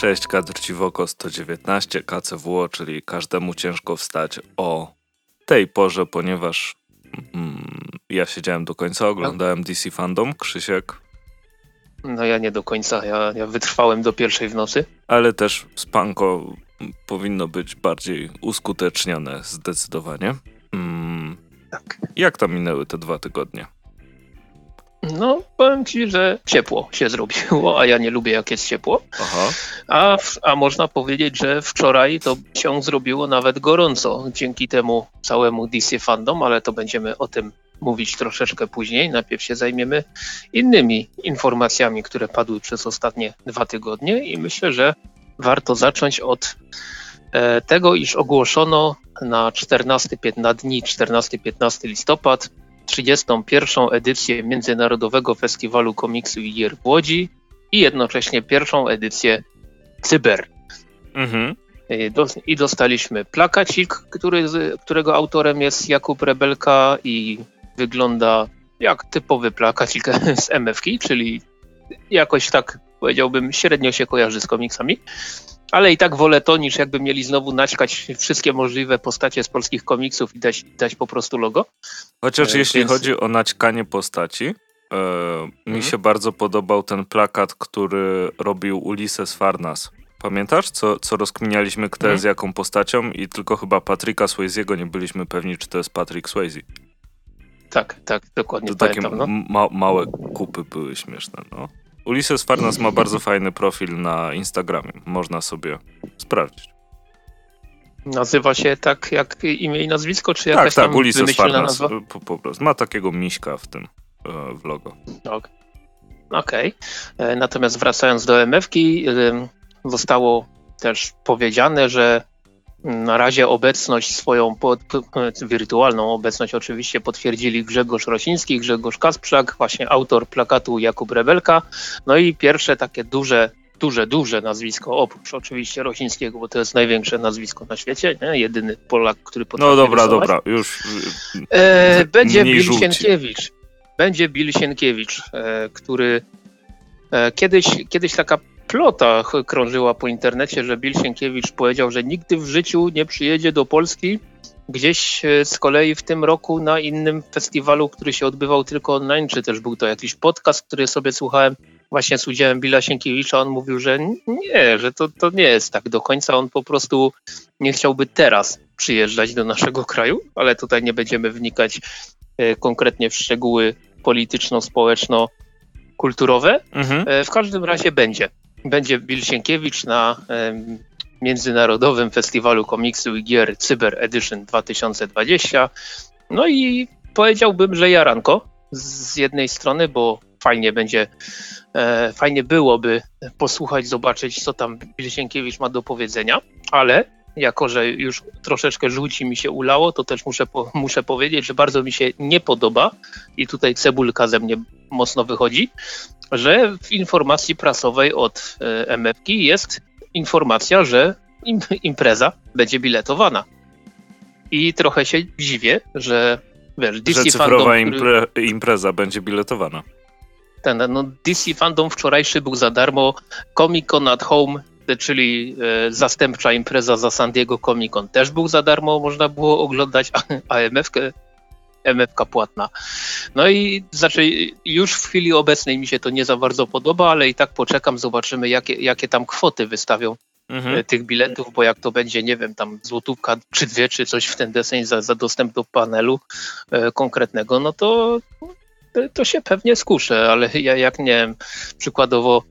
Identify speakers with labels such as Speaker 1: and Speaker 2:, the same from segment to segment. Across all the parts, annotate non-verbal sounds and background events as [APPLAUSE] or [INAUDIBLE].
Speaker 1: Cześć, kadr Ciwoko 119, KCWO, czyli każdemu ciężko wstać o tej porze, ponieważ mm, ja siedziałem do końca, oglądałem DC Fandom, Krzysiek.
Speaker 2: No ja nie do końca, ja, ja wytrwałem do pierwszej w nocy.
Speaker 1: Ale też spanko powinno być bardziej uskutecznione zdecydowanie. Mm,
Speaker 2: tak.
Speaker 1: Jak tam minęły te dwa tygodnie?
Speaker 2: No, powiem ci, że ciepło się zrobiło, a ja nie lubię jak jest ciepło.
Speaker 1: Aha.
Speaker 2: A, a można powiedzieć, że wczoraj to się zrobiło nawet gorąco dzięki temu całemu DC fandom, ale to będziemy o tym mówić troszeczkę później. Najpierw się zajmiemy innymi informacjami, które padły przez ostatnie dwa tygodnie i myślę, że warto zacząć od e, tego, iż ogłoszono na 14, na dni 14-15 listopad 31. edycję Międzynarodowego Festiwalu Komiksu i Gier w Łodzi i jednocześnie pierwszą edycję Cyber.
Speaker 1: Mhm.
Speaker 2: I dostaliśmy plakacik, który, którego autorem jest Jakub Rebelka i wygląda jak typowy plakacik [LAUGHS] z MFK, czyli jakoś tak powiedziałbym średnio się kojarzy z komiksami ale i tak wolę to, niż jakby mieli znowu naćkać wszystkie możliwe postacie z polskich komiksów i dać, dać po prostu logo.
Speaker 1: Chociaż e, jeśli więc... chodzi o naćkanie postaci, e, mi mhm. się bardzo podobał ten plakat, który robił Ulises Farnas. Pamiętasz, co, co rozkminialiśmy, kto mhm. jest jaką postacią i tylko chyba Patryka Swayze'ego nie byliśmy pewni, czy to jest Patrick Swayze.
Speaker 2: Tak, tak, dokładnie
Speaker 1: to pamiętam. Takie no. ma małe kupy były śmieszne, no. Ulises Farnas ma bardzo fajny profil na Instagramie. Można sobie sprawdzić.
Speaker 2: Nazywa się tak jak imię i nazwisko, czy
Speaker 1: tak,
Speaker 2: jakaś
Speaker 1: tak,
Speaker 2: tam
Speaker 1: Ulises Farnas. Po, po, prostu. Ma takiego miśka w tym e, w logo.
Speaker 2: Okej. Okay. E, natomiast wracając do MF-ki, e, zostało też powiedziane, że na razie obecność swoją, pod, wirtualną obecność oczywiście potwierdzili Grzegorz Rosiński, Grzegorz Kasprzak, właśnie autor plakatu Jakub Rebelka. No i pierwsze takie duże, duże, duże nazwisko, oprócz oczywiście Rosińskiego, bo to jest największe nazwisko na świecie, nie? jedyny Polak, który potrafi
Speaker 1: No dobra,
Speaker 2: rysować.
Speaker 1: dobra, już.
Speaker 2: E, będzie Bill Sienkiewicz. Będzie Bill Sienkiewicz, e, który e, kiedyś, kiedyś taka plota krążyła po internecie, że Bill Sienkiewicz powiedział, że nigdy w życiu nie przyjedzie do Polski. Gdzieś e, z kolei w tym roku na innym festiwalu, który się odbywał tylko online, czy też był to jakiś podcast, który sobie słuchałem właśnie z udziałem Billa Sienkiewicza, on mówił, że nie, że to, to nie jest tak do końca. On po prostu nie chciałby teraz przyjeżdżać do naszego kraju, ale tutaj nie będziemy wnikać e, konkretnie w szczegóły polityczno-społeczno-kulturowe. Mhm. E, w każdym razie będzie będzie Bill Sienkiewicz na Międzynarodowym Festiwalu Komiksu i Gier Cyber Edition 2020. No i powiedziałbym, że jaranko z jednej strony, bo fajnie będzie, e, fajnie byłoby posłuchać, zobaczyć, co tam Bill Sienkiewicz ma do powiedzenia, ale jako, że już troszeczkę żółci mi się ulało, to też muszę, po, muszę powiedzieć, że bardzo mi się nie podoba i tutaj cebulka ze mnie mocno wychodzi, że w informacji prasowej od e, MFK jest informacja, że im, impreza będzie biletowana. I trochę się dziwię, że wiesz, DC
Speaker 1: że cyfrowa fandom, impre, impreza będzie biletowana.
Speaker 2: Ten, no, DC Fandom wczorajszy był za darmo, Comic Con at Home, czyli e, zastępcza impreza za San Diego Comic Con też był za darmo, można było oglądać, a MFK płatna. No i znaczy już w chwili obecnej mi się to nie za bardzo podoba, ale i tak poczekam, zobaczymy jakie, jakie tam kwoty wystawią mhm. E, tych biletów, bo jak to będzie, nie wiem, tam złotówka czy dwie, czy coś w ten deseń za, za dostęp do panelu e, konkretnego, no to, to się pewnie skuszę, ale ja jak nie wiem, przykładowo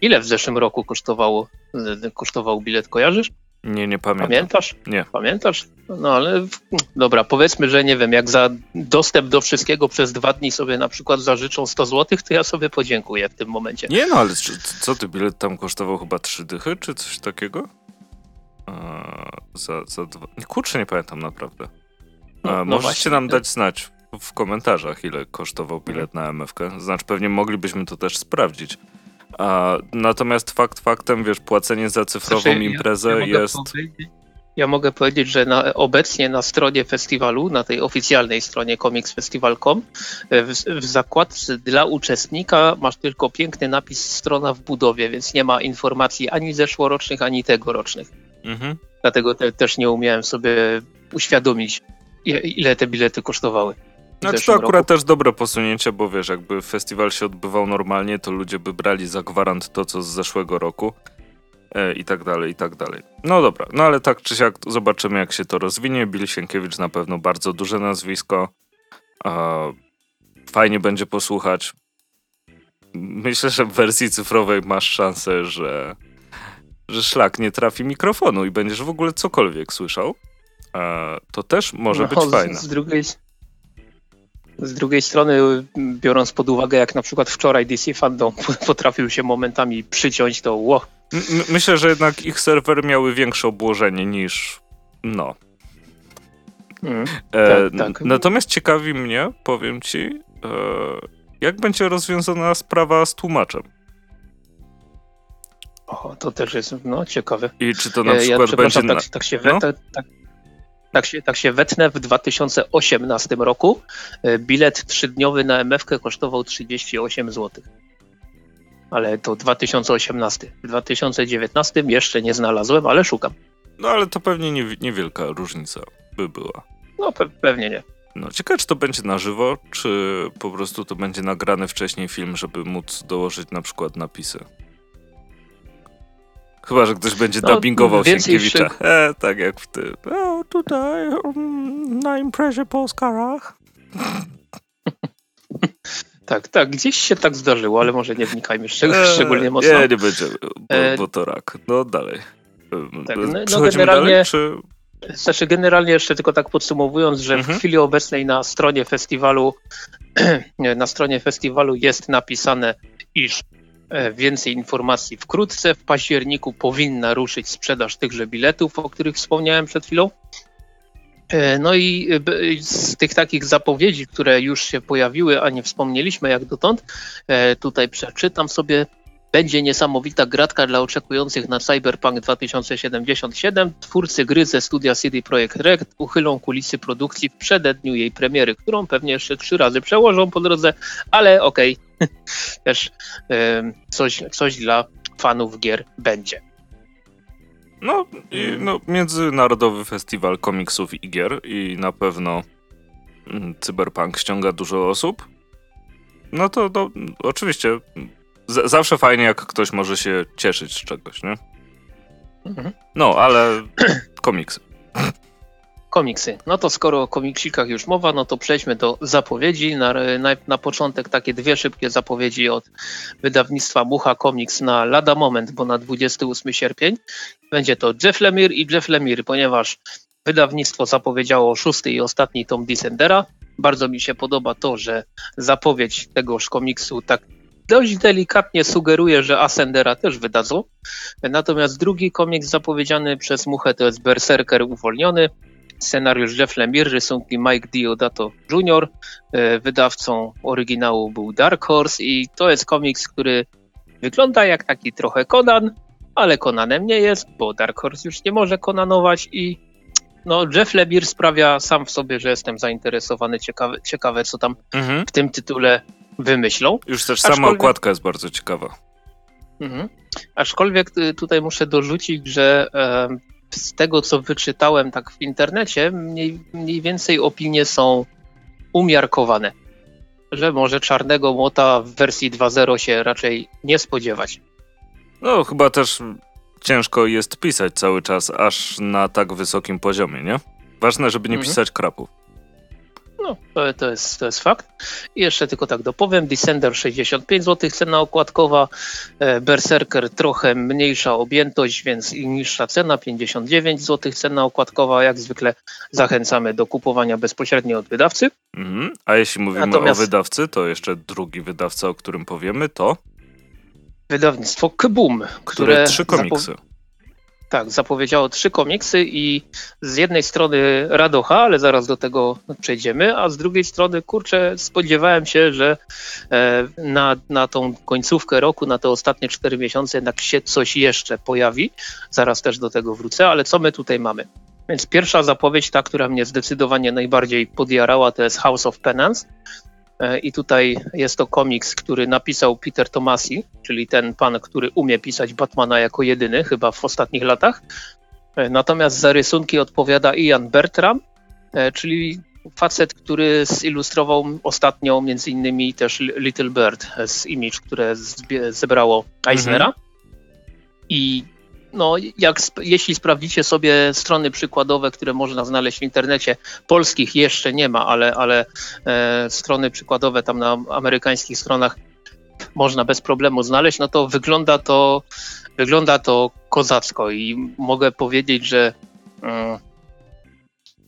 Speaker 2: ile w zeszłym roku kosztowało, e, kosztował bilet, kojarzysz?
Speaker 1: Nie, nie pamiętam.
Speaker 2: Pamiętasz?
Speaker 1: Nie.
Speaker 2: Pamiętasz? No ale dobra, powiedzmy, że nie wiem, jak za dostęp do wszystkiego przez dwa dni sobie na przykład zażyczą 100 zł, to ja sobie podziękuję w tym momencie.
Speaker 1: Nie no, ale co ty, bilet tam kosztował chyba trzy dychy, czy coś takiego? za, za dwa... Kurczę, nie pamiętam naprawdę. No, no możecie właśnie. nam dać znać w komentarzach, ile kosztował bilet na MFK. Znaczy, pewnie moglibyśmy to też sprawdzić. A, natomiast fakt faktem, wiesz, płacenie za cyfrową znaczy, imprezę ja, ja jest...
Speaker 2: Ja mogę powiedzieć, że na, obecnie na stronie festiwalu, na tej oficjalnej stronie comicsfestival.com w, w zakładce dla uczestnika masz tylko piękny napis strona w budowie, więc nie ma informacji ani zeszłorocznych, ani tegorocznych. Mhm. Dlatego te, też nie umiałem sobie uświadomić, ile te bilety kosztowały.
Speaker 1: Znaczy to akurat roku. też dobre posunięcie, bo wiesz, jakby festiwal się odbywał normalnie, to ludzie by brali za gwarant to, co z zeszłego roku e, i tak dalej, i tak dalej. No dobra, no ale tak czy siak zobaczymy, jak się to rozwinie. Bill Sienkiewicz na pewno bardzo duże nazwisko. E, fajnie będzie posłuchać. Myślę, że w wersji cyfrowej masz szansę, że, że szlak nie trafi mikrofonu i będziesz w ogóle cokolwiek słyszał. E, to też może no, być fajne.
Speaker 2: Z drugiej, z drugiej strony, biorąc pod uwagę, jak na przykład wczoraj DC Fandom [LAUGHS] potrafił się momentami przyciąć, to ło.
Speaker 1: Myślę, że jednak ich serwery miały większe obłożenie niż no. Mm, e, tak, tak. Natomiast ciekawi mnie, powiem ci, e, jak będzie rozwiązana sprawa z tłumaczem.
Speaker 2: O, to też jest no, ciekawe.
Speaker 1: I czy to na przykład ja, będzie.
Speaker 2: Tak, tak się no? tak, tak, tak się, tak się wetnę, w 2018 roku e, bilet trzydniowy na MF kosztował 38 zł. Ale to 2018. W 2019 jeszcze nie znalazłem, ale szukam.
Speaker 1: No ale to pewnie nie, niewielka różnica by była.
Speaker 2: No pe pewnie nie.
Speaker 1: No, ciekawe, czy to będzie na żywo, czy po prostu to będzie nagrany wcześniej film, żeby móc dołożyć na przykład napisy. Chyba, że ktoś będzie no, dubbingował Sienkiewicza. E, tak jak w tym. O, tutaj um, na imprezie po Oscarach. [LAUGHS]
Speaker 2: Tak, tak, gdzieś się tak zdarzyło, ale może nie wnikajmy szczeg e, szczególnie mocno.
Speaker 1: Nie, nie będziemy, bo, e, bo to rak. No dalej.
Speaker 2: Tak, no, no generalnie, dalej, czy... Znaczy generalnie jeszcze tylko tak podsumowując, że mhm. w chwili obecnej na stronie festiwalu [CLEARS THROAT] na stronie festiwalu jest napisane, iż E, więcej informacji wkrótce. W październiku powinna ruszyć sprzedaż tychże biletów, o których wspomniałem przed chwilą. E, no i e, z tych takich zapowiedzi, które już się pojawiły, a nie wspomnieliśmy jak dotąd, tutaj przeczytam sobie. Będzie niesamowita gratka dla oczekujących na Cyberpunk 2077. Twórcy gry ze studia CD Projekt Red uchylą kulisy produkcji w przededniu jej premiery, którą pewnie jeszcze trzy razy przełożą po drodze, ale okej, okay, [LAUGHS] też coś, coś dla fanów gier będzie.
Speaker 1: No, i, no, Międzynarodowy Festiwal Komiksów i Gier i na pewno mm, Cyberpunk ściąga dużo osób. No to, to oczywiście z, zawsze fajnie, jak ktoś może się cieszyć z czegoś, nie? Mhm. No, ale [CLEARS THROAT] komiksy
Speaker 2: komiksy. No to skoro o komiksikach już mowa, no to przejdźmy do zapowiedzi. Na, na, na początek takie dwie szybkie zapowiedzi od wydawnictwa Mucha Comics na lada moment, bo na 28 sierpień będzie to Jeff Lemire i Jeff Lemire, ponieważ wydawnictwo zapowiedziało szósty i ostatni tom Descendera. Bardzo mi się podoba to, że zapowiedź tegoż komiksu tak dość delikatnie sugeruje, że Ascendera też wydadzą. Natomiast drugi komiks zapowiedziany przez Muchę to jest Berserker Uwolniony. Scenariusz Jeff Lemire, rysunki Mike Diodato Jr., e, wydawcą oryginału był Dark Horse i to jest komiks, który wygląda jak taki trochę Conan, ale Conanem nie jest, bo Dark Horse już nie może Conanować i no, Jeff Lemire sprawia sam w sobie, że jestem zainteresowany, ciekawe, ciekawe co tam mhm. w tym tytule wymyślą.
Speaker 1: Już też Aczkolwiek... sama okładka jest bardzo ciekawa.
Speaker 2: Mhm. Aczkolwiek y, tutaj muszę dorzucić, że e, z tego, co wyczytałem tak w internecie, mniej, mniej więcej opinie są umiarkowane. Że może czarnego młota w wersji 2.0 się raczej nie spodziewać.
Speaker 1: No, chyba też ciężko jest pisać cały czas, aż na tak wysokim poziomie, nie? Ważne, żeby nie mhm. pisać krapów.
Speaker 2: No, to, to, jest, to jest fakt. I jeszcze tylko tak dopowiem, Descender 65 zł cena okładkowa, e, Berserker trochę mniejsza objętość, więc i niższa cena, 59 zł cena okładkowa. Jak zwykle zachęcamy do kupowania bezpośrednio od wydawcy.
Speaker 1: Mhm. A jeśli mówimy Natomiast... o wydawcy, to jeszcze drugi wydawca, o którym powiemy, to?
Speaker 2: Wydawnictwo Kboom, które...
Speaker 1: które trzy komiksy.
Speaker 2: Tak, zapowiedziało trzy komiksy i z jednej strony radocha, ale zaraz do tego przejdziemy, a z drugiej strony, kurczę, spodziewałem się, że e, na, na tą końcówkę roku, na te ostatnie cztery miesiące jednak się coś jeszcze pojawi. Zaraz też do tego wrócę, ale co my tutaj mamy? Więc pierwsza zapowiedź, ta, która mnie zdecydowanie najbardziej podjarała, to jest House of Penance. E, I tutaj jest to komiks, który napisał Peter Tomasi, czyli ten pan, który umie pisać Batmana jako jedyny, chyba w ostatnich latach. E, natomiast za rysunki odpowiada Ian Bertram, e, czyli facet, który zilustrował ostatnio między innymi też Little Bird z Image, które zebrało Eisnera. Mhm. I no, jak, jeśli sprawdzicie sobie strony przykładowe, które można znaleźć w internecie, polskich jeszcze nie ma, ale, ale e, strony przykładowe tam na amerykańskich stronach można bez problemu znaleźć, no to wygląda to, wygląda to kozacko i mogę powiedzieć, że e,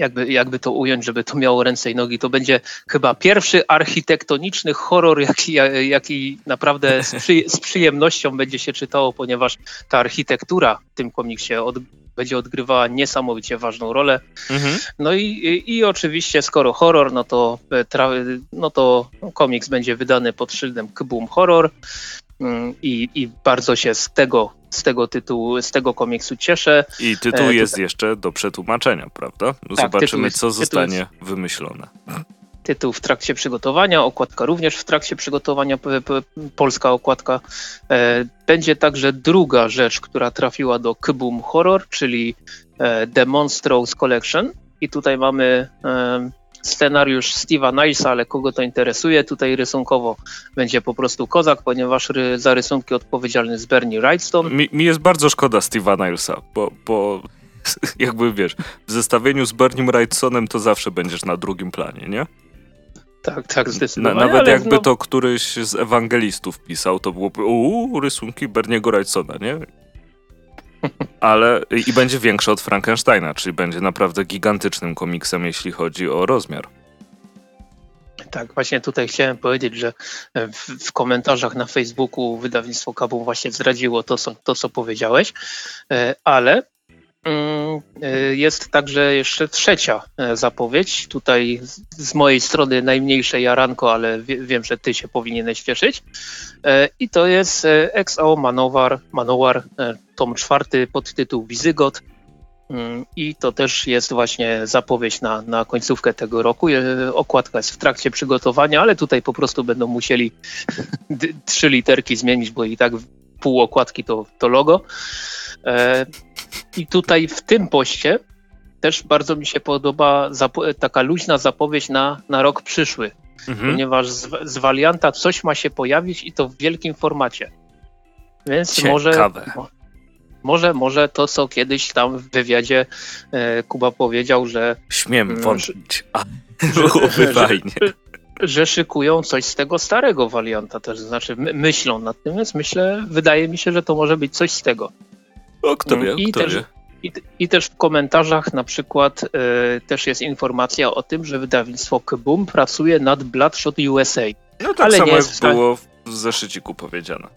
Speaker 2: jakby, jakby to ująć, żeby to miało ręce i nogi, to będzie chyba pierwszy architektoniczny horror, jaki, jaki naprawdę z, przy, z przyjemnością będzie się czytało, ponieważ ta architektura w tym komiksie od, będzie odgrywała niesamowicie ważną rolę. Mhm. No i, i, i, oczywiście, skoro horror, no to, tra, no to komiks będzie wydany pod szyldem Kboom Horror. Mm, I, I bardzo się z tego z tego tytułu, z tego komiksu cieszę.
Speaker 1: I tytuł e, jest jeszcze do przetłumaczenia, prawda? Tak, Zobaczymy, jest, co zostanie jest, wymyślone.
Speaker 2: Tytuł w trakcie przygotowania, okładka również w trakcie przygotowania, polska okładka. E, będzie także druga rzecz, która trafiła do Kboom Horror, czyli e, The Monstrous Collection. I tutaj mamy scenariusz Steve'a Nilesa, ale kogo to interesuje, tutaj rysunkowo będzie po prostu kozak, ponieważ ry, za rysunki odpowiedzialny jest Bernie Wrightstone.
Speaker 1: Mi, mi, jest bardzo szkoda Steve'a Nilesa, bo, bo [LAUGHS] jakby wiesz, w zestawieniu z Bernie Wrightsonem to zawsze będziesz na drugim planie, nie?
Speaker 2: Tak, tak, zdecydowanie.
Speaker 1: Na, nawet jakby no... to któryś z ewangelistów pisał, to byłoby uuu, rysunki Berniego Wrightsona, nie? Ale i będzie większy od Frankensteina, czyli będzie naprawdę gigantycznym komiksem, jeśli chodzi o rozmiar.
Speaker 2: Tak, właśnie tutaj chciałem powiedzieć, że w, w komentarzach na Facebooku wydawnictwo Kabum właśnie zdradziło to, co, to, co powiedziałeś, e, ale jest także jeszcze trzecia e, zapowiedź. Tutaj z mojej strony najmniejsze jaranko, ale wiem, że ty się powinieneś cieszyć. E, I to jest e, XO Manowar, Manowar tom czwarty pod tytuł Wizygot. Mm, I to też jest właśnie zapowiedź na, na końcówkę tego roku. Okładka jest w trakcie przygotowania, ale tutaj po prostu będą musieli trzy literki zmienić, bo i tak pół okładki to, to logo. I tutaj w tym poście też bardzo mi się podoba taka luźna zapowiedź na, na rok przyszły, mhm. ponieważ z, z Valianta coś ma się pojawić i to w wielkim formacie. Więc Ciekawe. może. Może, może to, co kiedyś tam w wywiadzie e, Kuba powiedział, że.
Speaker 1: Śmiem wątpić. A, byłoby fajnie. Że,
Speaker 2: że szykują coś z tego starego Valianta też, znaczy my, myślą nad tym, więc myślę, wydaje mi się, że to może być coś z tego.
Speaker 1: O, kto wie, I kto też, wie.
Speaker 2: I, I, też w komentarzach na przykład y, też jest informacja o tym, że wydawnictwo Kboom pracuje nad Bloodshot USA.
Speaker 1: No tak ale samo nie jak było w zeszyciku powiedziane,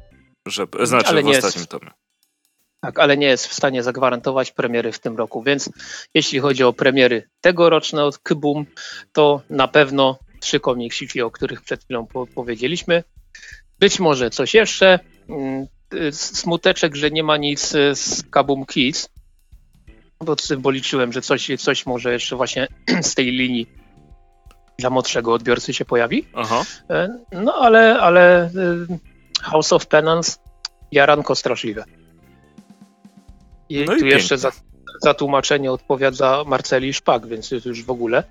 Speaker 1: że, znaczy ale w ostatnim jest, tomie.
Speaker 2: Tak, ale nie jest w stanie zagwarantować premiery w tym roku, więc jeśli chodzi o premiery tegoroczne od Kboom, to na pewno trzy komiksiki, o których przed chwilą po powiedzieliśmy. Być może coś jeszcze. Mm, smuteczek, że nie ma nic z Kabum Kids, bo symboliczyłem, że coś, coś może jeszcze właśnie [CLEARS THROAT] z tej linii dla młodszego odbiorcy się pojawi. Aha. E, no ale, ale e, House of Penance jaranko straszliwe. I no tu i jeszcze za, za tłumaczenie odpowiada Marceli Szpak, więc jest już w ogóle.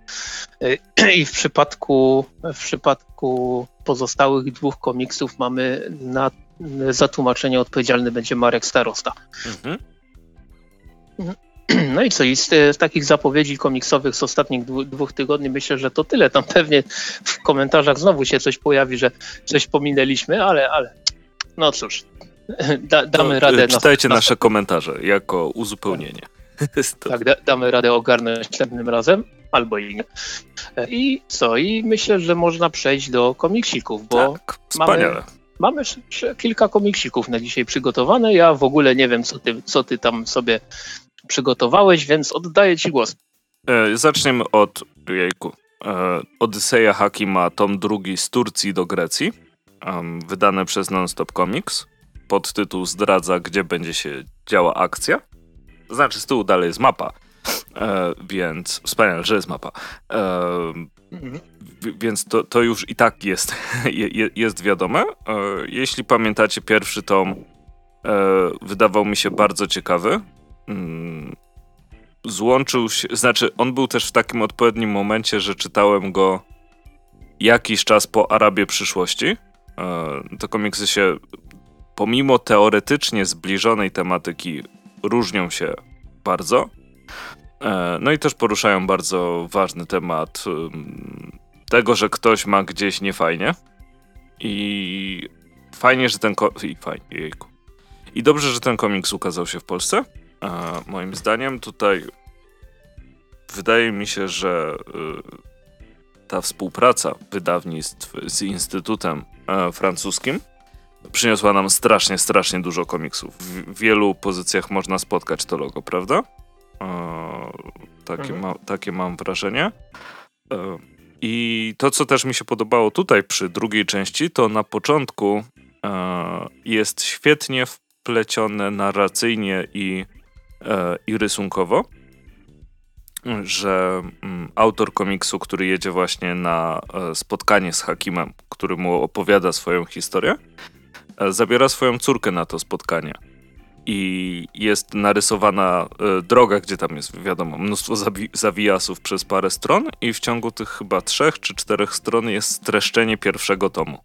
Speaker 2: E, [CLEARS THROAT] I w przypadku, w przypadku pozostałych dwóch komiksów mamy na za tłumaczenie odpowiedzialny będzie Marek Starosta. Mhm. [CLEARS THROAT] No i co, i z, z, takich zapowiedzi komiksowych z ostatnich dwu, dwóch tygodni myślę, że to tyle. Tam pewnie w komentarzach znowu się coś pojawi, że coś pominęliśmy, ale, ale no cóż, [CLEARS THROAT] da, damy to, radę.
Speaker 1: Czytajcie na, nasze komentarze jako uzupełnienie.
Speaker 2: Tak, da, damy radę ogarnąć następnym razem, albo i nie. I co, i myślę, że można przejść do komiksików, bo
Speaker 1: tak, wspaniale.
Speaker 2: Mamy, mamy kilka komiksików na dzisiaj przygotowane. Ja w ogóle nie wiem, co ty, co ty tam sobie przygotowałeś, więc oddaję ci głos.
Speaker 1: E, zaczniemy od jejku. E, Odyseja Hakima, tom drugi z Turcji do Grecji, um, wydane przez Nonstop Comics. Podtytuł zdradza, gdzie będzie się działa akcja. Znaczy, z tyłu dalej jest mapa, e, więc wspaniale, że jest mapa. E. Więc to, to już i tak jest, [LAUGHS] je, jest wiadome. E, jeśli pamiętacie, pierwszy tom e, wydawał mi się bardzo ciekawy. Mm, złączył się, znaczy on był też w takim odpowiednim momencie, że czytałem go jakiś czas po Arabie przyszłości. E, te komiksy się pomimo teoretycznie zbliżonej tematyki różnią się bardzo. E, no i też poruszają bardzo ważny temat tego, że ktoś ma gdzieś niefajnie. I fajnie, że ten i fajnie, jejku. I dobrze, że ten komiks ukazał się w Polsce. A moim zdaniem tutaj wydaje mi się, że y, ta współpraca wydawnictw z Instytutem e, Francuskim przyniosła nam strasznie, strasznie dużo komiksów. W wielu pozycjach można spotkać to logo, prawda? E, takie, mhm. ma, takie mam wrażenie. E, I to, co też mi się podobało tutaj przy drugiej części, to na początku jest świetnie wplecione narracyjnie i E, i rysunkowo, że mm, autor komiksu, który jedzie właśnie na e, spotkanie z Hakimem, który mu opowiada swoją historię, e, zabiera swoją córkę na to spotkanie. I jest narysowana droga, gdzie tam jest, wiadomo, mnóstwo zawi zawijasów przez parę stron, i w ciągu tych chyba trzech czy czterech stron jest streszczenie pierwszego tomu.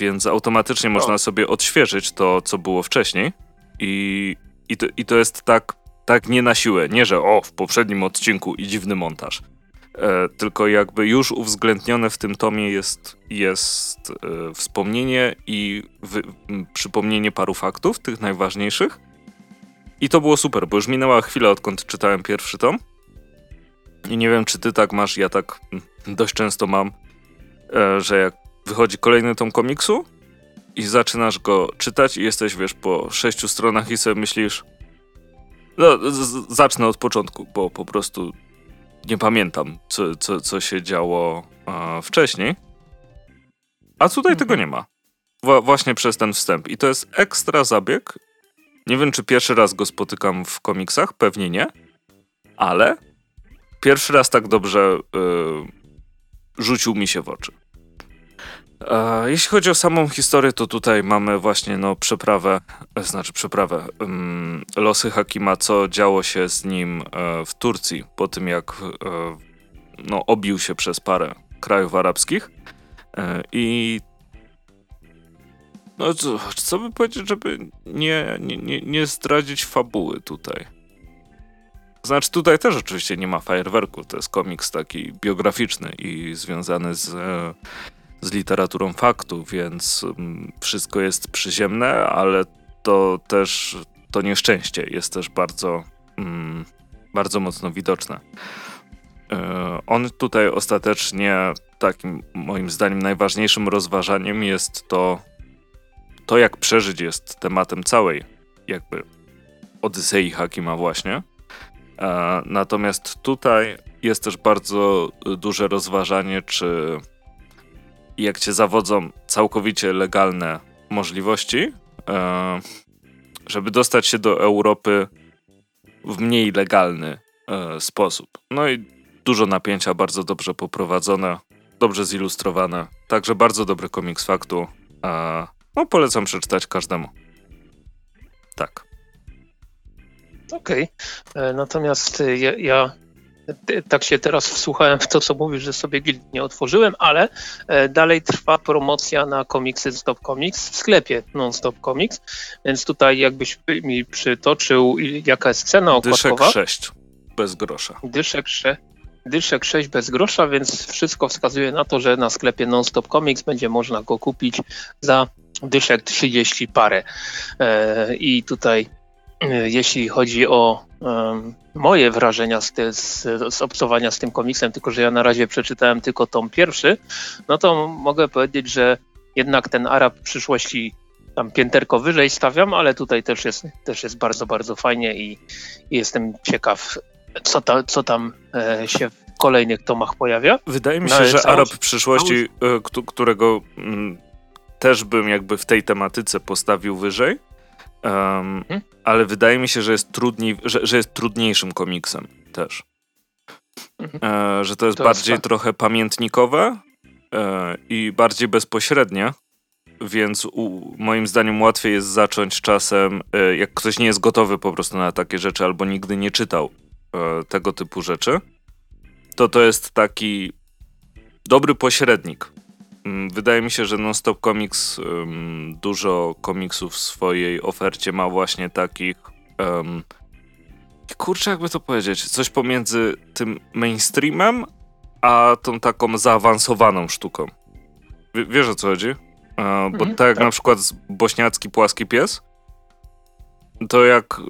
Speaker 1: więc automatycznie o. można sobie odświeżyć to, co było wcześniej. I i to, I to jest tak, tak nie na siłę. Nie, że o, w poprzednim odcinku i dziwny montaż. E, tylko jakby już uwzględnione w tym tomie jest, jest e, wspomnienie i wy, przypomnienie paru faktów, tych najważniejszych. I to było super, bo już minęła chwila, odkąd czytałem pierwszy tom. I nie wiem, czy ty tak masz, ja tak dość często mam, e, że jak wychodzi kolejny tom komiksu, i zaczynasz go czytać i jesteś, wiesz, po sześciu stronach i sobie myślisz no, zacznę od początku, bo po prostu nie pamiętam, co, co, co się działo wcześniej. A tutaj mhm. tego nie ma. właśnie przez ten wstęp. I to jest ekstra zabieg. Nie wiem, czy pierwszy raz go spotykam w komiksach, pewnie nie, ale pierwszy raz tak dobrze y, rzucił mi się w oczy. Jeśli chodzi o samą historię, to tutaj mamy właśnie no, przeprawę, znaczy przeprawę, um, losy Hakima, co działo się z nim e, w Turcji po tym, jak e, no, obił się przez parę krajów arabskich. E, I no co, co by powiedzieć, żeby nie, nie, nie zdradzić fabuły tutaj. Znaczy tutaj też oczywiście nie ma fajerwerku, to jest komiks taki biograficzny i związany z z literaturą faktu, więc mm, wszystko jest przyziemne, ale to też to nieszczęście jest też bardzo, mm, bardzo mocno widoczne. E, on tutaj ostatecznie takim moim zdaniem najważniejszym rozważaniem jest to, to jak przeżyć jest tematem całej jakby Odysei Hakima właśnie. E, natomiast tutaj jest też bardzo duże rozważanie, czy jak cię zawodzą całkowicie legalne możliwości, e, żeby dostać się do Europy w mniej legalny e, sposób. No i dużo napięcia, bardzo dobrze poprowadzone, dobrze zilustrowane. Także bardzo dobry komiks faktu. E, no, polecam przeczytać każdemu. Tak.
Speaker 2: Okej. Okay. Natomiast ja, ja tak się teraz wsłuchałem w to, co mówisz, że sobie guild nie otworzyłem, ale e, dalej trwa promocja na komiksy Stop Comics w sklepie Non-Stop Comics, więc tutaj jakbyś mi przytoczył, jaka jest cena okładkowa.
Speaker 1: Dyszek 6, bez grosza.
Speaker 2: Dyszek 6. Dyszek 6 bez grosza, więc wszystko wskazuje na to, że na sklepie Non-Stop Comics będzie można go kupić za dyszek 30 parę. E, I tutaj e, jeśli chodzi o moje wrażenia z, te, z, z obcowania z tym komiksem, tylko że ja na razie przeczytałem tylko tom pierwszy, no to mogę powiedzieć, że jednak ten Arab w przyszłości tam pięterko wyżej stawiam, ale tutaj też jest, też jest bardzo, bardzo fajnie i, i jestem ciekaw, co, ta, co tam e, się w kolejnych tomach pojawia.
Speaker 1: Wydaje mi no, się, no, że Arab w przyszłości, e, którego m, mm, też bym jakby w tej tematyce postawił wyżej, um, hmm? ale wydaje mi się, że jest, trudniej, że, że jest trudniejszym komiksem też. Mhm. E, że to jest to bardziej jest trochę pamiętnikowe e, i bardziej bezpośrednie, więc u, moim zdaniem łatwiej jest zacząć czasem, e, jak ktoś nie jest gotowy po prostu na takie rzeczy albo nigdy nie czytał e, tego typu rzeczy, to to jest taki dobry pośrednik. Mm, wydaje mi się, że Nonstop Comics dużo komiksów w swojej ofercie ma właśnie takich um, kurczę, jakby to powiedzieć, coś pomiędzy tym mainstreamem, a tą taką zaawansowaną sztuką. W, wiesz o co chodzi? E, bo mhm, tak jak tak. na przykład bośniacki płaski pies, to jak e,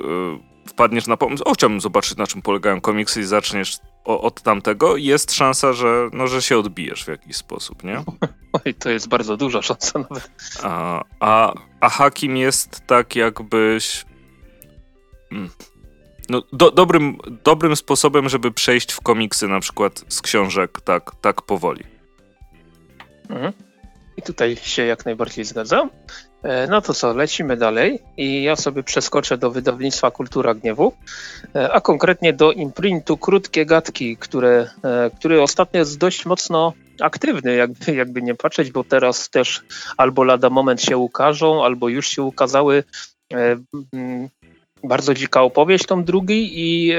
Speaker 1: wpadniesz na pomysł, o chciałbym zobaczyć na czym polegają komiksy i zaczniesz od tamtego, jest szansa, że, no, że się odbijesz w jakiś sposób, nie? [LAUGHS]
Speaker 2: Oj, to jest bardzo duża szansa nawet.
Speaker 1: A, a, a Hakim jest tak jakbyś... Hmm no, do, dobrym, dobrym sposobem, żeby przejść w komiksy na przykład z książek tak, tak powoli.
Speaker 2: Mhm. I tutaj się jak najbardziej zgadzam. E, no to co, lecimy dalej i ja sobie przeskoczę do wydawnictwa Kultura Gniewu, e, a konkretnie do imprintu Krótkie Gadki, które, e, który ostatnio jest dość mocno aktywny, jakby, [LAUGHS] jakby nie patrzeć, bo teraz też albo lada moment się ukażą, albo już się ukazały bardzo dzika opowieść, tom drugi i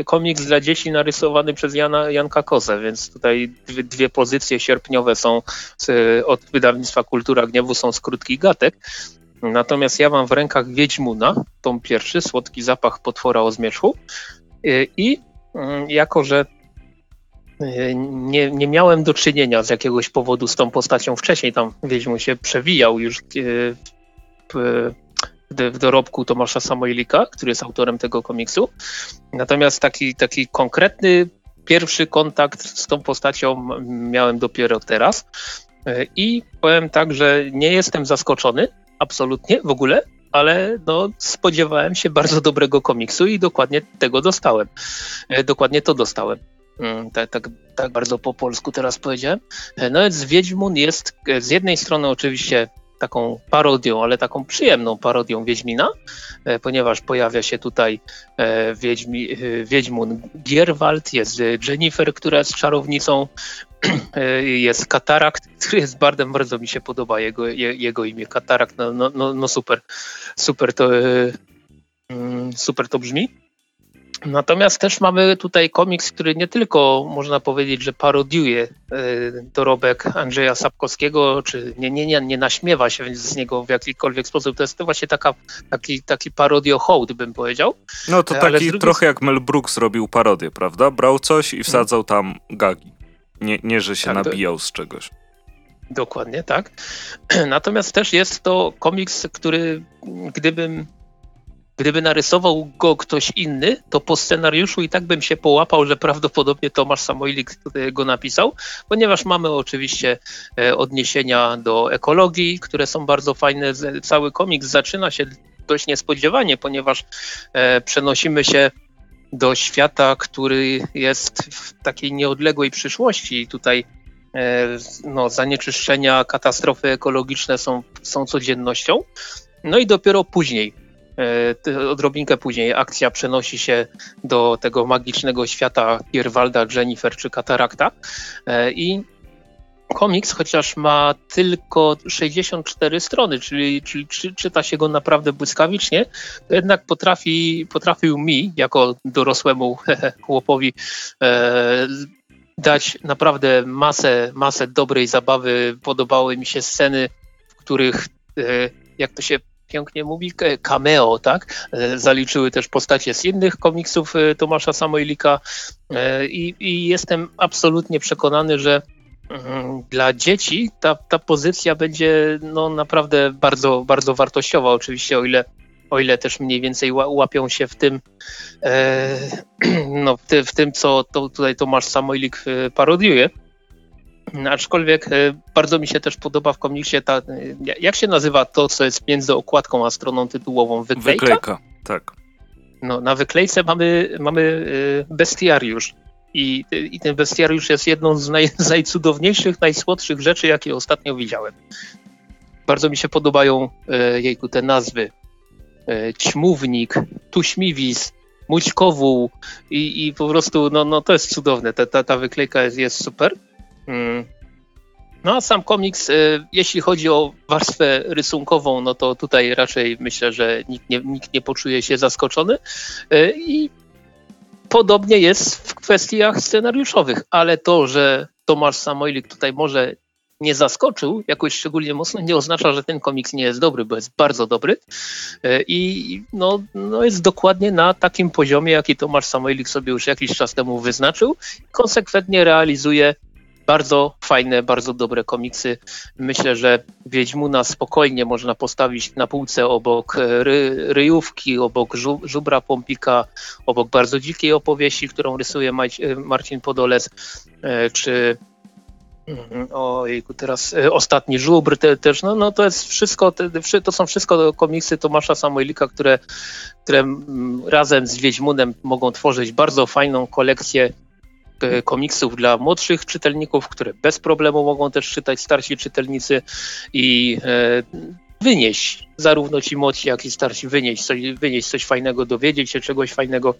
Speaker 2: y, komiks dla dzieci narysowany przez Jana, Janka Kozę, więc tutaj dwie, dwie pozycje sierpniowe są z, od wydawnictwa Kultura Gniewu są z krótkich gatek. Natomiast ja mam w rękach Wiedźmuna, tom pierwszy, Słodki zapach potwora o zmierzchu y, i y, jako, że nie, nie miałem do czynienia z jakiegoś powodu z tą postacią wcześniej, tam Wiedźmun się przewijał już w, dorobku Tomasza Samoilika, który jest autorem tego komiksu. Natomiast taki, taki konkretny pierwszy kontakt z tą postacią miałem dopiero teraz. I powiem tak, że nie jestem zaskoczony, absolutnie, w ogóle, ale no, spodziewałem się bardzo dobrego komiksu i dokładnie tego dostałem. E, dokładnie to dostałem. Mm, tak, tak, tak bardzo po polsku teraz powiedziałem. E, no więc Wiedźmun jest e, z jednej strony oczywiście taką parodią, ale taką przyjemną parodią Wiedźmina, e, ponieważ pojawia się tutaj e, Wiedźmi, e, Wiedźmun Gierwald, jest Jennifer, która jest czarownicą, [CLEARS THROAT] jest Katarakt, który jest bardem, bardzo mi się podoba jego, jego imię, Katarakt, no, no, no, no super, super to, mm, super to brzmi. Natomiast też mamy tutaj komiks, który nie tylko można powiedzieć, że parodiuje y, dorobek Andrzeja Sapkowskiego, czy nie, nie, nie, nie naśmiewa się z niego w jakikolwiek sposób. To jest to właśnie taka, taki, taki hołd, bym powiedział.
Speaker 1: No to taki drugiej... trochę jak Mel Brooks robił parodię, prawda? Brał coś i wsadzał tam gagi. Nie, nie że się tak, nabijał z czegoś.
Speaker 2: Dokładnie, tak. [CLEARS THROAT] Natomiast też jest to komiks, który gdybym Gdyby narysował go ktoś inny, to po scenariuszu i tak bym się połapał, że prawdopodobnie Tomasz Samoilik go napisał, ponieważ mamy oczywiście e, odniesienia do ekologii, które są bardzo fajne. Cały komiks zaczyna się dość niespodziewanie, ponieważ e, przenosimy się do świata, który jest w takiej nieodległej przyszłości. Tutaj e, no, zanieczyszczenia, katastrofy ekologiczne są, są codziennością. No i dopiero później odrobinkę później akcja przenosi się do tego magicznego świata Gierwalda, Jennifer czy Katarakta e, i komiks, chociaż ma tylko 64 strony, czyli, czyli czyta się go naprawdę błyskawicznie, to jednak potrafi, potrafił mi, jako dorosłemu [LAUGHS] chłopowi, e, dać naprawdę masę, masę dobrej zabawy. Podobały mi się sceny, w których, jak to się pięknie mówi, cameo, tak? E, zaliczyły też postacie z innych komiksów e, Tomasza Samoilika e, i, i jestem absolutnie przekonany, że mm, dla dzieci ta, ta pozycja będzie no, naprawdę bardzo, bardzo wartościowa. Oczywiście, o ile, o ile też mniej więcej łapią się w tym, e, [CLEARS THROAT] no, w, w tym co to, tutaj Tomasz Samoilik parodiuje. Aczkolwiek bardzo mi się też podoba w komiksie ta, jak się nazywa to, co jest między okładką a stroną tytułową? Wyklejka?
Speaker 1: Wyklejka, tak.
Speaker 2: No, na wyklejce mamy, mamy bestiariusz. I, I ten bestiariusz jest jedną z, naj, z [LAUGHS] najcudowniejszych, najsłodszych rzeczy, jakie ostatnio widziałem. Bardzo mi się podobają e, jejku, te nazwy. E, ćmównik, tuśmiwis, mućkowół i, i po prostu no, no to jest cudowne. Ta, ta, ta wyklejka jest, jest super. Mm. No a sam komiks, e, jeśli chodzi o warstwę rysunkową, no to tutaj raczej myślę, że nikt nie, nikt nie poczuje się zaskoczony. E, I podobnie jest w kwestiach scenariuszowych, ale to, że Tomasz Samojlik tutaj może nie zaskoczył jakoś szczególnie mocno, nie oznacza, że ten komiks nie jest dobry, bo jest bardzo dobry e, i no, no jest dokładnie na takim poziomie, jaki Tomasz Samoilik sobie już jakiś czas temu wyznaczył. Konsekwentnie realizuje bardzo fajne, bardzo dobre komiksy. Myślę, że Wiedźmuna spokojnie można postawić na półce obok ry, ryjówki, obok żubra Pompika, obok bardzo dzikiej opowieści, którą rysuje Marcin Podoles, e, czy Mhm. Ojku, teraz ostatni żubr te, też, no, no to jest wszystko, te, to są wszystko komiksy Tomasza Samoilika, które, które mm, razem z Wiedźmunem mogą tworzyć bardzo fajną kolekcję komiksów dla młodszych czytelników, które bez problemu mogą też czytać starsi czytelnicy i e, wynieść, zarówno ci młodsi, jak i starsi, wynieść coś, wynieść coś fajnego, dowiedzieć się czegoś fajnego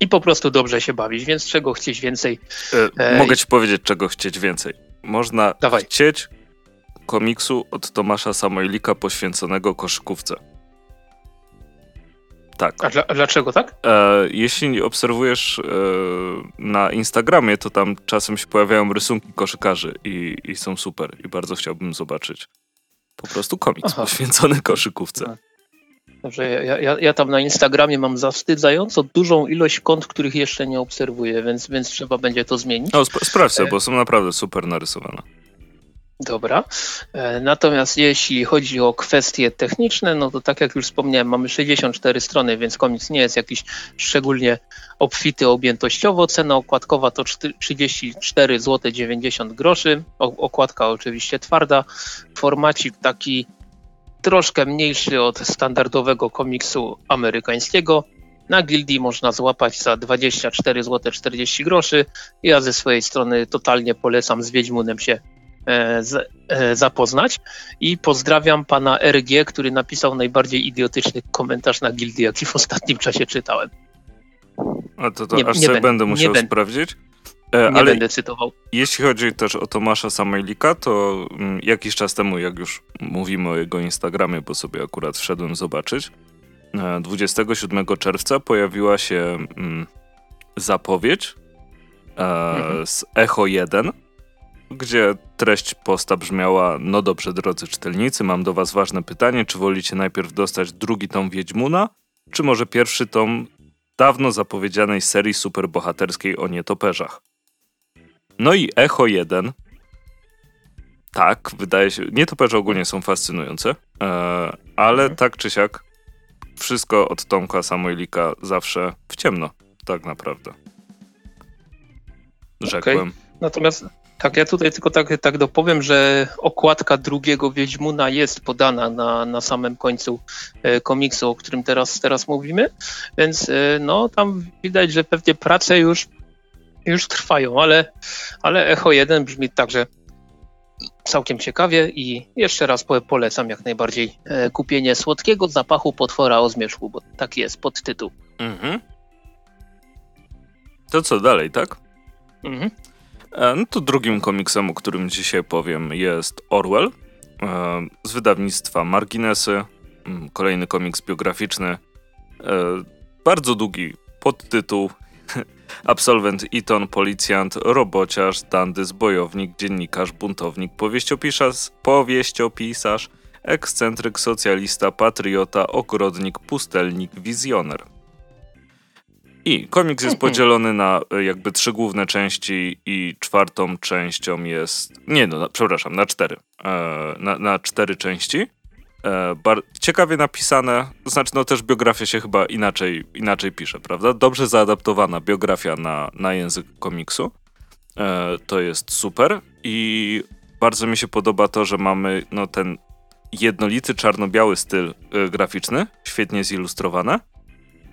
Speaker 2: i po prostu dobrze się bawić, więc czego chcieć więcej.
Speaker 1: E, mogę ci powiedzieć, czego chcieć więcej. Można Dawaj. chcieć komiksu od Tomasza Samojlika poświęconego koszykówce. Tak.
Speaker 2: A, dla, a dlaczego tak?
Speaker 1: E, jeśli obserwujesz e, na Instagramie, to tam czasem się pojawiają rysunki koszykarzy i, i są super i bardzo chciałbym zobaczyć. Po prostu komiks Aha. poświęcony koszykówce. Tak.
Speaker 2: Dobrze, ja, ja, ja, tam na Instagramie mam zawstydzająco dużą ilość kont, których jeszcze nie obserwuję, więc, więc trzeba będzie to zmienić.
Speaker 1: No, sp sprawdź sobie, e... bo są naprawdę super narysowane.
Speaker 2: Dobra. E, natomiast jeśli chodzi o kwestie techniczne, no to tak jak już wspomniałem, mamy 64 strony, więc komiks nie jest jakiś szczególnie obfity objętościowo. Cena okładkowa to 34 zł 90 groszy. Okładka oczywiście twarda. Formacik taki troszkę mniejszy od standardowego komiksu amerykańskiego. Na Gildii można złapać za 24 zł 40 groszy. Ja ze swojej strony totalnie polecam z Wiedźmunem się z, e, zapoznać. I pozdrawiam pana RG, który napisał najbardziej idiotyczny komentarz na Gildii, jaki w ostatnim czasie czytałem.
Speaker 1: A to, to nie, aż nie sobie będę musiał sprawdzić.
Speaker 2: E, nie ale będę cytował.
Speaker 1: Jeśli chodzi też o Tomasza Samejlika, to mm, jakiś czas temu, jak już mówimy o jego Instagramie, bo sobie akurat wszedłem zobaczyć, 27 e, czerwca pojawiła się mm, zapowiedź e, mhm. z Echo 1, gdzie treść posta brzmiała: No dobrze, drodzy czytelnicy, mam do Was ważne pytanie. Czy wolicie najpierw dostać drugi tom Wiedźmuna, czy może pierwszy tom dawno zapowiedzianej serii superbohaterskiej o nietoperzach? No i Echo 1. Tak, wydaje się. Nietoperze ogólnie są fascynujące, e, ale mhm. tak czy siak wszystko od Tomka Samojlika zawsze w ciemno, tak naprawdę. Rzekłem. Okay.
Speaker 2: Natomiast tak, ja tutaj tylko tak, tak dopowiem, że okładka drugiego Wiedźmuna jest podana na, na samym końcu e, komiksu, o którym teraz, teraz mówimy, więc e, no tam widać, że pewnie prace już już trwają, ale, ale Echo 1 brzmi także całkiem ciekawie i jeszcze raz polecam jak najbardziej e, kupienie słodkiego zapachu potwora o zmierzchu, bo taki jest podtytuł. Mhm.
Speaker 1: To co dalej, tak? Mhm. E, no to drugim komiksem, o którym dzisiaj powiem jest Orwell e, z wydawnictwa Marginesy. Mm, kolejny komiks biograficzny. Bardzo długi podtytuł [LAUGHS] Absolwent Eton, policjant, robociarz, dandys, bojownik, dziennikarz, buntownik, powieściopisarz, powieściopisarz, ekscentryk, socjalista, patriota, ogrodnik, pustelnik, wizjoner. I komiks jest mhm. podzielony na e, jakby trzy główne części i czwartą częścią jest... Nie no, na, przepraszam, na cztery. E, na, na cztery części. E, bar- ciekawie napisane, to znaczy no też biografia się chyba inaczej, inaczej pisze, prawda? Dobrze zaadaptowana biografia na, na język komiksu. E, to jest super i bardzo mi się podoba to, że mamy no, ten jednolity czarno-biały styl e, graficzny, świetnie zilustrowane,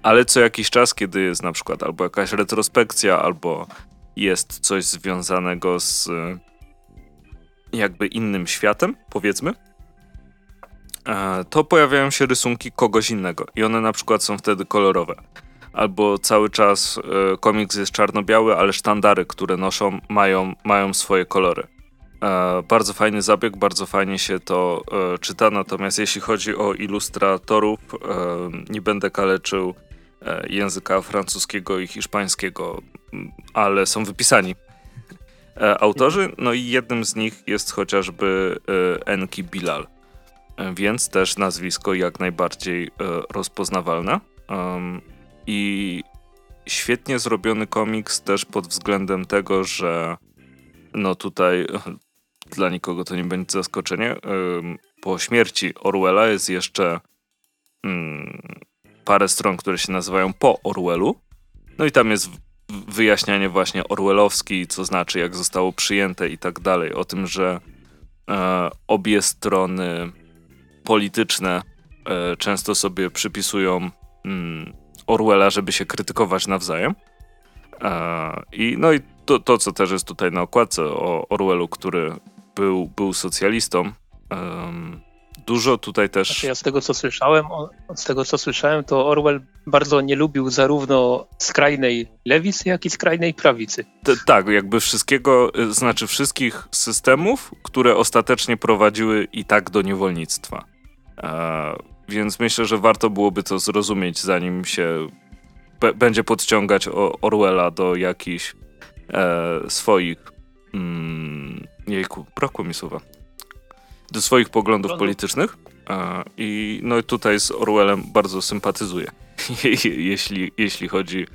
Speaker 1: ale co jakiś czas, kiedy jest na przykład albo jakaś retrospekcja, albo jest coś związanego z e, jakby innym światem, powiedzmy, to pojawiają się rysunki kogoś innego i one na przykład są wtedy kolorowe albo cały czas e, komiks jest czarno-biały, ale sztandary, które noszą, mają, mają swoje kolory. E, bardzo fajny zabieg, bardzo fajnie się to e, czyta, natomiast jeśli chodzi o ilustratorów, nie będę kaleczył języka francuskiego i hiszpańskiego, ale są wypisani autorzy, no i jednym z nich jest chociażby Enki Bilal, więc też nazwisko jak najbardziej rozpoznawalne. I świetnie zrobiony komiks też pod względem tego, że no tutaj [LAUGHS] dla nikogo to nie będzie zaskoczenie. Po śmierci Orwella jest jeszcze mm, parę stron, które się nazywają po Orwellu. No i tam jest wyjaśnianie właśnie orwellowski, co znaczy, jak zostało przyjęte i tak dalej. O tym, że e, obie strony polityczne e, często sobie przypisują mm, Orwella, żeby się krytykować nawzajem. E, I no i to, to, co też jest tutaj na okładce o Orwellu, który był, był socjalistą. Dużo tutaj też.
Speaker 2: Znaczy ja z tego co słyszałem, z tego co słyszałem, to Orwell bardzo nie lubił zarówno skrajnej lewicy, jak i skrajnej prawicy.
Speaker 1: T tak, jakby wszystkiego, y, znaczy wszystkich systemów, które ostatecznie prowadziły i tak do niewolnictwa. E, więc myślę, że warto byłoby to zrozumieć, zanim się będzie podciągać Orwella do jakichś e, swoich. Mm, jejku, brakło mi słowa. Do swoich poglądów politycznych. I no tutaj z Orwellem bardzo sympatyzuję. [LAUGHS] jeśli, jeśli chodzi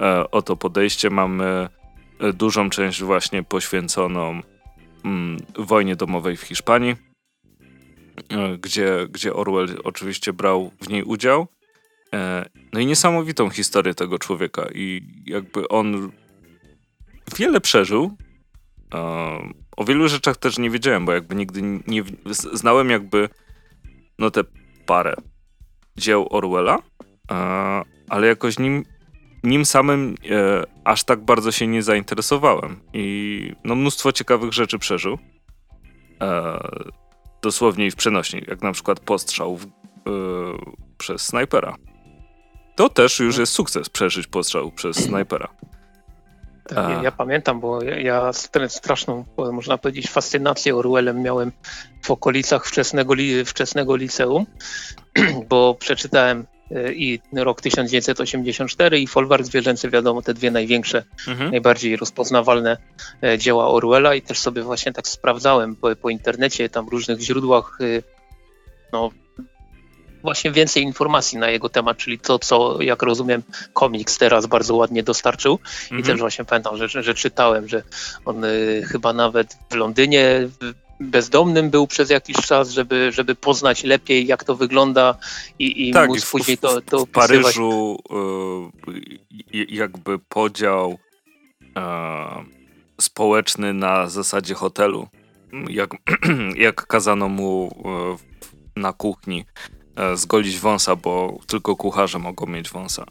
Speaker 1: e, o to podejście, mamy e, dużą część właśnie poświęconą mm, wojnie domowej w Hiszpanii E, gdzie, gdzie Orwell oczywiście brał w niej udział. No i niesamowitą historię tego człowieka i jakby on wiele przeżył. E, o wielu rzeczach też nie wiedziałem, bo jakby nigdy nie znałem jakby no te parę dzieł Orwella, ale jakoś nim, nim samym aż tak bardzo się nie zainteresowałem i no mnóstwo ciekawych rzeczy przeżył dosłownie i w przenośni, jak na przykład postrzał w, yy, przez snajpera. To też już jest sukces przeżyć postrzał przez snajpera.
Speaker 2: Tak, ja, ja, pamiętam, bo ja, ja straszną, można powiedzieć, fascynację Orwellem miałem w okolicach wczesnego, wczesnego liceum, [CLEARS THROAT] bo przeczytałem i rok 1984 i Folwark Zwierzęcy, wiadomo, te dwie największe, mhm. najbardziej rozpoznawalne e, dzieła Orwella i też sobie właśnie tak sprawdzałem po, po internecie, tam w różnych źródłach, e, no właśnie więcej informacji na jego temat, czyli to, co jak rozumiem komiks teraz bardzo ładnie dostarczył mhm. i też właśnie pamiętam, że, że, czytałem, że on y, chyba nawet w Londynie bezdomnym był przez jakiś czas, żeby, żeby poznać lepiej, jak to wygląda i, i
Speaker 1: tak,
Speaker 2: móc w, później to,
Speaker 1: to W Paryżu y, jakby podział y, społeczny na zasadzie hotelu. Jak, [CLEARS THROAT] jak kazano mu y, na kuchni zgolić wąsa, bo tylko kucharze mogą mieć wąsa.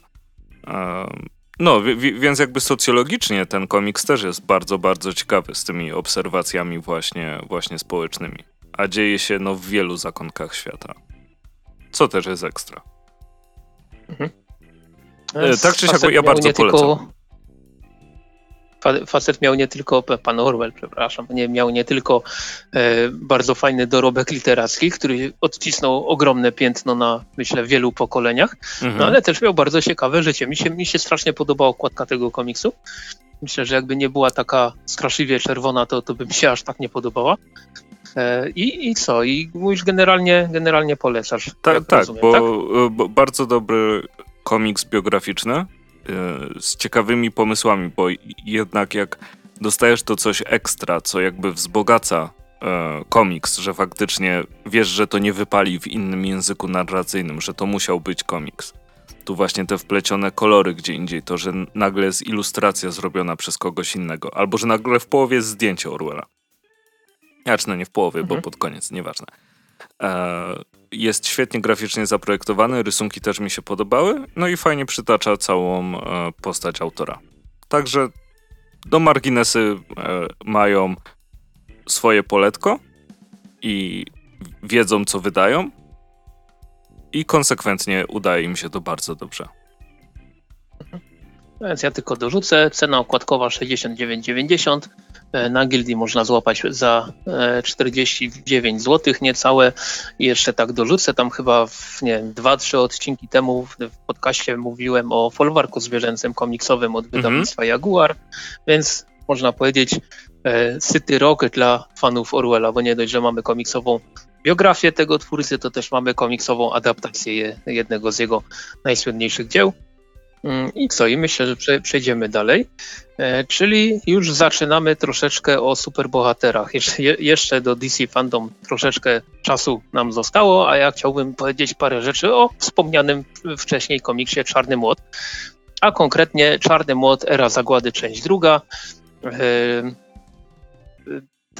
Speaker 1: No, więc jakby socjologicznie ten komiks też jest bardzo, bardzo ciekawy z tymi obserwacjami właśnie, właśnie społecznymi. A dzieje się no w wielu zakątkach świata. Co też jest ekstra. Mhm. E, tak czy siak, ja bardzo polecam. Tylko
Speaker 2: facet miał nie tylko, pan Orwell, przepraszam, nie, miał nie tylko e, bardzo fajny dorobek literacki, który odcisnął ogromne piętno na, myślę, wielu pokoleniach, mhm. no ale też miał bardzo ciekawe życie. Mi się, mi się strasznie podobała okładka tego komiksu. Myślę, że jakby nie była taka straszliwie czerwona, to, to by mi się aż tak nie podobała. E, I, I co? I mówisz generalnie, generalnie polecasz.
Speaker 1: Tak, tak, rozumiem, bo, tak, bo bardzo dobry komiks biograficzny z ciekawymi pomysłami, bo jednak jak dostajesz to coś ekstra, co jakby wzbogaca e, komiks, że faktycznie wiesz, że to nie wypali w innym języku narracyjnym, że to musiał być komiks. tu właśnie te wplecione kolory gdzie indziej, to, że nagle jest ilustracja zrobiona przez kogoś innego, albo że nagle w połowie jest zdjęcie Orwella. Znaczy, no nie w połowie, mhm. bo pod koniec, nieważne. E, jest świetnie graficznie zaprojektowany, rysunki też mi się podobały, no i fajnie przytacza całą e, postać autora. Także do marginesy e, mają swoje poletko i wiedzą, co wydają, i konsekwentnie udaje im się to bardzo dobrze.
Speaker 2: Więc ja tylko dorzucę. Cena okładkowa 69,90. E, na gildii można złapać za 49 e, zł niecałe. I jeszcze tak dorzucę, tam chyba w, nie wiem, dwa, trzy odcinki temu w podcaście mówiłem o folwarku zwierzęcym komiksowym od mhm. wydawnictwa Jaguar, więc można powiedzieć e, syty rok dla fanów Orwella, bo nie dość, że mamy komiksową biografię tego twórcy, to też mamy komiksową adaptację jednego z jego najsłynniejszych dzieł. Mm, I co? I myślę, że przejdziemy dalej. E, czyli już zaczynamy troszeczkę o superbohaterach. Jeszcze, do DC Fandom troszeczkę czasu nam zostało, a ja chciałbym powiedzieć parę rzeczy o wspomnianym wcześniej komiksie Czarny Młot. A konkretnie Czarny Młot, Era Zagłady, część druga. E,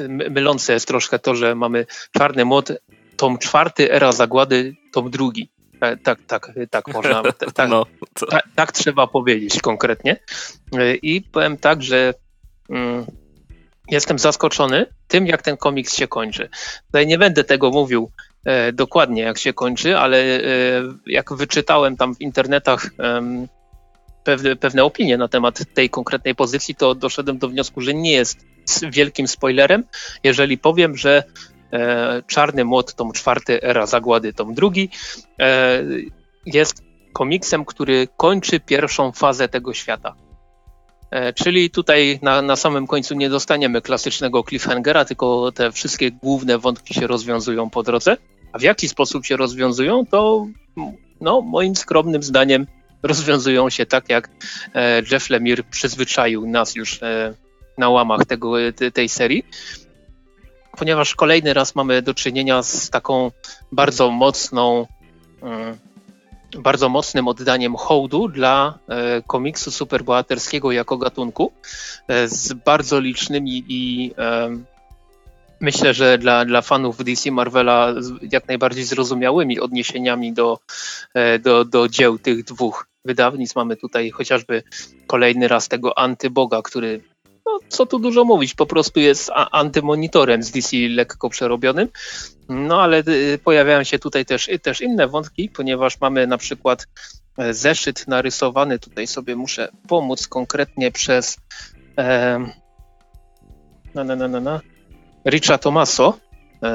Speaker 2: mylące jest troszkę to, że mamy Czarny Młot, tom czwarty, Era Zagłady, tom drugi. E, tak, tak, tak można, [LAUGHS] tak, no, tak, tak, trzeba powiedzieć konkretnie. E, I powiem tak, że mm, jestem zaskoczony tym, jak ten komiks się kończy. Tutaj nie będę tego mówił e, dokładnie, jak się kończy, ale e, jak wyczytałem tam w internetach pewne, pewne opinie na temat tej konkretnej pozycji, to doszedłem do wniosku, że nie jest wielkim spoilerem, jeżeli powiem, że e, Czarny Młot, tom czwarty, Era Zagłady, tom drugi, e, jest komiksem, który kończy pierwszą fazę tego świata. E, czyli tutaj na, na samym końcu nie dostaniemy klasycznego cliffhangera, tylko te wszystkie główne wątki się rozwiązują po drodze. A w jaki sposób się rozwiązują, to no, moim skromnym zdaniem rozwiązują się tak, jak e, Jeff Lemire przyzwyczaił nas już e, na łamach tego, tej serii. Ponieważ kolejny raz mamy do czynienia z taką bardzo mocną, mm, bardzo mocnym oddaniem hołdu dla e, komiksu superbohaterskiego jako gatunku, z bardzo licznymi i myślę, że dla, dla fanów DC Marvela jak najbardziej zrozumiałymi odniesieniami do, do, do dzieł tych dwóch wydawnictw. Mamy tutaj chociażby kolejny raz tego antyboga, który no, co tu dużo mówić, po prostu jest antymonitorem z DC lekko przerobionym. No ale y, pojawiają się tutaj też, też inne wątki, ponieważ mamy na przykład e, zeszyt narysowany, tutaj sobie muszę pomóc konkretnie przez e, na, na, na, na, Richa Tomaso,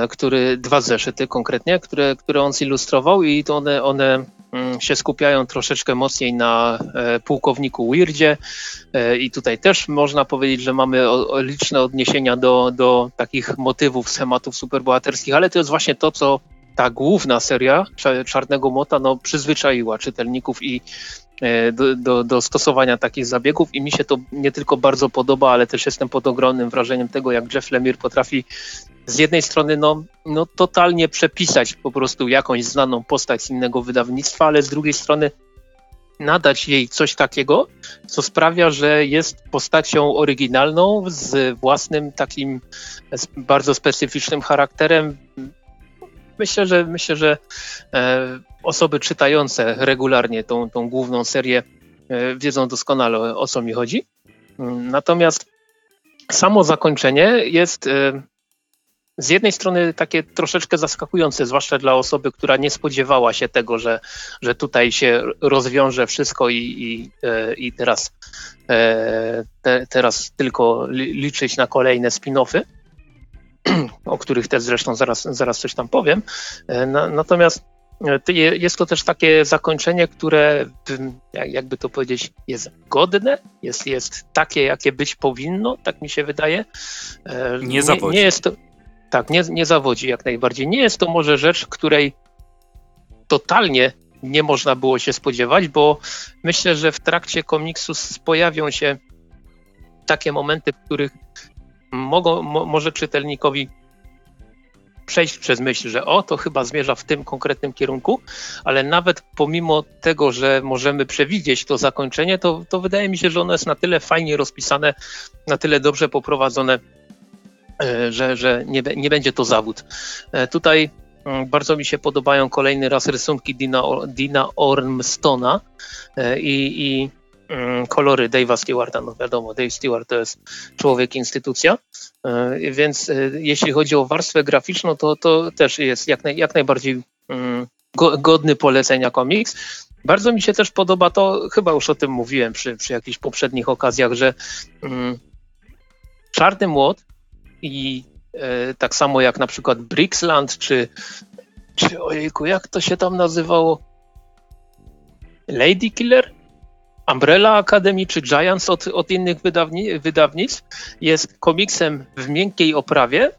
Speaker 2: który dwa zeszyty konkretnie, które, które on zilustrował i to one, one Mm, się skupiają troszeczkę mocniej na e, pułkowniku Weirdzie. E, i tutaj też można powiedzieć, że mamy liczne odniesienia do, do takich motywów, schematów superbohaterskich, ale to jest właśnie to, co ta główna seria Czarnego Mota no, przyzwyczaiła czytelników i e, do, do, do, stosowania takich zabiegów. I mi się to nie tylko bardzo podoba, ale też jestem pod ogromnym wrażeniem tego, jak Jeff Lemire potrafi z jednej strony no, no totalnie przepisać po prostu jakąś znaną postać z innego wydawnictwa, ale z drugiej strony nadać jej coś takiego, co sprawia, że jest postacią oryginalną z własnym takim bardzo specyficznym charakterem. Myślę, że myślę, że e, osoby czytające regularnie tą, tą główną serię e, wiedzą doskonale o, co mi chodzi. Natomiast samo zakończenie jest e, z jednej strony takie troszeczkę zaskakujące, zwłaszcza dla osoby, która nie spodziewała się tego, że, że tutaj się rozwiąże wszystko i, i, e, i teraz, e, te, teraz tylko liczyć na kolejne spin-offy, [CLEARS THROAT] o których też zresztą zaraz, zaraz coś tam powiem. E, natomiast jest to też takie zakończenie, które, jakby to powiedzieć, jest godne, jest, jest takie, jakie być powinno, tak mi się wydaje.
Speaker 1: Nie, nie,
Speaker 2: nie jest to, tak, nie, nie zawodzi jak najbardziej. Nie jest to może rzecz, której totalnie nie można było się spodziewać, bo myślę, że w trakcie komiksu pojawią się takie momenty, w których mogą, mo, może czytelnikowi przejść przez myśl, że o, to chyba zmierza w tym konkretnym kierunku, ale nawet pomimo tego, że możemy przewidzieć to zakończenie, to, to wydaje mi się, że ono jest na tyle fajnie rozpisane, na tyle dobrze poprowadzone, że, że nie, nie będzie to zawód. E, tutaj mm, bardzo mi się podobają kolejny raz rysunki Dina, Dina Ormstona e, i, i kolory Dave'a Stewarta, no wiadomo, Dave Stewart to jest człowiek, instytucja, e, więc e, jeśli chodzi o warstwę graficzną, to, to też jest jak, naj, jak najbardziej mm, godny polecenia komiks. Bardzo mi się też podoba to, chyba już o tym mówiłem przy, przy jakichś poprzednich okazjach, że mm, Czarny Młot i e, tak samo jak na przykład Brixland, czy, czy ojejku, jak to się tam nazywało? Lady Killer? Umbrella Academy czy Giants od, od innych wydawni, wydawnictw jest komiksem w miękkiej oprawie,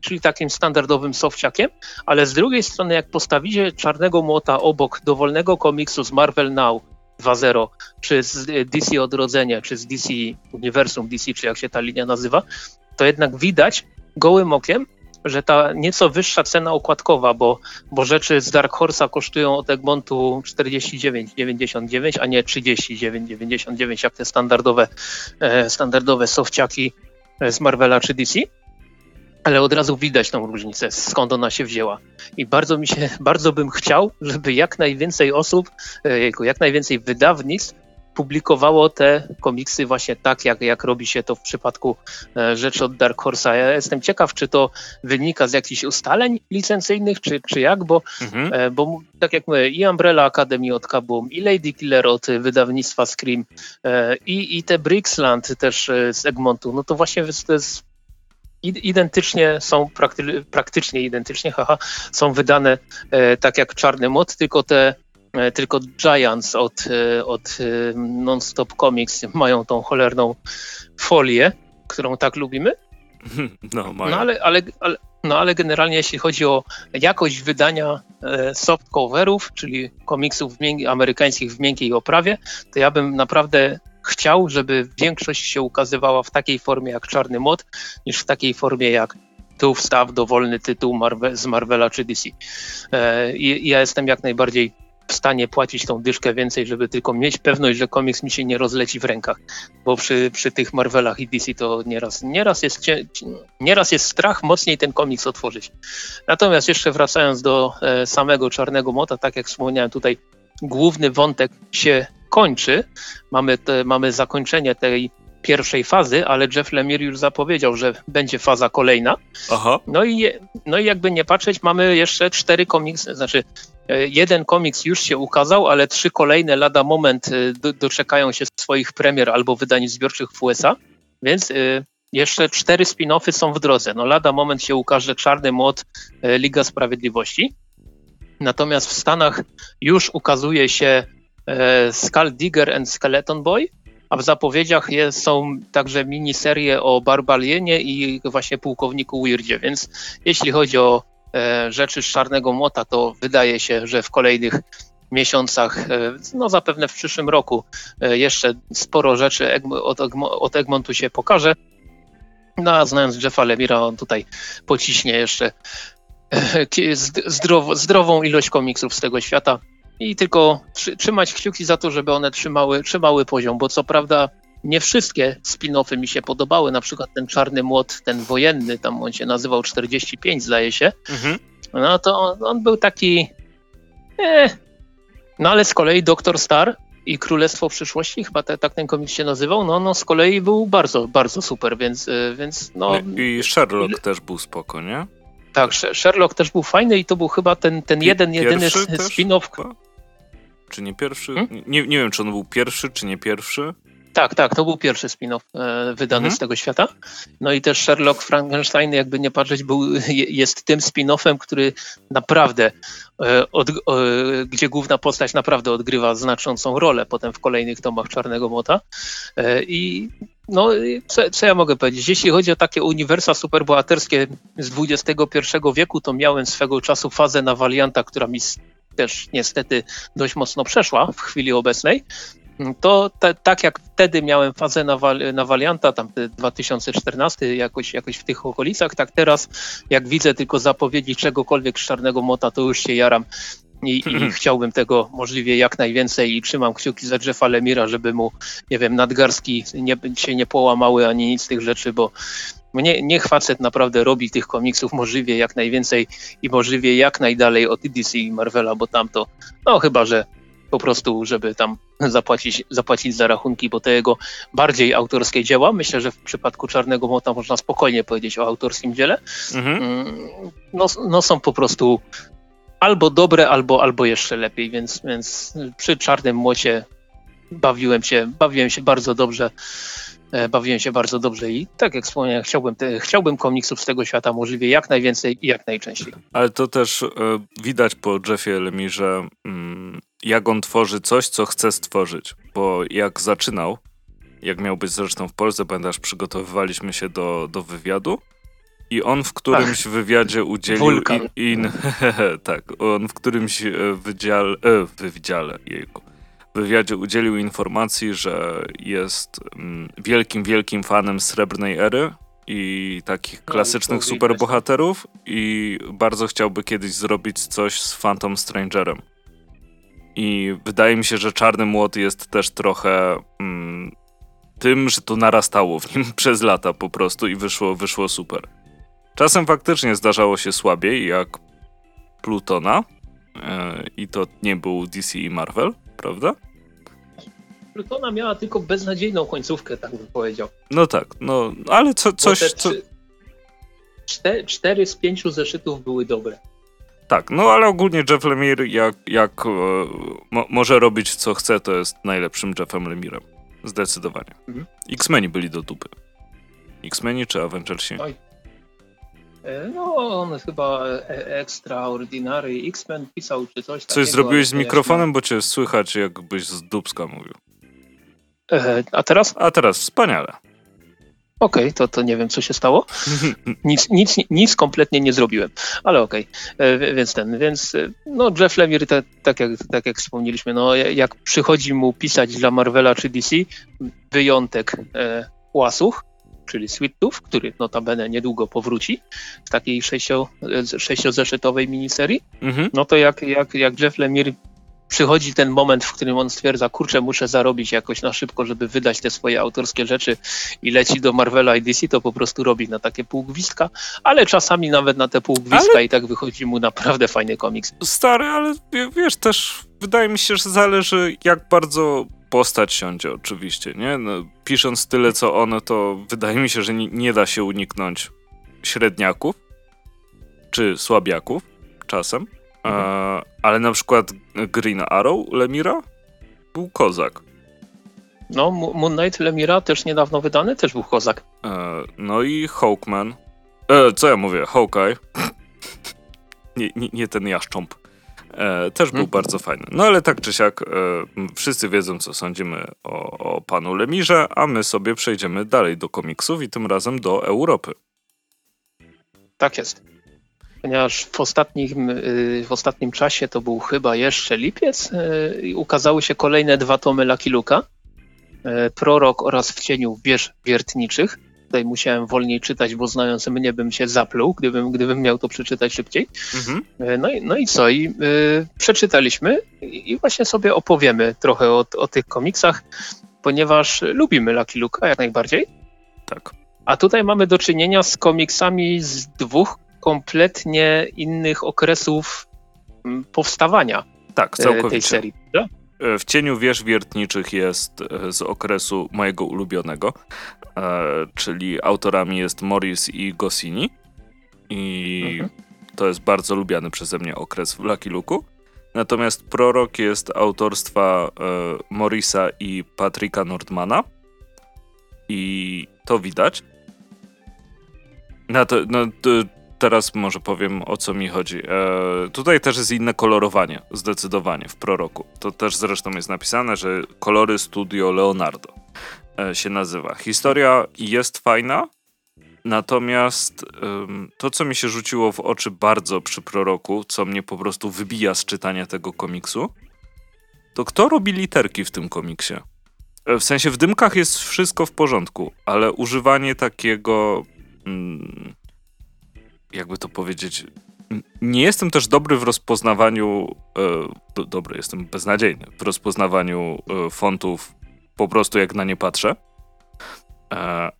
Speaker 2: czyli takim standardowym softciakiem, ale z drugiej strony jak postawicie Czarnego Młota obok dowolnego komiksu z Marvel Now 2.0, czy z DC Odrodzenia, czy z DC Uniwersum DC, czy jak się ta linia nazywa, to jednak widać gołym okiem, że ta nieco wyższa cena okładkowa, bo, bo rzeczy z Dark Horse'a kosztują od Egmontu 49,99, a nie 39,99 jak te standardowe, e, standardowe softciaki z Marvela czy DC. Ale od razu widać tą różnicę, skąd ona się wzięła. I bardzo mi się, bardzo bym chciał, żeby jak najwięcej osób, e, jak najwięcej wydawnictw publikowało te komiksy właśnie tak, jak, jak robi się to w przypadku e, rzeczy od Dark Horse'a. Ja jestem ciekaw, czy to wynika z jakichś ustaleń licencyjnych, czy, czy jak, bo, mhm. e, bo tak jak mówię, i Umbrella Academy od Kaboom, i Lady Killer od wydawnictwa Scream, e, i, i te Brixland też z Egmontu, no to właśnie to jest identycznie są, prakty, praktycznie identycznie, haha, są wydane e, tak jak Czarny Mod, tylko te tylko Giants od, e, od e, Non-Stop Comics mają tą cholerną folię, którą tak lubimy. [LAUGHS]
Speaker 1: No,
Speaker 2: no ale, ale, ale, no ale generalnie jeśli chodzi o jakość wydania softcoverów, czyli komiksów amerykańskich w miękkiej oprawie, to ja bym naprawdę chciał, żeby większość się ukazywała w takiej formie jak Czarny Mod, niż w takiej formie jak tu wstaw dowolny tytuł z Marvela czy DC. I ja jestem jak najbardziej w stanie płacić tą dyszkę więcej, żeby tylko mieć pewność, że komiks mi się nie rozleci w rękach. Bo przy, przy tych Marvelach i DC to nieraz, nieraz, jest, nieraz jest strach mocniej ten komiks otworzyć. Natomiast jeszcze wracając do e, samego Czarnego Mota, tak jak wspomniałem tutaj, główny wątek się kończy. Mamy, te, mamy zakończenie tej pierwszej fazy, ale Jeff Lemire już zapowiedział, że będzie faza kolejna. Aha. No i, no i jakby nie patrzeć, mamy jeszcze cztery komiksy, znaczy E, jeden komiks już się ukazał, ale trzy kolejne lada moment e, do, doczekają się swoich premier albo wydań zbiorczych w USA, więc e, jeszcze cztery spin-offy są w drodze. No lada moment się ukaże Czarny Młot, Liga Sprawiedliwości. Natomiast w Stanach już ukazuje się Skull Digger and Skeleton Boy, a w zapowiedziach jest, są także miniserie o Barbalienie i właśnie pułkowniku Weirdzie, więc jeśli chodzi o E, rzeczy z Czarnego Młota, to wydaje się, że w kolejnych miesiącach, e, no zapewne w przyszłym roku e, jeszcze sporo rzeczy od, Egmontu się pokaże. No a znając Jeffa Lemira, on tutaj pociśnie jeszcze zdrow, zdrową ilość komiksów z tego świata i tylko trzymać kciuki za to, żeby one trzymały, trzymały poziom, bo co prawda nie wszystkie spin-offy mi się podobały, na przykład ten Czarny Młot, ten wojenny, tam on się nazywał 45 zdaje się, mhm. no to on, on, był taki eh. no ale z kolei Doktor Star i Królestwo Przyszłości, chyba te, tak ten komiks się nazywał, no, no z kolei był bardzo, bardzo super, więc, y, więc no...
Speaker 1: I Sherlock też był spoko, nie?
Speaker 2: Tak, Sherlock też był fajny i to był chyba ten, ten jeden, jedyny spin-off.
Speaker 1: Czy nie pierwszy? Hmm? Nie, nie wiem, czy on był pierwszy, czy nie pierwszy.
Speaker 2: Tak, tak, to był pierwszy spin-off e, wydany mhm. z tego świata. No i też Sherlock Frankenstein, jakby nie patrzeć, był, jest tym spin-offem, który naprawdę, e, od, gdzie główna postać naprawdę odgrywa znaczącą rolę potem w kolejnych tomach Czarnego Mota. E, I no, co, co, ja mogę powiedzieć? Jeśli chodzi o takie uniwersa superbohaterskie z XXI wieku, to miałem swego czasu fazę na Valianta, która mi też niestety dość mocno przeszła w chwili obecnej. To te, tak jak wtedy miałem fazę na, na Valianta, tam 2014, jakoś, jakoś w tych okolicach, tak teraz jak widzę tylko zapowiedzi czegokolwiek z Czarnego Mota, to już się jaram i, i chciałbym tego możliwie jak najwięcej i trzymam kciuki za Jeffa Lemira, żeby mu, nie wiem, nadgarstki nie, się nie połamały ani nic z tych rzeczy, bo mnie, niech facet naprawdę robi tych komiksów możliwie jak najwięcej i możliwie jak najdalej od DC i Marvela, bo tamto, no chyba, że po prostu, żeby tam zapłacić, zapłacić za rachunki, bo te jego bardziej autorskie dzieła, myślę, że w przypadku Czarnego Mota można spokojnie powiedzieć o autorskim dziele, mhm. Mm, no, no są po prostu albo dobre, albo, albo jeszcze lepiej, więc, więc przy Czarnym Młocie bawiłem się, bawiłem się bardzo dobrze. E, bawiłem się bardzo dobrze i tak jak wspomniałem, chciałbym, te, chciałbym komiksów z tego świata możliwie jak najwięcej i jak najczęściej.
Speaker 1: Ale to też y, widać po Jeffie Lemirze, y, jak on tworzy coś, co chce stworzyć. Bo jak zaczynał, jak miał być zresztą w Polsce, pamiętasz, przygotowywaliśmy się do, do wywiadu i on w którymś Ach, wywiadzie udzielił in, [LAUGHS] tak, on w którymś e, wydziale, e, wydziale jejku, wywiadzie udzielił informacji, że jest mm, wielkim, wielkim fanem Srebrnej Ery i takich no, klasycznych superbohaterów i bardzo chciałby kiedyś zrobić coś z Phantom Strangerem. I wydaje mi się, że Czarny Młot jest też trochę mm, tym, że to narastało w nim [LAUGHS] przez lata po prostu i wyszło, wyszło super. Czasem faktycznie zdarzało się słabiej, jak Plutona. E, I to nie był DC i Marvel, prawda?
Speaker 2: Plutona miała tylko beznadziejną końcówkę, tak bym powiedział.
Speaker 1: No tak, no ale co, coś. Co...
Speaker 2: Cztery, cztery z pięciu zeszytów były dobre.
Speaker 1: Tak, no ale ogólnie Jeff Lemire, jak, jak e, mo, może robić co chce, to jest najlepszym Jeffem Lemirem. Zdecydowanie. Mhm. X-Meni byli do dupy. X-Meni czy Avengersi? Oj,
Speaker 2: E, no, on chyba Extraordinary X-Men pisał czy coś
Speaker 1: takiego. Coś zrobiłeś z mikrofonem, bo cię słychać jakbyś z dubska mówił.
Speaker 2: E, a teraz?
Speaker 1: A teraz, wspaniale.
Speaker 2: Okej, okay, to, to nie wiem, co się stało. [LAUGHS] Nic, nic, nic kompletnie nie zrobiłem, ale okej. Okay. Więc ten, więc no Jeff Lemire, tak, tak, jak, tak jak wspomnieliśmy, no jak przychodzi mu pisać dla Marvela czy DC, wyjątek e, Łasuch, czyli Sweetów, który notabene niedługo powróci w takiej sześcio, sześciozeszytowej miniserii, mhm. no to jak, jak, jak Jeff Lemire przychodzi ten moment, w którym on stwierdza, kurczę, muszę zarobić jakoś na szybko, żeby wydać te swoje autorskie rzeczy i leci do Marvela i DC, to po prostu robi na takie półgwistka, ale czasami nawet na te półgwiska ale... i tak wychodzi mu naprawdę fajny komiks.
Speaker 1: Stary, ale wiesz, też wydaje mi się, że zależy jak bardzo postać siądzie oczywiście, nie? No, pisząc tyle co ono, to wydaje mi się, że nie, nie da się uniknąć średniaków czy słabiaków czasem. E, ale na przykład Green Arrow Lemira był kozak.
Speaker 2: No, Moon Knight Lemira też niedawno wydany, też był kozak.
Speaker 1: E, no i Hawkman. E, co ja mówię? Hawkeye. [LAUGHS] nie, nie, nie ten jaszcząb. E, też był hmm. bardzo fajny. No ale tak czy siak, e, wszyscy wiedzą, co sądzimy o, o panu Lemirze, a my sobie przejdziemy dalej do komiksów i tym razem do Europy.
Speaker 2: Tak jest. Ponieważ w ostatnim, y, w ostatnim czasie, to był chyba jeszcze lipiec, y, ukazały się kolejne dwa tomy Lucky Luka. E, Prorok oraz W cieniu wież wiertniczych tutaj musiałem wolniej czytać, bo znając mnie bym się zapluł, gdybym, gdybym miał to przeczytać szybciej. Mhm. No, i, no i co? I, y, przeczytaliśmy i, właśnie sobie opowiemy trochę o, o tych komiksach, ponieważ lubimy Lucky Luka jak najbardziej.
Speaker 1: Tak.
Speaker 2: A tutaj mamy do czynienia z komiksami z dwóch kompletnie innych okresów powstawania
Speaker 1: tak, e, całkowicie. tej serii. Prawda? E, w cieniu wież wiertniczych jest e, z okresu mojego ulubionego, czyli autorami jest Morris i Gosini. I mhm. to jest bardzo lubiany przeze mnie okres w Lucky Luke'u. Natomiast Prorok jest autorstwa Morisa i Patricka Nordmana. I to widać. Na to, no, to, teraz może powiem o co mi chodzi. E, tutaj też jest inne kolorowanie, zdecydowanie w proroku. To też zresztą jest napisane, że kolory studio Leonardo e, się nazywa. Historia jest fajna, natomiast e, to, co mi się rzuciło w oczy bardzo przy proroku, co mnie po prostu wybija z czytania tego komiksu, to kto robi literki w tym komiksie? E, w sensie w dymkach jest wszystko w porządku, ale używanie takiego. Mm, jakby to powiedzieć. Nie jestem też dobry w rozpoznawaniu. E, do, dobry, jestem beznadziejny w rozpoznawaniu e, fontów po prostu jak na nie patrzę. E,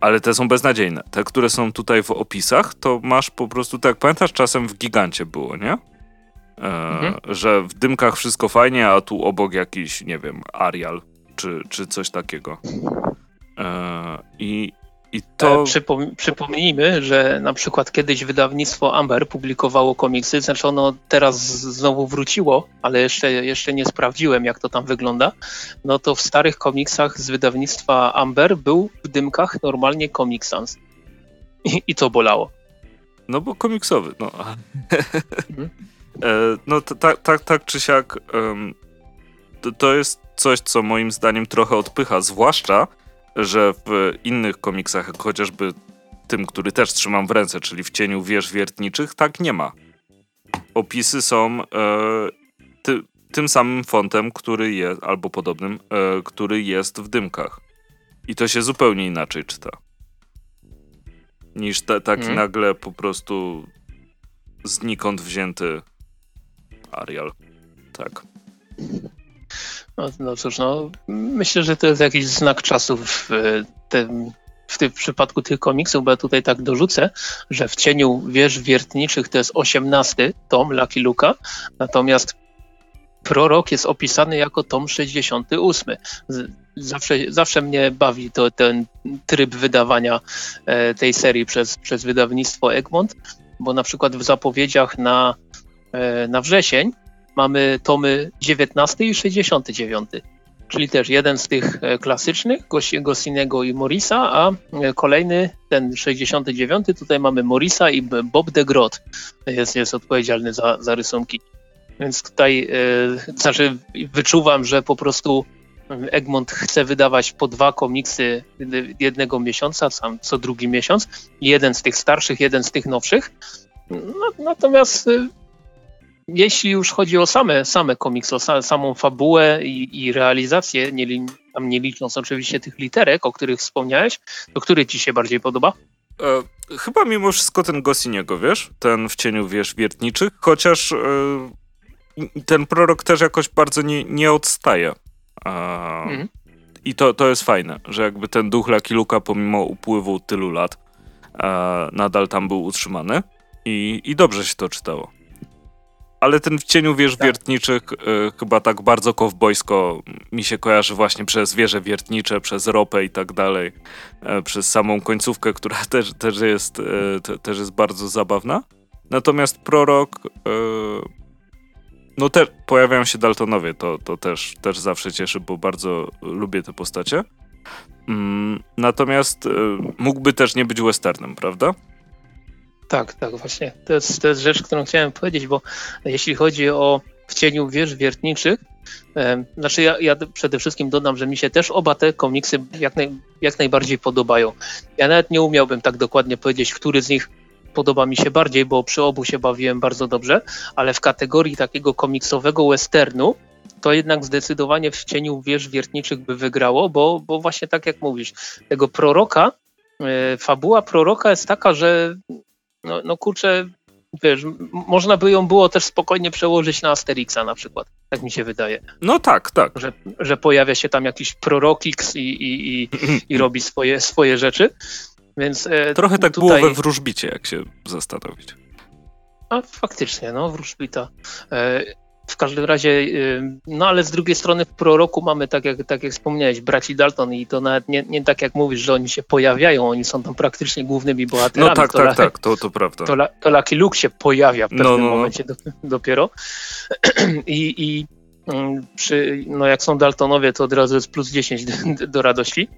Speaker 1: ale te są beznadziejne. Te, które są tutaj w opisach, to masz po prostu, tak pamiętasz, czasem w gigancie było, nie? E, mhm. Że w dymkach wszystko fajnie, a tu obok jakiś, nie wiem, Arial czy, czy coś takiego. E, I i to...
Speaker 2: Przypom przypomnijmy, że na przykład kiedyś wydawnictwo Amber publikowało komiksy, znaczy ono teraz znowu wróciło, ale jeszcze, jeszcze nie sprawdziłem, jak to tam wygląda. No to w starych komiksach z wydawnictwa Amber był w dymkach normalnie Comic Sans. I, i to bolało.
Speaker 1: No bo komiksowy, no. [LAUGHS] Mhm. e, no tak, tak, tak czy siak to, to jest coś, co moim zdaniem trochę odpycha, zwłaszcza że w innych komiksach, chociażby tym, który też trzymam w ręce, czyli w cieniu wież wiertniczych, tak nie ma. Opisy są e, ty, tym samym fontem, który jest, albo podobnym, e, który jest w dymkach. I to się zupełnie inaczej czyta. Niż te, taki mm. nagle po prostu znikąd wzięty Arial. Tak.
Speaker 2: No, no cóż, no, myślę, że to jest jakiś znak czasów w tym, w tym przypadku tych komiksów, bo ja tutaj tak dorzucę, że w cieniu wież wiertniczych to jest 18 tom Lucky Luka, natomiast prorok jest opisany jako tom 68. Zawsze, zawsze mnie bawi to, ten tryb wydawania e, tej serii przez, przez wydawnictwo Egmont, bo na przykład w zapowiedziach na, e, na wrzesień mamy tomy 19 i 69, czyli też jeden z tych e, klasycznych, Gossinego i Morisa, a e, kolejny, ten 69, tutaj mamy Morisa i Bob de Grot jest, jest odpowiedzialny za, za rysunki. Więc tutaj e, znaczy wyczuwam, że po prostu Egmont chce wydawać po dwa komiksy jednego miesiąca, sam co drugi miesiąc. Jeden z tych starszych, jeden z tych nowszych. No, natomiast jeśli już chodzi o same, same komiksy, o samą fabułę i, i realizację, nie, tam nie licząc oczywiście tych literek, o których wspomniałeś, to który ci się bardziej podoba?
Speaker 1: E, chyba mimo wszystko ten Gosiniego, wiesz? Ten w cieniu, wiesz, wiertniczych, chociaż e, ten prorok też jakoś bardzo nie, nie odstaje. E, mhm. I to, to jest fajne, że jakby ten duch Lucky Luka pomimo upływu tylu lat e, nadal tam był utrzymany i, i dobrze się to czytało ale ten w cieniu wież tak. wiertniczych y, chyba tak bardzo kowbojsko mi się kojarzy właśnie przez wieże wiertnicze, przez ropę i tak dalej, y, przez samą końcówkę, która [LAUGHS] też, też, jest, y, te, też jest bardzo zabawna. Natomiast prorok, no te pojawiają się Daltonowie, to, to też, też zawsze cieszy, bo bardzo lubię te postacie. Mm, natomiast mógłby też nie być westernem, prawda?
Speaker 2: Tak, tak, właśnie. To jest, to jest rzecz, którą chciałem powiedzieć, bo jeśli chodzi o w cieniu wież wiertniczych, znaczy ja, ja, przede wszystkim dodam, że mi się też oba te komiksy jak, naj, jak najbardziej podobają. Ja nawet nie umiałbym tak dokładnie powiedzieć, który z nich podoba mi się bardziej, bo przy obu się bawiłem bardzo dobrze, ale w kategorii takiego komiksowego westernu to jednak zdecydowanie w cieniu wież wiertniczych by wygrało, bo, bo właśnie tak jak mówisz, tego proroka, e, fabuła proroka jest taka, że no, no kurczę, wiesz, można by ją było też spokojnie przełożyć na Asterixa na przykład, tak mi się wydaje.
Speaker 1: No tak, tak.
Speaker 2: Że, że pojawia się tam jakiś prorokix i, i, i, i robi swoje, swoje rzeczy. Więc,
Speaker 1: e, Trochę tak tutaj... było we wróżbicie, jak się zastanowić.
Speaker 2: A faktycznie, no, wróżbita. E, w każdym razie, no ale z drugiej strony w proroku mamy, tak jak, tak jak wspomniałeś, braci Dalton i to nawet nie, nie tak jak mówisz, że oni się pojawiają, oni są tam praktycznie głównymi bohaterami.
Speaker 1: No tak, to tak, tak, to, to prawda.
Speaker 2: To, to Lucky Luke się pojawia w pewnym no, no, no. momencie do, dopiero [CLEARS THROAT] i, i mm, przy, no jak są Daltonowie, to od razu jest plus 10 do, do radości.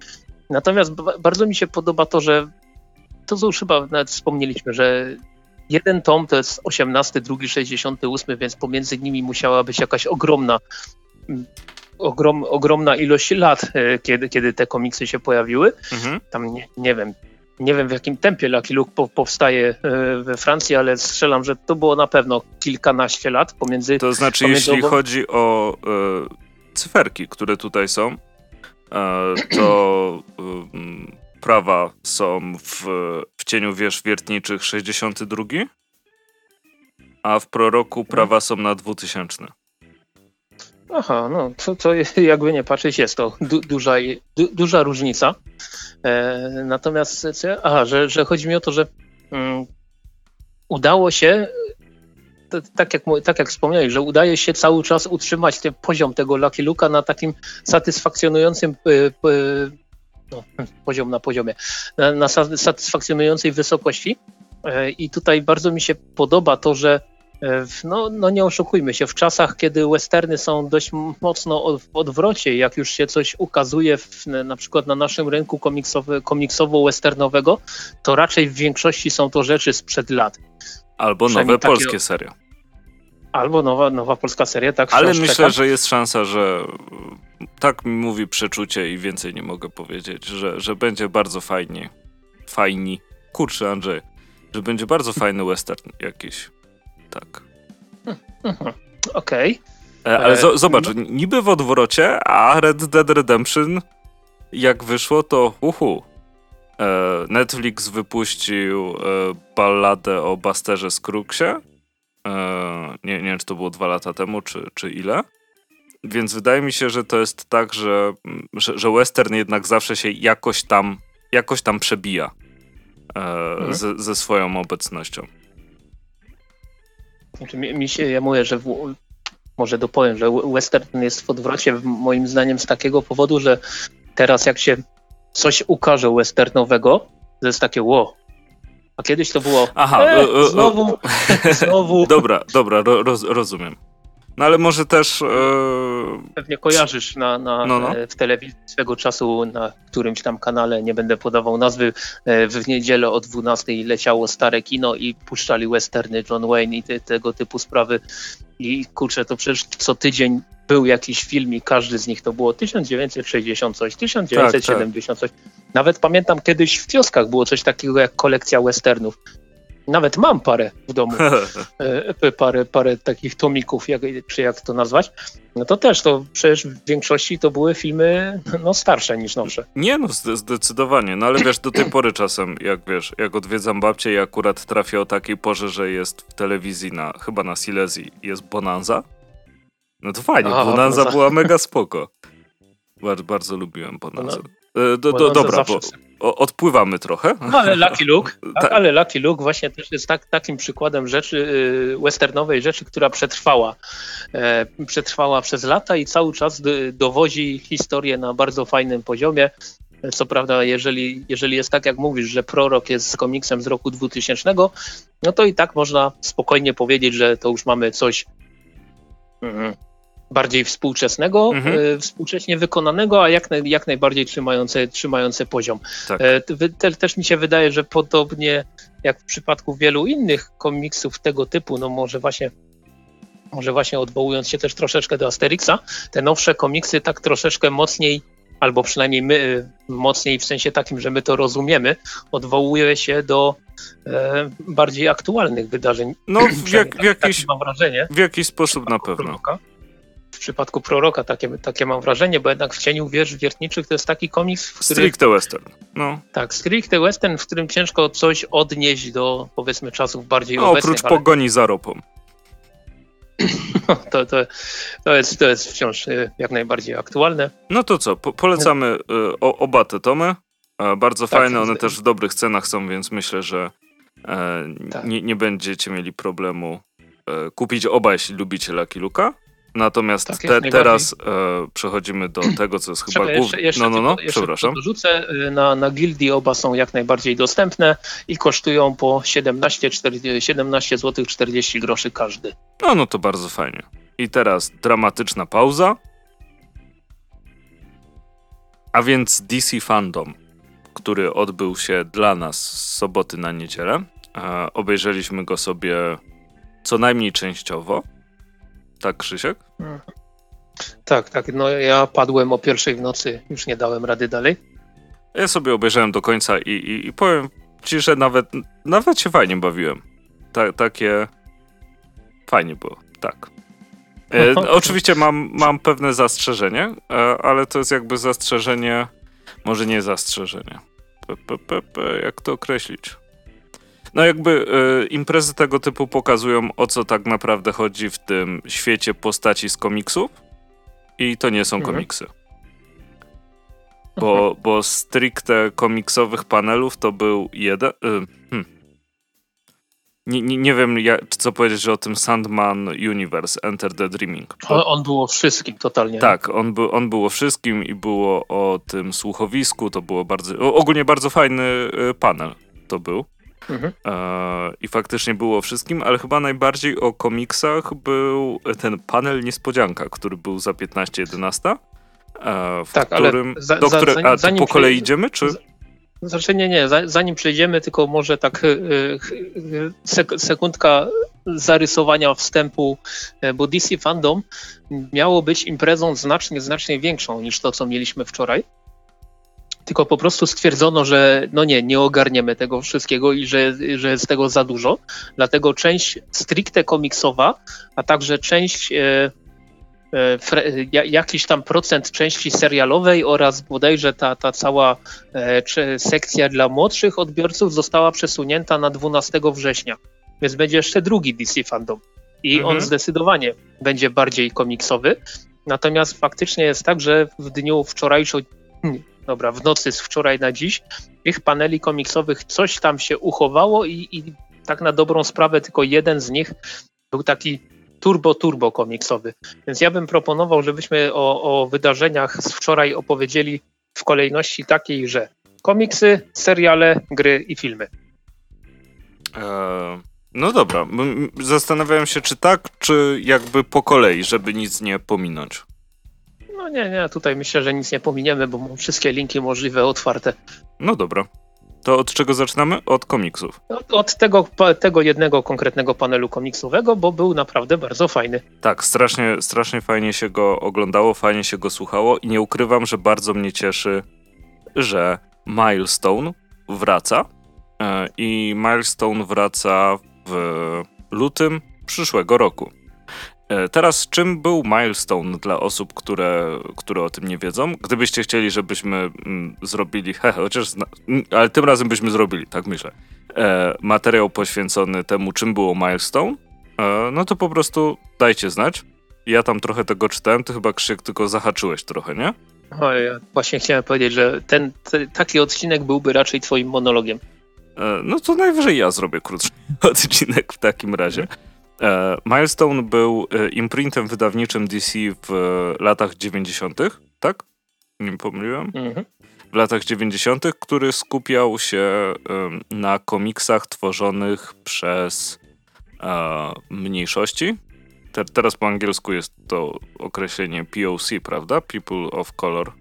Speaker 2: Natomiast bardzo mi się podoba to, że to co już chyba nawet wspomnieliśmy, że Jeden tom to jest 18, drugi 68, więc pomiędzy nimi musiała być jakaś ogromna, ogrom, ogromna ilość lat, e, kiedy, kiedy te komiksy się pojawiły. Mhm. Tam nie, nie wiem, nie wiem w jakim tempie Lucky Luke po, powstaje e, we Francji, ale strzelam, że to było na pewno kilkanaście lat pomiędzy.
Speaker 1: To znaczy,
Speaker 2: pomiędzy
Speaker 1: jeśli chodzi o e, cyferki, które tutaj są, e, to e, prawa są w, w cieniu wież wiertniczych 62, a w proroku mhm. prawa są na 2000.
Speaker 2: Aha, no to, to [LAUGHS] jakby nie patrzeć, jest to du, duża, du, duża różnica. E, natomiast, aha, że, że chodzi mi o to, że mm, udało się, to, tak, jak, tak jak wspomniałeś, że udaje się cały czas utrzymać ten poziom tego Lucky Luka na takim satysfakcjonującym y, y, no, poziom na poziomie, na, na satysfakcjonującej wysokości. E, I tutaj bardzo mi się podoba to, że E, no, no nie oszukujmy się, w czasach, kiedy westerny są dość mocno w odwrocie, jak już się coś ukazuje w, na przykład na naszym rynku komiksowo-westernowego, to raczej w większości są to rzeczy sprzed lat.
Speaker 1: Albo nowe takie... polskie serie.
Speaker 2: Albo nowa, nowa polska seria, tak.
Speaker 1: Ale myślę, czekam. że jest szansa, że tak mi mówi przeczucie i więcej nie mogę powiedzieć, że, że będzie bardzo fajnie. Fajni. Kurczę, Andrzej. Że będzie bardzo fajny western jakiś tak. [LAUGHS]
Speaker 2: Okej.
Speaker 1: Okay. E, ale z- zobacz, niby w odwrocie, a Red Dead Redemption jak wyszło, to uhu. E, Netflix wypuścił e, balladę o Basterze Scroogsie. Nie, nie wiem, czy to było dwa lata temu, czy, czy ile. Więc wydaje mi się, że to jest tak, że, że, że western jednak zawsze się jakoś tam, jakoś tam przebija mhm. ze, ze swoją obecnością.
Speaker 2: Znaczy, mi, mi się, ja mówię, że w, może dopowiem, że western jest w odwrocie moim zdaniem z takiego powodu, że teraz jak się coś ukaże westernowego, to jest takie ło. A kiedyś to było Aha, e, znowu, [LAUGHS] znowu.
Speaker 1: Dobra, dobra, roz, rozumiem. No ale może też. E...
Speaker 2: Pewnie kojarzysz na, na, no, no. E, w telewizji swego czasu na którymś tam kanale, nie będę podawał nazwy, e, w niedzielę o 12 leciało stare kino i puszczali westerny John Wayne i te, tego typu sprawy. I kurczę, to przecież co tydzień był jakiś film i każdy z nich to było 1960 coś, 1970 tak, tak. coś. Nawet pamiętam kiedyś w kioskach było coś takiego jak kolekcja westernów. Nawet mam parę w domu, [LAUGHS] e, parę, parę takich tomików, jak, czy jak to nazwać. No to też, to przecież w większości to były filmy no, starsze niż nowsze.
Speaker 1: Nie no, zdecydowanie, no ale wiesz, do tej pory czasem, jak wiesz, jak odwiedzam babcię i akurat trafię o takiej porze, że jest w telewizji na, chyba na Silesii, jest Bonanza, no to fajnie, Aha, Bonanza była mega spoko. Bardzo, bardzo lubiłem Bonanza. E, do, do, dobra, bo odpływamy trochę.
Speaker 2: No, ale Lucky Luke, [LAUGHS] tak, ale Lucky Luke właśnie też jest tak, takim przykładem rzeczy, y, westernowej rzeczy, która przetrwała. E, przetrwała przez lata i cały czas dowodzi historię na bardzo fajnym poziomie. Co prawda, jeżeli, jeżeli jest tak, jak mówisz, że Prorok jest z komiksem z roku 2000, no to i tak można spokojnie powiedzieć, że to już mamy coś mm, bardziej współczesnego, mhm. E, współcześnie wykonanego, a jak, jak najbardziej trzymające, trzymające poziom. Tak. E, te, też mi się wydaje, że podobnie jak w przypadku wielu innych komiksów tego typu, no może właśnie może właśnie odwołując się też troszeczkę do Asterixa, te nowsze komiksy tak troszeczkę mocniej, albo przynajmniej my e, mocniej w sensie takim, że my to rozumiemy, odwołuje się do e, bardziej aktualnych wydarzeń.
Speaker 1: No, w, jak, w, jakiś, mam wrażenie, w jakiś sposób na pewno
Speaker 2: w przypadku proroka takie, takie mam wrażenie, bo jednak w cieniu wież wiertniczych to jest taki komiks, w
Speaker 1: którym... Stricte western. No.
Speaker 2: Tak, stricte western, w którym ciężko coś odnieść do powiedzmy czasów bardziej no, obecnych.
Speaker 1: Oprócz ale... pogoni za ropą.
Speaker 2: No, [LAUGHS] to, to, to, jest, to jest wciąż y, jak najbardziej aktualne.
Speaker 1: No to co, po, polecamy y, o, oba te tomy. E, bardzo tak, fajne, one też w dobrych cenach są, więc myślę, że e, tak. nie, nie będziecie mieli problemu e, kupić oba, jeśli lubicie Lucky Luka. Natomiast tak, te, teraz e, przechodzimy do [CLEARS THROAT] tego, co jest chyba główne. No, no, no, przepraszam.
Speaker 2: Dorzucę, y, na, na Gildii oba są jak najbardziej dostępne i kosztują po 17, 4, 17 zł 40 groszy każdy.
Speaker 1: No, no to bardzo fajnie. I teraz dramatyczna pauza. A więc DC Fandom, który odbył się dla nas z soboty na niedzielę. E, obejrzeliśmy go sobie co najmniej częściowo tak, Krzysiek?
Speaker 2: Tak, tak. No ja padłem o pierwszej w nocy, już nie dałem rady dalej.
Speaker 1: Ja sobie obejrzałem do końca i, i, i powiem ci, że nawet, nawet się fajnie bawiłem. Ta, takie... Fajnie było, tak. E, oczywiście mam, mam pewne zastrzeżenie, e, ale to jest jakby zastrzeżenie, może nie zastrzeżenie. P, p, p, p, jak to określić? No jakby e, imprezy tego typu pokazują o co tak naprawdę chodzi w tym świecie postaci z komiksów i to nie są mhm. komiksy. Bo, mhm. bo stricte komiksowych panelów to był jeden... Y, hmm. Nie, nie, nie wiem, jak, co powiedzieć że o tym Sandman Universe, Enter the Dreaming.
Speaker 2: On, on było wszystkim totalnie.
Speaker 1: Tak, on, by, on było wszystkim i było o tym słuchowisku, to było bardzo, ogólnie bardzo fajny y, panel to był. Mhm. E, I faktycznie było o wszystkim, ale chyba najbardziej o komiksach był ten panel niespodzianka, który był za 15-11. E, w tak, którym, ale za, do za, które, a zanim po kolei idziemy, czy?
Speaker 2: Znaczy nie, nie, zanim przejdziemy, tylko może tak y, y, sekundka zarysowania wstępu, e, bo DC Fandom miało być imprezą znacznie, znacznie większą niż to, co mieliśmy wczoraj. Tylko po prostu stwierdzono, że no nie, nie ogarniemy tego wszystkiego i że, że jest tego za dużo. Dlatego część stricte komiksowa, a także część e, E, jakiś tam procent części serialowej oraz bodajże ta, ta cała e, sekcja dla młodszych odbiorców została przesunięta na 12 września. Więc będzie jeszcze drugi DC Fandom. I mhm. on zdecydowanie będzie bardziej komiksowy. Natomiast faktycznie jest tak, że w dniu wczorajszym, dobra, w nocy z wczoraj na dziś, tych paneli komiksowych coś tam się uchowało i, i tak na dobrą sprawę tylko jeden z nich był taki turbo, turbo komiksowy. Więc ja bym proponował, żebyśmy o, o wydarzeniach z wczoraj opowiedzieli w kolejności takiej, że komiksy, seriale, gry i filmy.
Speaker 1: Eee, no dobra. Zastanawiałem się, czy tak, czy jakby po kolei, żeby nic nie pominąć.
Speaker 2: No nie, nie, tutaj myślę, że nic nie pominiemy, bo mam wszystkie linki możliwe otwarte.
Speaker 1: No dobra. To od czego zaczynamy? Od komiksów.
Speaker 2: Od, od, tego, tego jednego konkretnego panelu komiksowego, bo był naprawdę bardzo fajny.
Speaker 1: Tak, strasznie, strasznie fajnie się go oglądało, fajnie się go słuchało i nie ukrywam, że bardzo mnie cieszy, że Milestone wraca. E, I Milestone wraca w lutym przyszłego roku. E, teraz, czym był milestone dla osób, które, które o tym nie wiedzą? Gdybyście chcieli, żebyśmy mm, zrobili, he, [LAUGHS] chociaż, mm, ale tym razem byśmy zrobili, tak myślę, e, materiał poświęcony temu, czym było milestone, e, no to po prostu dajcie znać. Ja tam trochę tego czytałem, ty chyba Krzyk tylko zahaczyłeś trochę, nie?
Speaker 2: O, ja właśnie chciałem powiedzieć, że ten, ten taki odcinek byłby raczej twoim monologiem.
Speaker 1: E, no to najwyżej ja zrobię krótszy [LAUGHS] odcinek w takim razie. E, Milestone był e, imprintem wydawniczym DC w latach 90., tak? Nie pomyliłem? Mhm. W latach 90., który skupiał się na komiksach tworzonych przez e, mniejszości. Te, teraz po angielsku jest to określenie POC, prawda? People of Color.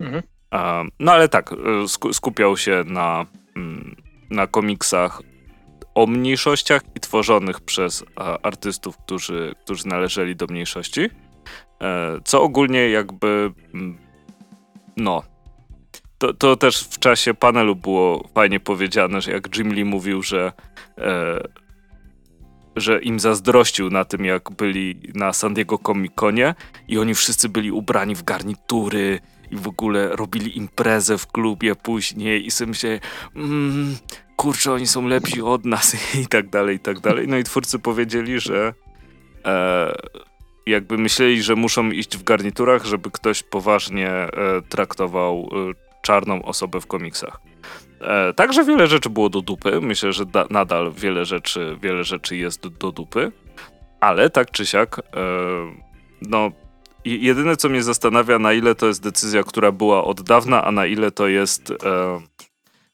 Speaker 1: Mhm. no ale tak, skupiał się na, mm, na komiksach o mniejszościach i tworzonych przez artystów, którzy, którzy należeli do mniejszości. E, co ogólnie jakby mm, no. To, to też w czasie panelu było fajnie powiedziane, że jak Jim Lee mówił, że e, że im zazdrościł na tym, jak byli na San Diego Comic Conie i oni wszyscy byli ubrani w garnitury i w ogóle robili imprezę w klubie później i sobie myślę, mm, kurczę, oni są lepsi od nas [LAUGHS] i tak dalej, i tak dalej. No i twórcy powiedzieli, że e, jakby myśleli, że muszą iść w garniturach, żeby ktoś poważnie e, traktował e, czarną osobę w komiksach. E, także wiele rzeczy było do dupy. Myślę, że da, nadal wiele rzeczy, wiele rzeczy jest do dupy, ale tak czy siak, e, no jedyne co mnie zastanawia, na ile to jest decyzja, która była od dawna, a na ile to jest e,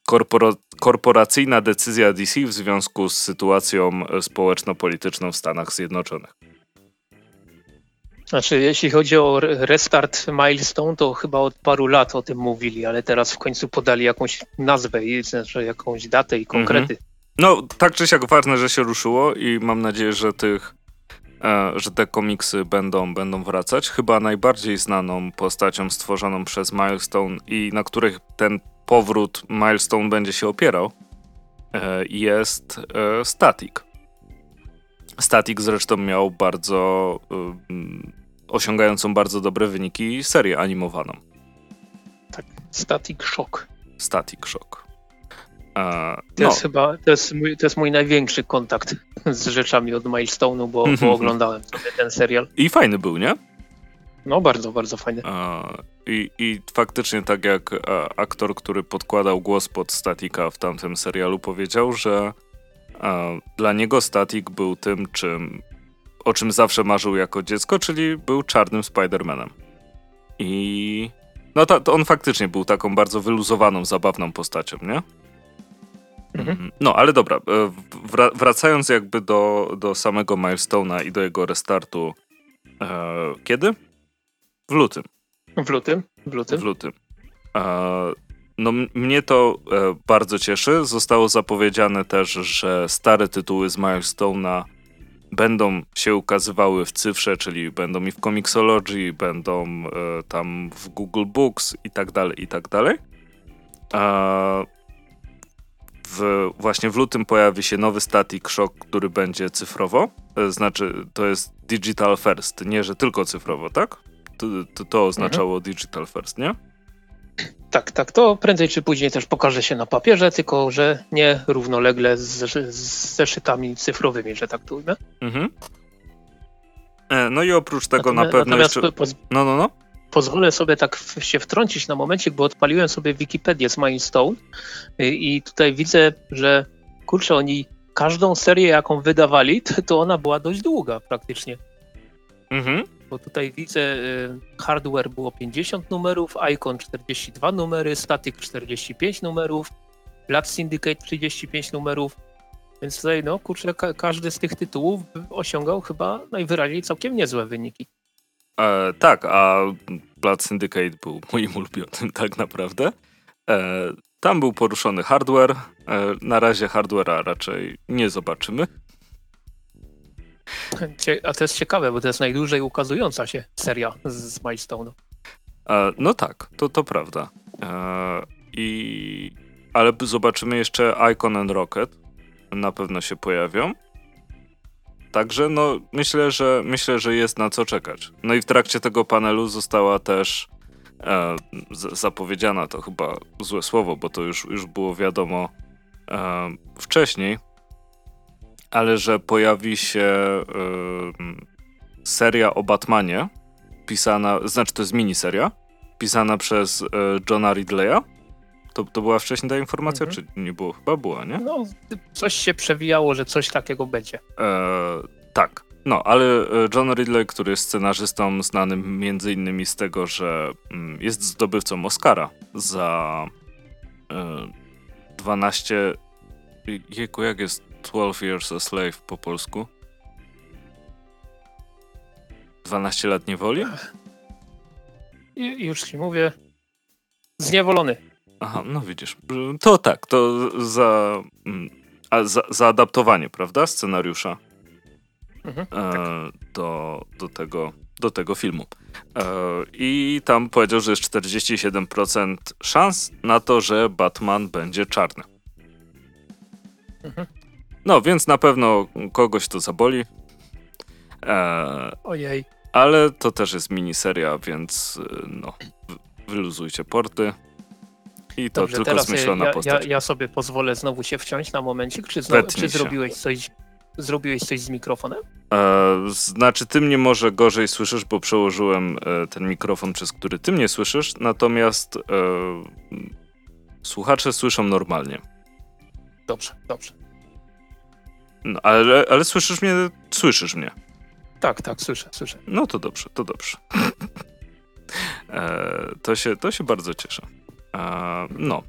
Speaker 1: korpora korporacyjna decyzja DC w związku z sytuacją społeczno-polityczną w Stanach Zjednoczonych.
Speaker 2: Znaczy, jeśli chodzi o restart Milestone, to chyba od paru lat o tym mówili, ale teraz w końcu podali jakąś nazwę, znaczy jakąś datę i konkrety. Mhm.
Speaker 1: No, tak czy siak ważne, że się ruszyło i mam nadzieję, że tych e, że te komiksy będą, będą wracać. Chyba najbardziej znaną postacią stworzoną przez Milestone i na których ten powrót Milestone będzie się opierał, e, jest e, Static. Static zresztą miał bardzo osiągającą bardzo dobre wyniki serię animowaną.
Speaker 2: Tak, Static Shock.
Speaker 1: Static Shock.
Speaker 2: To no. jest chyba, to jest, mój, to jest mój największy kontakt z rzeczami od Milestone'u, bo, bo mhm. oglądałem sobie ten serial.
Speaker 1: I fajny był, nie?
Speaker 2: No, bardzo, bardzo fajny.
Speaker 1: I, I faktycznie tak jak a, aktor, który podkładał głos pod Statika w tamtym serialu powiedział, że a, dla niego Statik był tym, czym, o czym zawsze marzył jako dziecko, czyli był czarnym Spider-Manem. I no to, to on faktycznie był taką bardzo wyluzowaną, zabawną postacią, nie? Mhm. mhm. No, ale dobra, e, wracając jakby do, do samego Milestone'a i do jego restartu, e, kiedy? W lutym.
Speaker 2: W lutym? W lutym.
Speaker 1: W lutym. E, no, mnie to e, bardzo cieszy. Zostało zapowiedziane też, że stare tytuły z Milestone'a będą się ukazywały w cyfrze, czyli będą i w Comixology, będą e, tam w Google Books i tak dalej, i tak dalej. W, właśnie w lutym pojawi się nowy Static Shock, który będzie cyfrowo. E, znaczy, to jest Digital First, nie że tylko cyfrowo, tak? To, to, oznaczało mhm. Digital First, nie?
Speaker 2: Tak, tak. To prędzej czy później też pokaże się na papierze, tylko że nie równolegle z, z zeszytami cyfrowymi, że tak to ujmę. Mhm.
Speaker 1: E, no i oprócz tego natomiast, na pewno jeszcze... No, no, no.
Speaker 2: Pozwolę sobie tak się wtrącić na momencik, bo odpaliłem sobie Wikipedię z Mindstone i tutaj widzę, że kurczę, oni każdą serię, jaką wydawali, [LAUGHS] to ona była dość długa praktycznie. Mhm bo tutaj widzę y, hardware było 50 numerów, Icon 42 numery, Static 45 numerów, Blood Syndicate 35 numerów, więc tutaj no kurczę, ka każdy z tych tytułów osiągał chyba najwyraźniej całkiem niezłe wyniki.
Speaker 1: E, tak, a Blood Syndicate był [LAUGHS] moim ulubionym tak naprawdę. E, tam był poruszony hardware. E, na razie hardware'a raczej nie zobaczymy.
Speaker 2: A to jest ciekawe, bo to jest najdłużej ukazująca się seria z Milestone.
Speaker 1: E, no tak, to, to prawda. E, I... Ale zobaczymy jeszcze Icon and Rocket. Na pewno się pojawią. Także no, myślę, że myślę, że jest na co czekać. No i w trakcie tego panelu została też e, zapowiedziana, to chyba złe słowo, bo to już, już było wiadomo e, wcześniej, ale że pojawi się y, seria o Batmanie, pisana, znaczy to jest miniseria, pisana przez y, Johna Ridleya. To, to była wcześniej ta informacja, mhm. czy nie było? Chyba była, nie?
Speaker 2: No, coś się przewijało, że coś takiego będzie. E,
Speaker 1: tak. No, ale e, John Ridley, który jest scenarzystą znanym między innymi z tego, że mm, jest zdobywcą Oscara za 12... Jego, jak jest 12 Years a Slave po polsku? 12 lat niewoli?
Speaker 2: I już ci mówię. Zniewolony.
Speaker 1: Aha, no widzisz. To tak, to za, mm, a za zaadaptowanie, prawda? Scenariusza mhm, e, tak. do, do, tego, do tego filmu. E, I tam powiedział, że jest 47% szans na to, że Batman będzie czarny. Mhm. No, więc na pewno kogoś to zaboli.
Speaker 2: Eee, Ojej.
Speaker 1: Ale to też jest miniseria, więc y, no, wyluzujcie porty. I to Dobrze, tylko zmyślona
Speaker 2: ja,
Speaker 1: postać.
Speaker 2: Ja, ja, sobie pozwolę znowu się wciąć na momencik. Czy, znowu, czy zrobiłeś coś Zrobiłeś coś z mikrofonem?
Speaker 1: E, znaczy, ty mnie może gorzej słyszysz, bo przełożyłem e, ten mikrofon, przez który ty mnie słyszysz, natomiast e, słuchacze słyszą normalnie.
Speaker 2: Dobrze, dobrze.
Speaker 1: No, ale, ale słyszysz mnie? Słyszysz mnie.
Speaker 2: Tak, tak, słyszę, słyszę.
Speaker 1: No to dobrze, to dobrze. [LAUGHS] e, to, się, to się bardzo cieszę. E, no.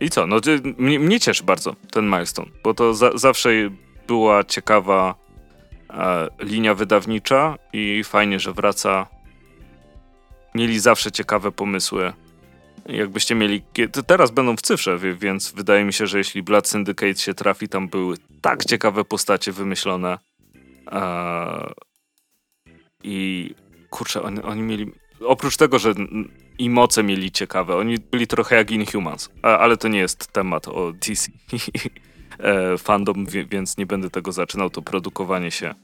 Speaker 1: I co? No, mnie, mnie cieszy bardzo ten milestone, bo to za, zawsze była ciekawa e, linia wydawnicza i fajnie, że wraca. Mieli zawsze ciekawe pomysły jakbyście mieli. Teraz będą w cyfrze, więc wydaje mi się, że jeśli Blood Syndicate się trafi, tam były tak ciekawe postacie wymyślone. I kurczę, oni, oni mieli. Oprócz tego, że i moce mieli ciekawe, oni byli trochę jak Inhumans, ale to nie jest temat o DC [LAUGHS] e, fandom, więc nie będę tego zaczynał. To produkowanie się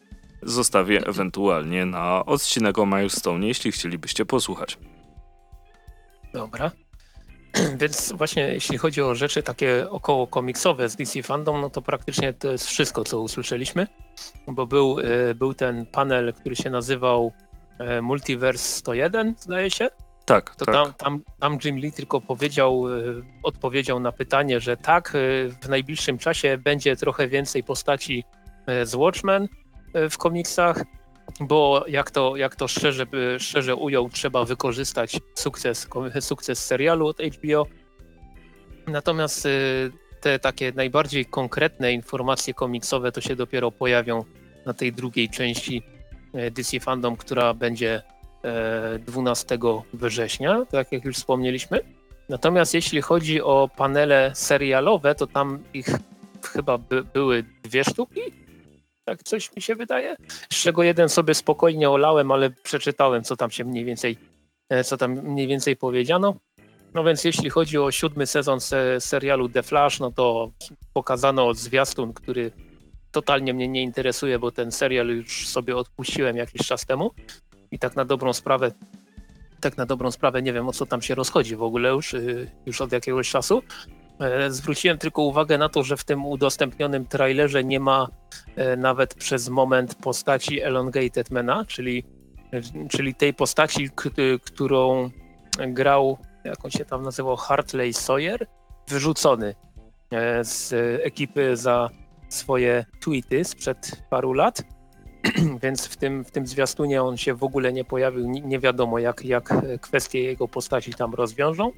Speaker 1: zostawię ewentualnie na odcinek o Milestone, jeśli chcielibyście posłuchać.
Speaker 2: Dobra. [CLEARS THROAT] Więc właśnie jeśli chodzi o rzeczy takie około komiksowe z DC Fandom, no to praktycznie to jest wszystko, co usłyszeliśmy, bo był, e, był ten panel, który się nazywał e, Multiverse 101, zdaje się.
Speaker 1: Tak,
Speaker 2: to
Speaker 1: tak.
Speaker 2: Tam, tam, tam Jim Lee tylko powiedział, e, odpowiedział na pytanie, że tak, w najbliższym czasie będzie trochę więcej postaci z Watchmen w komiksach, bo jak to, jak to szczerze, szczerze ujął, trzeba wykorzystać sukces, sukces serialu od HBO. Natomiast y, te takie najbardziej konkretne informacje komiksowe to się dopiero pojawią na tej drugiej części y, DC Fandom, która będzie 12 e, września, tak jak już wspomnieliśmy. Natomiast jeśli chodzi o panele serialowe, to tam ich chyba by, były dwie sztuki, tak coś mi się wydaje. Z czego jeden sobie spokojnie olałem, ale przeczytałem, co tam się mniej więcej, e, co tam mniej więcej powiedziano. No więc jeśli chodzi o siódmy sezon se serialu The Flash, no to pokazano zwiastun, który totalnie mnie nie interesuje, bo ten serial już sobie odpuściłem jakiś czas temu i tak na dobrą sprawę tak na dobrą sprawę nie wiem o co tam się rozchodzi w ogóle już, y, już od jakiegoś czasu. E, zwróciłem tylko uwagę na to, że w tym udostępnionym trailerze nie ma e, nawet przez moment postaci Elongated Mana, czyli, czyli tej postaci, którą grał, jak on się tam nazywał, Hartley Sawyer, wyrzucony e, z ekipy za swoje tweety sprzed paru lat. [CLEARS THROAT] Więc w tym, w tym zwiastunie on się w ogóle nie pojawił. Nie wiadomo, jak, jak kwestie jego postaci tam rozwiążą.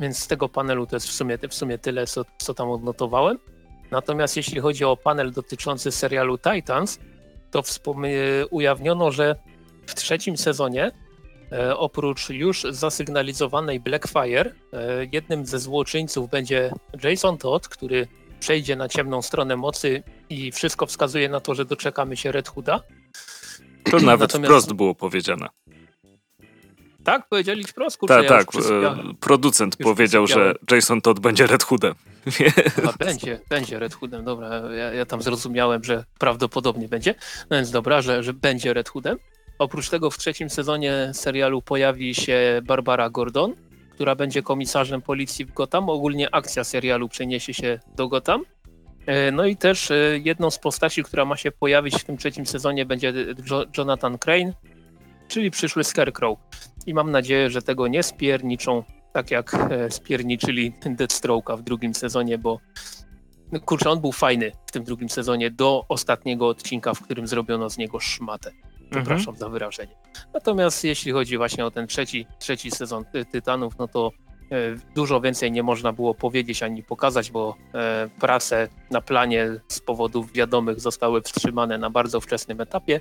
Speaker 2: Więc z tego panelu to jest w sumie, w sumie tyle, co, co tam odnotowałem. Natomiast jeśli chodzi o panel dotyczący serialu Titans, to ujawniono, że w trzecim sezonie e, oprócz już zasygnalizowanej Blackfire, e, jednym ze złoczyńców będzie Jason Todd, który przejdzie na ciemną stronę mocy i wszystko wskazuje na to, że doczekamy się Red Hooda.
Speaker 1: To nawet Natomiast... wprost było powiedziane.
Speaker 2: Tak? Powiedzieli wprost? Kurczę,
Speaker 1: tak, ja tak. E, producent powiedział, że Jason Todd będzie Red Hoodem. [LAUGHS]
Speaker 2: A będzie, będzie Red Hoodem, dobra. Ja, ja, tam zrozumiałem, że prawdopodobnie będzie. No więc dobra, że, że będzie Red Hoodem. Oprócz tego w trzecim sezonie serialu pojawi się Barbara Gordon, która będzie komisarzem policji w Gotham. Ogólnie akcja serialu przeniesie się do Gotham. E, no i też e, jedną z postaci, która ma się pojawić w tym trzecim sezonie będzie Jonathan Crane, czyli przyszły Scarecrow. I mam nadzieję, że tego nie spierniczą, tak jak e, spierniczyli Deathstroke'a w drugim sezonie, bo no, kurczę, on był fajny w tym drugim sezonie do ostatniego odcinka, w którym zrobiono z niego szmatę. Przepraszam mhm. za wyrażenie. Natomiast jeśli chodzi właśnie o ten trzeci, trzeci sezon Tytanów, no to e, dużo więcej nie można było powiedzieć ani pokazać, bo e, prace na planie z powodów wiadomych zostały wstrzymane na bardzo wczesnym etapie.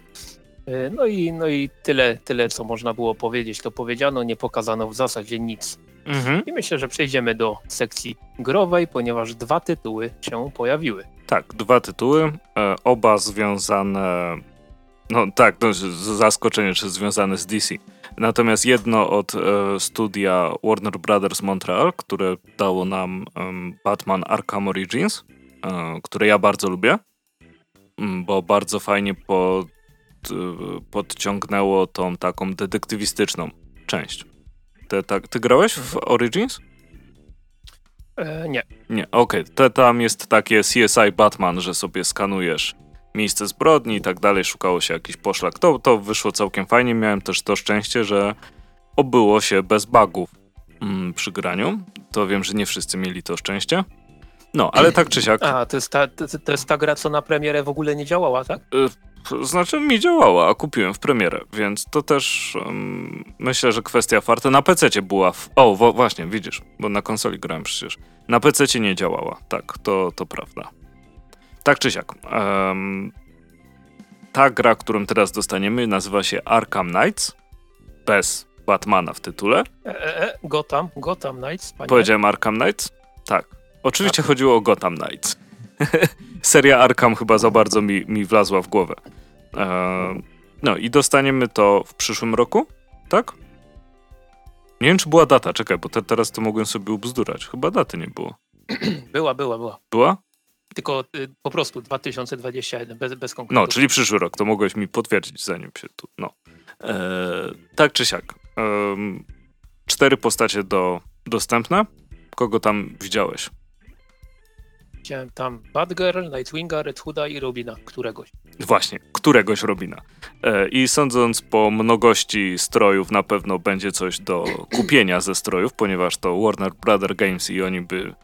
Speaker 2: E, no i, no i tyle, tyle, co można było powiedzieć, to powiedziano, nie pokazano w zasadzie nic. Mhm. I myślę, że przejdziemy do sekcji growej, ponieważ dwa tytuły się pojawiły.
Speaker 1: Tak, dwa tytuły, e, oba związane, no tak, no, zaskoczenie, czy związane z DC. Natomiast jedno od e, studia Warner Brothers Montreal, które dało nam Batman Arkham Origins, które ja bardzo lubię, bo bardzo fajnie po podciągnęło tą taką detektywistyczną część. Te, tak, ty grałeś w. Origins?
Speaker 2: E, nie.
Speaker 1: Nie, okej. Okay. Tam jest takie CSI Batman, że sobie skanujesz miejsce zbrodni i tak dalej, szukało się jakiś poszlak. To, to wyszło całkiem fajnie. Miałem też to szczęście, że obyło się bez bugów mm, przy graniu. To wiem, że nie wszyscy mieli to szczęście. No, ale tak czy siak.
Speaker 2: A, to jest, ta, to, to jest ta gra, co na premierę w ogóle nie działała, tak?
Speaker 1: Znaczy mi działała, a kupiłem w premierę, więc to też um, myślę, że kwestia farta. Na PC była. W... O, wo, właśnie, widzisz, bo na konsoli grałem przecież. Na PC nie działała, tak, to, to prawda. Tak czy siak. Um, ta gra, którą teraz dostaniemy, nazywa się Arkham Knights. Bez Batmana w tytule.
Speaker 2: E, e, e, Gotham, Gotham Knights.
Speaker 1: Panie. Powiedziałem Arkham Knights? Tak. Oczywiście chodziło o Gotham Knights. [LAUGHS] seria Arkham chyba za bardzo mi, mi wlazła w głowę. E, no i dostaniemy to w przyszłym roku, tak? Nie wiem, czy była data, czekaj, bo te, teraz to mogłem sobie ubzdurać. Chyba daty nie było. [CLEARS THROAT]
Speaker 2: Była, była, była.
Speaker 1: Była?
Speaker 2: Tylko y, po prostu 2021, bez, bez konkretów.
Speaker 1: No, czyli przyszły rok, to mogłeś mi potwierdzić, zanim się tu. No. E, tak czy siak. Cztery postacie do, dostępne. Kogo tam widziałeś?
Speaker 2: Widziałem tam Batgirl, Nightwinga, Red Hooda i Robina, któregoś.
Speaker 1: Właśnie, któregoś Robina. E, I sądząc po mnogości strojów, na pewno będzie coś do kupienia ze strojów, ponieważ to Warner Brother Games i oni by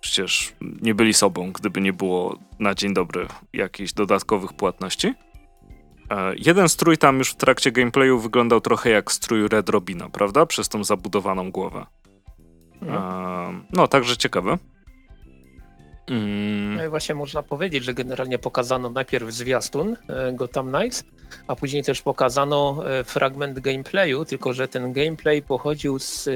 Speaker 1: przecież nie byli sobą, gdyby nie było na dzień dobry jakichś dodatkowych płatności. E, jeden strój tam już w trakcie gameplayu wyglądał trochę jak strój Red Robina, prawda? Przez tą zabudowaną głowę. Mhm. No, także ciekawe.
Speaker 2: Mm. No i właśnie można powiedzieć, że generalnie pokazano najpierw zwiastun e, Gotham Knights, a później też pokazano e, fragment gameplayu, tylko że ten gameplay pochodził z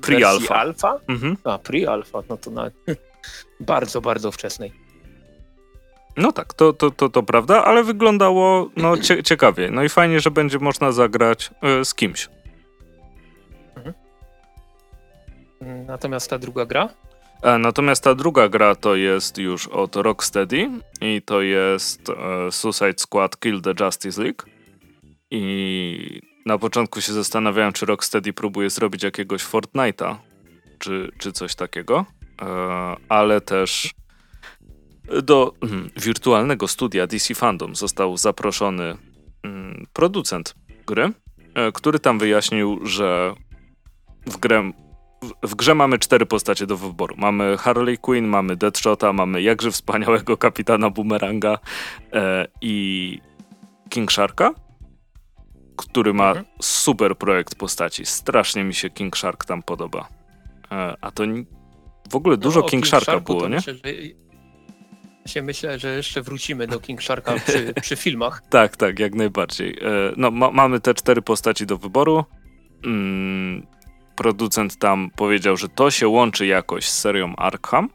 Speaker 2: pre-alpha. alfa? Mhm. A, pre-alpha, no to na [LAUGHS] bardzo, bardzo wczesnej.
Speaker 1: No tak, to, to, to, to prawda, ale wyglądało no, cie, [CLEARS THROAT] ciekawie. No i fajnie, że będzie można zagrać y, z kimś. Mhm.
Speaker 2: Natomiast ta druga gra?
Speaker 1: E, natomiast ta druga gra to jest już od Rocksteady i to jest e, Suicide Squad Kill the Justice League. I na początku się zastanawiałem, czy Rocksteady próbuje zrobić jakiegoś Fortnite'a, czy, czy coś takiego, e, ale też do mm, wirtualnego studia DC Fandom został zaproszony mm, producent gry, który tam wyjaśnił, że w grę w grze mamy cztery postacie do wyboru. Mamy Harley Quinn, mamy Deadshota, mamy jakże wspaniałego kapitana Boomeranga e, i King Sharka który ma mhm. super projekt postaci. Strasznie mi się King Shark tam podoba. E, a to w ogóle no, dużo King, King Sharka Sharku było, nie? Myślę, że...
Speaker 2: Ja myślę, że jeszcze wrócimy do King Sharka [LAUGHS] przy, przy filmach.
Speaker 1: tak, tak, jak najbardziej. E, no, ma, mamy te cztery postaci do wyboru. Mm, producent tam powiedział, że to się łączy jakoś z serią Arkham,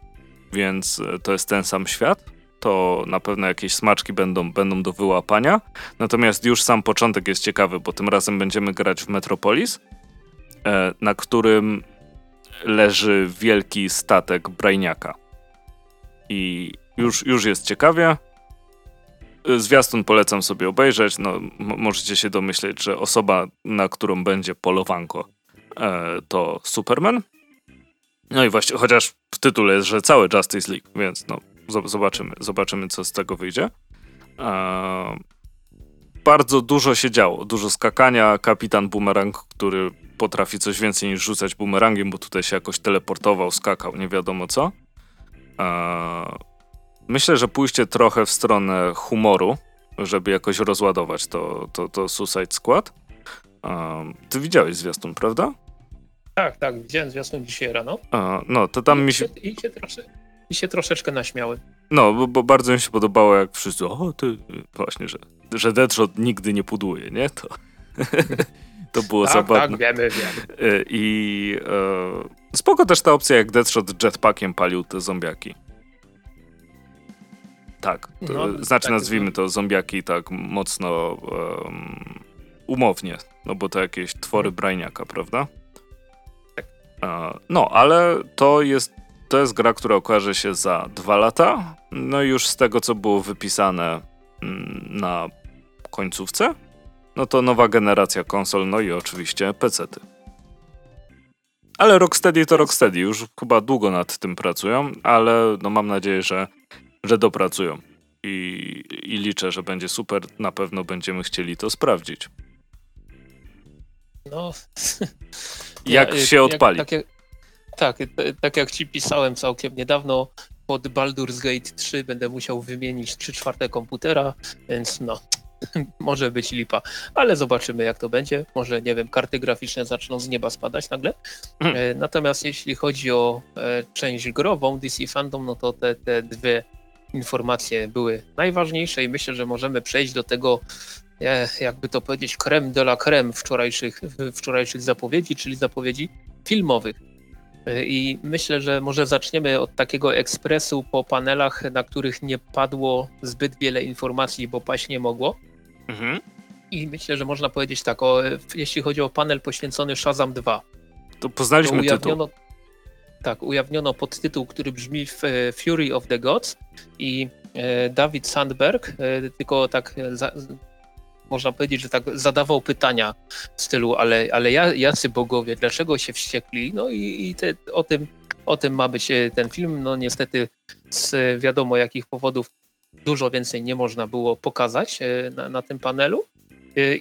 Speaker 1: więc e, to jest ten sam świat to na pewno jakieś smaczki będą, będą do wyłapania. Natomiast już sam początek jest ciekawy, bo tym razem będziemy grać w Metropolis, e, na którym leży wielki statek Brainiaka. I już, już jest ciekawie. Zwiastun polecam sobie obejrzeć. No, możecie się domyśleć, że osoba, na którą będzie polowanko, e, to Superman. No i właśnie, chociaż w tytule jest, że cały Justice League, więc no, Zobaczymy, zobaczymy co z tego wyjdzie. Eee, bardzo dużo się działo, dużo skakania. Kapitan Boomerang, który potrafi coś więcej niż rzucać boomerangiem, bo tutaj się jakoś teleportował, skakał, nie wiadomo co. Eee, myślę, że pójście trochę w stronę humoru, żeby jakoś rozładować to, to, to Suicide Squad. Ty widziałeś zwiastun, prawda?
Speaker 2: Tak, tak, widziałem zwiastun dzisiaj rano.
Speaker 1: no, to tam
Speaker 2: I
Speaker 1: mi się...
Speaker 2: I się trosze, i się troszeczkę naśmiały.
Speaker 1: No, bo, bo, bardzo mi się podobało, jak wszyscy, o, ty, właśnie, że, że Deadshot nigdy nie puduje, nie? To, [LAUGHS] to było
Speaker 2: tak,
Speaker 1: zabawne.
Speaker 2: Tak, wiemy, wiemy.
Speaker 1: E, I e, spoko też ta opcja, jak Deadshot jetpackiem palił te zombiaki. Tak, to, no, znaczy tak, nazwijmy to zombiaki tak mocno um, umownie, no bo to jakieś twory mhm. brajniaka, prawda? E, no, ale to jest to jest gra, która okaże się za dwa lata. No już z tego, co było wypisane mm, na końcówce, no to nowa generacja konsol, no i oczywiście PC-ty. Ale Rocksteady to Rocksteady, już chyba długo nad tym pracują, ale no mam nadzieję, że, że dopracują. I, I liczę, że będzie super. Na pewno będziemy chcieli to sprawdzić.
Speaker 2: No. [LAUGHS]
Speaker 1: Jak ja, się odpali? Jak, tak,
Speaker 2: tak, tak jak ci pisałem całkiem niedawno, pod Baldur's Gate 3 będę musiał wymienić 3 czwarte komputera, więc no, [LAUGHS] może być lipa, ale zobaczymy jak to będzie. Może, nie wiem, karty graficzne zaczną z nieba spadać nagle. Hmm. Natomiast jeśli chodzi o e, część grową DC Fandom, no to te, te dwie informacje były najważniejsze i myślę, że możemy przejść do tego, e, jakby to powiedzieć, creme de la creme wczorajszych, wczorajszych zapowiedzi, czyli zapowiedzi filmowych. I myślę, że może zaczniemy od takiego ekspresu po panelach, na których nie padło zbyt wiele informacji, bo paść nie mogło. Mhm. I myślę, że można powiedzieć tak, o, jeśli chodzi o panel poświęcony Shazam 2.
Speaker 1: To poznaliśmy to ujawniono, tytuł.
Speaker 2: Tak, ujawniono podtytuł, który brzmi Fury of the Gods i e, Dawid Sandberg, e, tylko tak można powiedzieć, że tak zadawał pytania w stylu, ale, ale jacy bogowie, dlaczego się wściekli? No i, i te, o, tym, o tym ma być e, ten film. No niestety z wiadomo jakich powodów dużo więcej nie można było pokazać na, na tym panelu.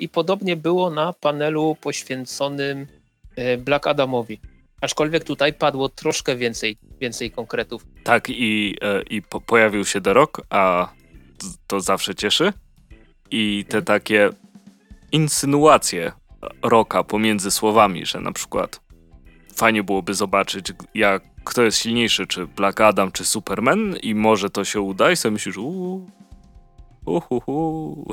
Speaker 2: I podobnie było na panelu poświęconym Black Adamowi. Aczkolwiek tutaj padło troszkę więcej, więcej konkretów.
Speaker 1: Tak, i, e, i po, pojawił się The a to zawsze cieszy. I te takie insynuacje Roka pomiędzy słowami, że na przykład fajnie byłoby zobaczyć, jak, kto jest silniejszy, czy Black Adam, czy Superman i może to się uda i sobie myślisz, uuu, uhuhu. [LAUGHS]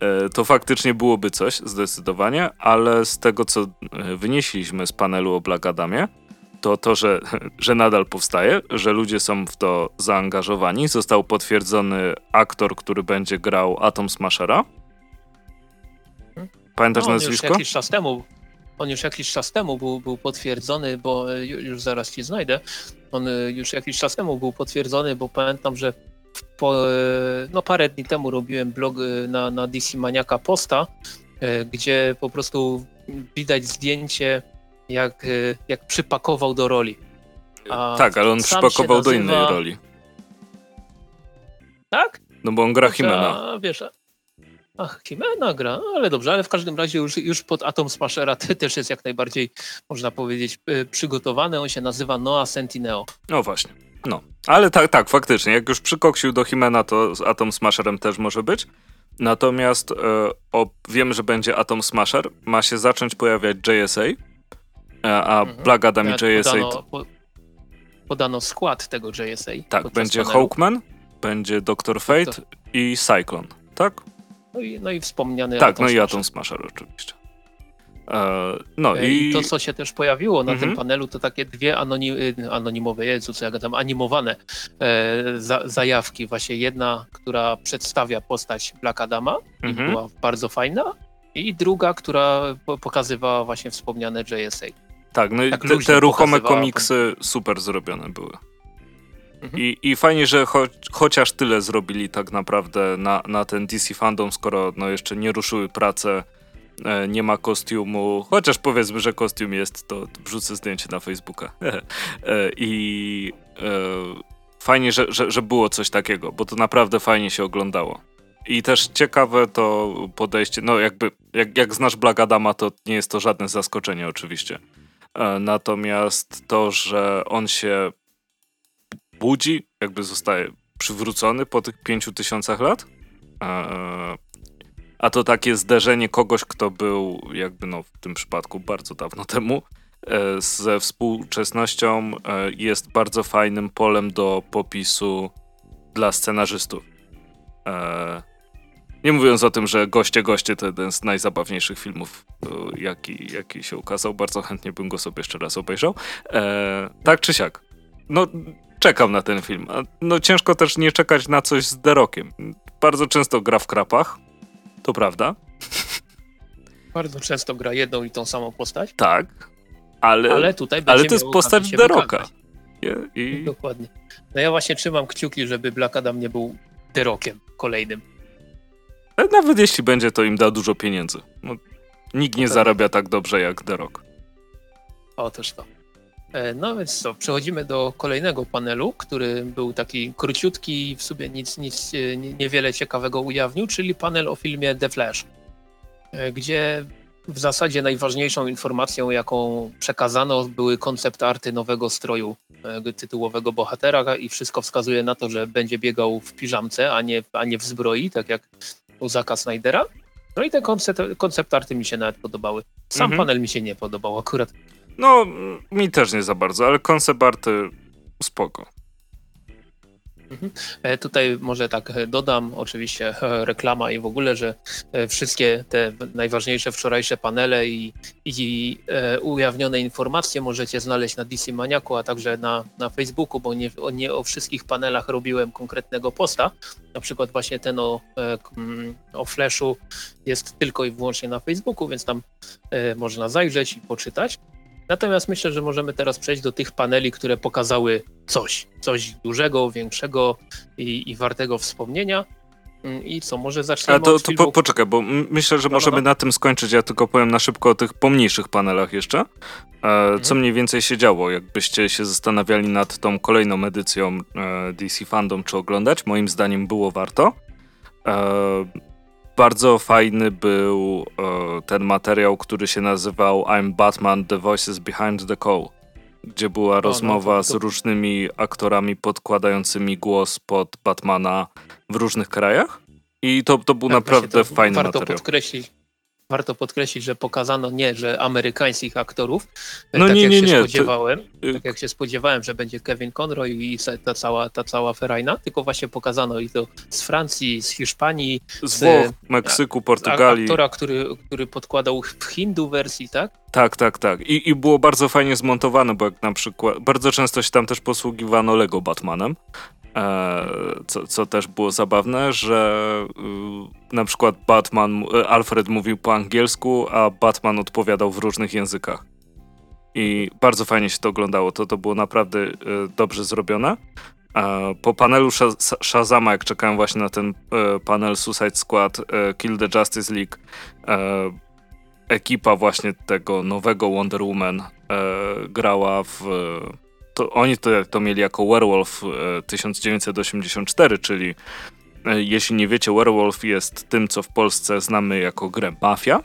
Speaker 1: E, to faktycznie byłoby coś, zdecydowanie, ale z tego, co e, wynieśliśmy z panelu o Black Adamie, to to, że, że nadal powstaje, że ludzie są w to zaangażowani. Został potwierdzony aktor, który będzie grał Atom Smashera. Pamiętasz no, nazwisko?
Speaker 2: Już jakiś czas temu, on już jakiś czas temu był, był potwierdzony, bo e, już zaraz ci znajdę. On już jakiś czas temu był potwierdzony, bo pamiętam, że po, no parę dni temu robiłem blog na, na DC Maniaka posta, gdzie po prostu widać zdjęcie, jak, y, jak przypakował do roli.
Speaker 1: A tak, ale on przypakował nazywa... do innej roli.
Speaker 2: Tak?
Speaker 1: No bo on gra Himena.
Speaker 2: Wiesz, Ach, Himena gra, ale dobrze, ale w każdym razie już, już pod Atom Smashera też jest jak najbardziej, można powiedzieć, przygotowany. On się nazywa Noah Sentineo.
Speaker 1: No właśnie. No, ale tak, tak, faktycznie. Jak już przykoksił do Himena, to z Atom Smasherem też może być. Natomiast e, o, wiem, że będzie Atom Smasher. Ma się zacząć pojawiać JSA, e, a mhm. Black Adam i JSA...
Speaker 2: Podano, po, podano skład tego JSA.
Speaker 1: Tak, będzie panelu. Hawkman, będzie Doctor Fate Doctor. i Cyclone, tak?
Speaker 2: No i, no i wspomniany
Speaker 1: Tak, Atom no i Atom Smasher oczywiście.
Speaker 2: E, no e, i... I to, co się też pojawiło na mhm. tym panelu, to takie dwie anonim, y, anonimowe, Jezu, co ja tam, animowane e, za, zajawki. Właśnie jedna, która przedstawia postać Black Adama mhm. i była bardzo fajna, i druga, która pokazywała właśnie wspomniane JSA.
Speaker 1: Tak, no i tak te, te ruchome komiksy super zrobione były. Mhm. I, I fajnie, że cho chociaż tyle zrobili tak naprawdę na, na ten DC Fandom, skoro no jeszcze nie ruszyły prace E, nie ma kostiumu, chociaż powiedzmy, że kostium jest, to wrzucę zdjęcie na Facebooka. [LAUGHS] E, I e, fajnie, że, że, że było coś takiego, bo to naprawdę fajnie się oglądało. I też ciekawe to podejście, no jakby, jak, jak znasz Blagadama, to nie jest to żadne zaskoczenie oczywiście. Natomiast to, że on się budzi, jakby zostaje przywrócony po tych pięciu tysiącach lat, a to takie zderzenie kogoś, kto był jakby no w tym przypadku bardzo dawno temu, e, ze współczesnością e, jest bardzo fajnym polem do popisu dla scenarzystów. E, nie mówiąc o tym, że Goście Goście to jeden z najzabawniejszych filmów, jaki, jaki się ukazał. Bardzo chętnie bym go sobie jeszcze raz obejrzał. tak czy siak. No, czekam na ten film. No, ciężko też nie czekać na coś z Derokiem. Bardzo często gra w krapach, to prawda. [LAUGHS]
Speaker 2: Bardzo często gra jedną i tą samą postać.
Speaker 1: Tak, ale, ale, tutaj ale to jest postać The Rocka.
Speaker 2: I... Dokładnie. No ja właśnie trzymam kciuki, żeby Black Adam nie był The Rockiem kolejnym.
Speaker 1: Nawet jeśli będzie, to im da dużo pieniędzy. No, nikt nie zarabia tak dobrze jak The Rock.
Speaker 2: Otóż to. E, no więc co, przechodzimy do kolejnego panelu, który był taki króciutki i w sobie nic, nic e, niewiele ciekawego ujawnił, czyli panel o filmie The Flash, e, gdzie w zasadzie najważniejszą informacją, jaką przekazano, były koncept arty nowego stroju tytułowego bohatera i wszystko wskazuje na to, że będzie biegał w piżamce, a nie, a nie w zbroi, tak jak u Zaka Snydera. No i te koncept, koncept arty mi się nawet podobały. Sam mhm. panel mi się nie podobał akurat.
Speaker 1: No, mi też nie za bardzo, ale koncept arty spoko.
Speaker 2: Mhm. E, tutaj może tak e, dodam, oczywiście e, reklama i w ogóle, że wszystkie te najważniejsze wczorajsze panele i, i ujawnione informacje możecie znaleźć na DC Maniaku, a także na, na Facebooku, bo nie, nie o wszystkich panelach robiłem konkretnego posta. Na przykład właśnie ten o, o Flashu jest tylko i wyłącznie na Facebooku, więc tam można zajrzeć i poczytać. Natomiast myślę, że możemy teraz przejść do tych paneli, które pokazały coś, coś dużego, większego i, i wartego wspomnienia. Mm, I co, może zaczniemy
Speaker 1: A to, to po, poczekaj, bo myślę, że no, możemy no, no. na tym skończyć. Ja tylko powiem na szybko o tych pomniejszych panelach jeszcze. E, mhm. Co mniej więcej się działo, jakbyście się zastanawiali nad tą kolejną edycją e, DC Fandom, czy oglądać. Moim zdaniem było warto. E, bardzo fajny był e, ten materiał, który się nazywał I'm Batman, The Voices Behind the Call, gdzie była o, rozmowa no to, to... z różnymi aktorami podkładającymi głos pod Batmana w różnych krajach. I to, to był tak, naprawdę fajny
Speaker 2: warto
Speaker 1: materiał.
Speaker 2: Podkreślić, warto podkreślić, że pokazano nie, że amerykańskich aktorów,
Speaker 1: no
Speaker 2: tak
Speaker 1: nie,
Speaker 2: jak
Speaker 1: nie,
Speaker 2: się
Speaker 1: nie.
Speaker 2: spodziewałem, to... tak jak się spodziewałem, że będzie Kevin Conroy i ta cała, ta cała ferajna, tylko właśnie pokazano i to z Francji, z Hiszpanii,
Speaker 1: z, z Włoch, Meksyku, Portugalii.
Speaker 2: Aktora, który, który podkładał w hindu wersji, tak?
Speaker 1: Tak, tak, tak. I, I było bardzo fajnie zmontowane, bo jak na przykład bardzo często się tam też posługiwano Lego Batmanem. E, co, co też było zabawne, że y, na przykład Batman, y, Alfred mówił po angielsku, a Batman odpowiadał w różnych językach. I bardzo fajnie się to oglądało. To, to było naprawdę y, dobrze zrobione. E, po panelu Shazama, jak czekałem właśnie na ten panel Suicide Squad Kill the Justice League, ekipa właśnie tego nowego Wonder Woman grała w to oni to, to mieli jako Werewolf 1984, e, czyli e, jeśli nie wiecie, Werewolf jest tym, co w Polsce znamy jako grę Mafia.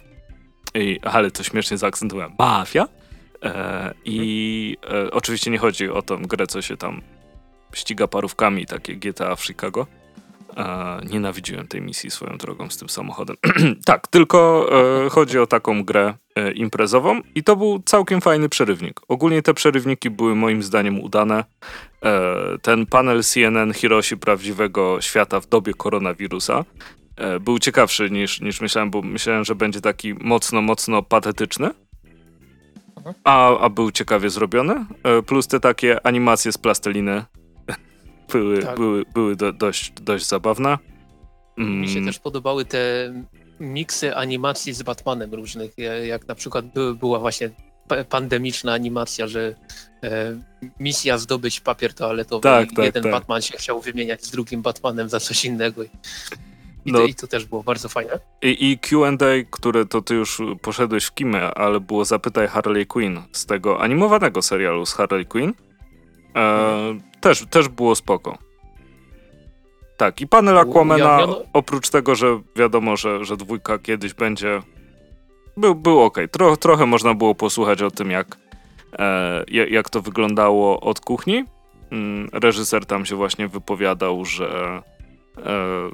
Speaker 1: I, ale to śmiesznie zaakcentuję. Mafia. E, I e, oczywiście nie chodzi o tą grę, co się tam ściga parówkami, takie GTA w Chicago. E, nienawidziłem tej misji swoją drogą z tym samochodem. [CLEARS THROAT] tak, tylko e, chodzi o taką grę imprezową i to był całkiem fajny przerywnik. Ogólnie te przerywniki były moim zdaniem udane. E, ten panel CNN Hiroshi prawdziwego świata w dobie koronawirusa e, był ciekawszy niż, niż myślałem, bo myślałem, że będzie taki mocno, mocno patetyczny. Mhm. A, a był ciekawie zrobiony. E, plus te takie animacje z plasteliny [LAUGHS] były, tak. były, były do, dość, dość zabawne.
Speaker 2: Mm. Mi się też podobały te miksy animacji z Batmanem różnych, jak na przykład by, była właśnie pandemiczna animacja, że e, misja zdobyć papier toaletowy tak, tak, jeden tak. Batman się chciał wymieniać z drugim Batmanem za coś innego. I, i, no. to, i to, też było bardzo fajne.
Speaker 1: I, i Q&A, które to ty już poszedłeś w kimę, ale było Zapytaj Harley Quinn z tego animowanego serialu z Harley Quinn. E, mhm. Też, też było spoko. Tak, i panel Aquamena, oprócz tego, że wiadomo, że, że dwójka kiedyś będzie, był, był ok. Tro, trochę można było posłuchać o tym, jak, e, jak to wyglądało od kuchni. Mm, reżyser tam się właśnie wypowiadał, że e,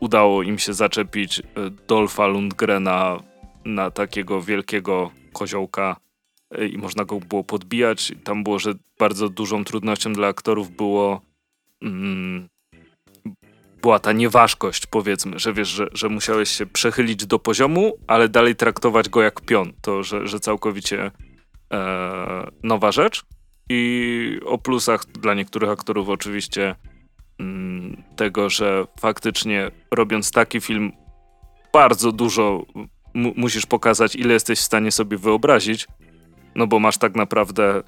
Speaker 1: udało im się zaczepić e, Dolfa Lundgrena na takiego wielkiego koziołka i można go było podbijać. Tam było, że bardzo dużą trudnością dla aktorów było mm, była ta nieważkość, powiedzmy, że wiesz, że, że musiałeś się przechylić do poziomu, ale dalej traktować go jak pion. To, że, że całkowicie e, nowa rzecz. I o plusach dla niektórych aktorów oczywiście mm, tego, że faktycznie robiąc taki film bardzo dużo musisz pokazać, ile jesteś w stanie sobie wyobrazić, no bo masz tak naprawdę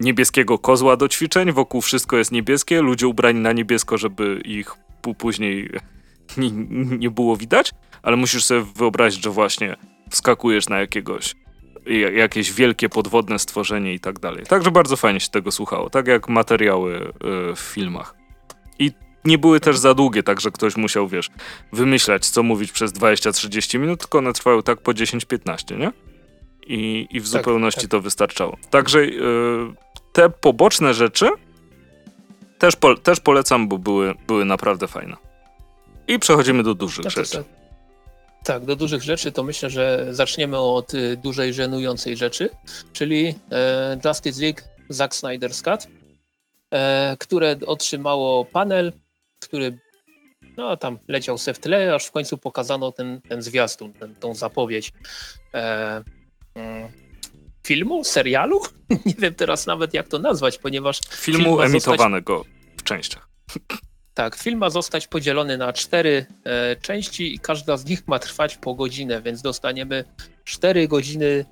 Speaker 1: niebieskiego kozła do ćwiczeń, wokół wszystko jest niebieskie, ludzie ubrani na niebiesko, żeby ich później nie, nie było widać, ale musisz sobie wyobrazić, że właśnie wskakujesz na jakiegoś jakieś wielkie podwodne stworzenie i tak dalej. Także bardzo fajnie się tego słuchało, tak jak materiały y, w filmach. I nie były też za długie, także ktoś musiał, wiesz, wymyślać, co mówić przez 20-30 minut, tylko one trwały tak po 10-15, nie? i, i w tak, zupełności tak. to wystarczało. Także y, te poboczne rzeczy też, po, też polecam, bo były, były naprawdę fajne. I przechodzimy do dużych no rzeczy. Tak.
Speaker 2: tak, do dużych rzeczy to myślę, że zaczniemy od y, dużej, żenującej rzeczy, czyli e, Justice League Zack Snyder's Cut, e, które otrzymało panel który no tam leciał se w tle, aż w końcu pokazano ten, ten zwiastun, ten, tą zapowiedź e, mm, filmu, serialu? [LAUGHS] Nie wiem teraz nawet jak to nazwać, ponieważ...
Speaker 1: Filmu film emitowanego zostać... częściach.
Speaker 2: Tak, film ma zostać podzielony na cztery e, części i każda z nich ma trwać po godzinę, więc dostaniemy cztery godziny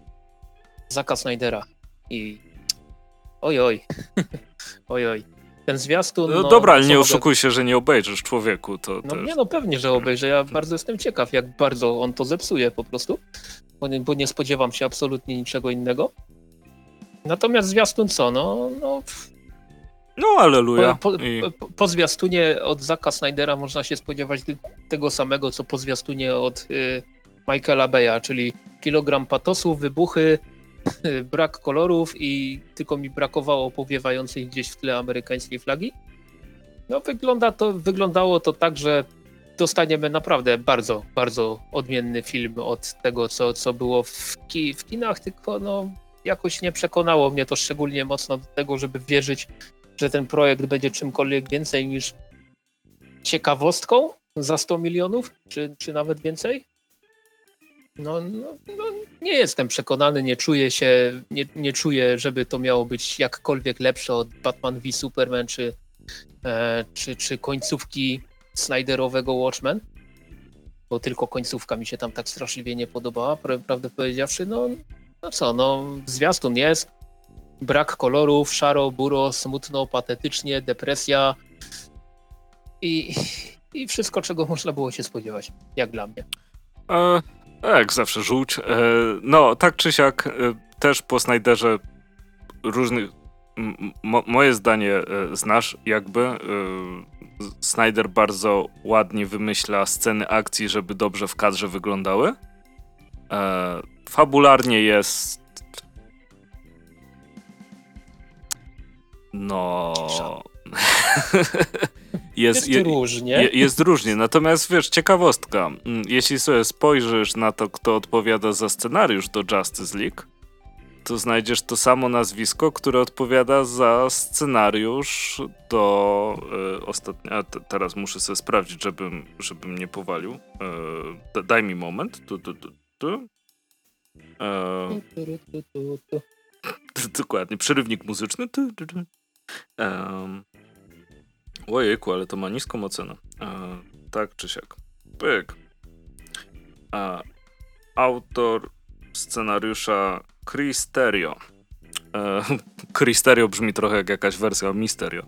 Speaker 2: Zaka Snydera. I oj, oj, [LAUGHS] oj, oj. Ten zwiastun.
Speaker 1: No, no dobra, ale nie oszukuj się, że nie obejrzysz człowieku. To
Speaker 2: no też... nie, no pewnie, że obejrzę. Ja bardzo jestem ciekaw, jak bardzo on to zepsuje po prostu, bo nie, bo nie spodziewam się absolutnie niczego innego. Natomiast zwiastun co? No, no
Speaker 1: no, aleluja.
Speaker 2: Po, po, po, po, zwiastunie od Zaka Snydera można się spodziewać tego samego, co po zwiastunie od y, Michaela Beya, czyli kilogram patosu, wybuchy, [LAUGHS] brak kolorów i tylko mi brakowało powiewającej gdzieś w tle amerykańskiej flagi. No wygląda to, wyglądało to tak, że dostaniemy naprawdę bardzo, bardzo odmienny film od tego, co, co było w, ki, w kinach, tylko no, jakoś nie przekonało mnie to szczególnie mocno do tego, żeby wierzyć, że ten projekt będzie czymkolwiek więcej niż ciekawostką za 100 milionów, czy, czy nawet więcej. No, no, no, nie jestem przekonany, nie czuję się, nie, nie czuję, żeby to miało być jakkolwiek lepsze od Batman v Superman czy, e, czy, czy końcówki Snyderowego Watchmen, bo tylko końcówka mi się tam tak straszliwie nie podobała, prawdę powiedziawszy, no, no co, no zwiastun jest, brak kolorów, szaro, buro, smutno, patetycznie, depresja i, i wszystko, czego można było się spodziewać, jak dla mnie.
Speaker 1: E, jak zawsze żółć. E, no, tak czy siak, e, też po Snyderze różnych. Mo, moje zdanie e, znasz, jakby. Snyder bardzo ładnie wymyśla sceny akcji, żeby dobrze w kadrze wyglądały. Fabularnie jest. No. [LAUGHS]
Speaker 2: jest, jest różnie.
Speaker 1: jest różnie, natomiast wiesz, ciekawostka. Mm, jeśli sobie spojrzysz na to, kto odpowiada za scenariusz do Justice League, to znajdziesz to samo nazwisko, które odpowiada za scenariusz do y, ostatnia. teraz muszę sobie sprawdzić, żebym, żebym nie powalił. Y, daj mi moment. Tu, tu, tu, tu. E, [LAUGHS] dokładnie, przerywnik muzyczny. Tu, tu, tu. Um, Ojejku, ale to ma niską ocenę. E, tak czy siak. Pyk. E, autor scenariusza Cristerio. E, [LAUGHS] Cristerio brzmi trochę jak jakaś wersja Misterio.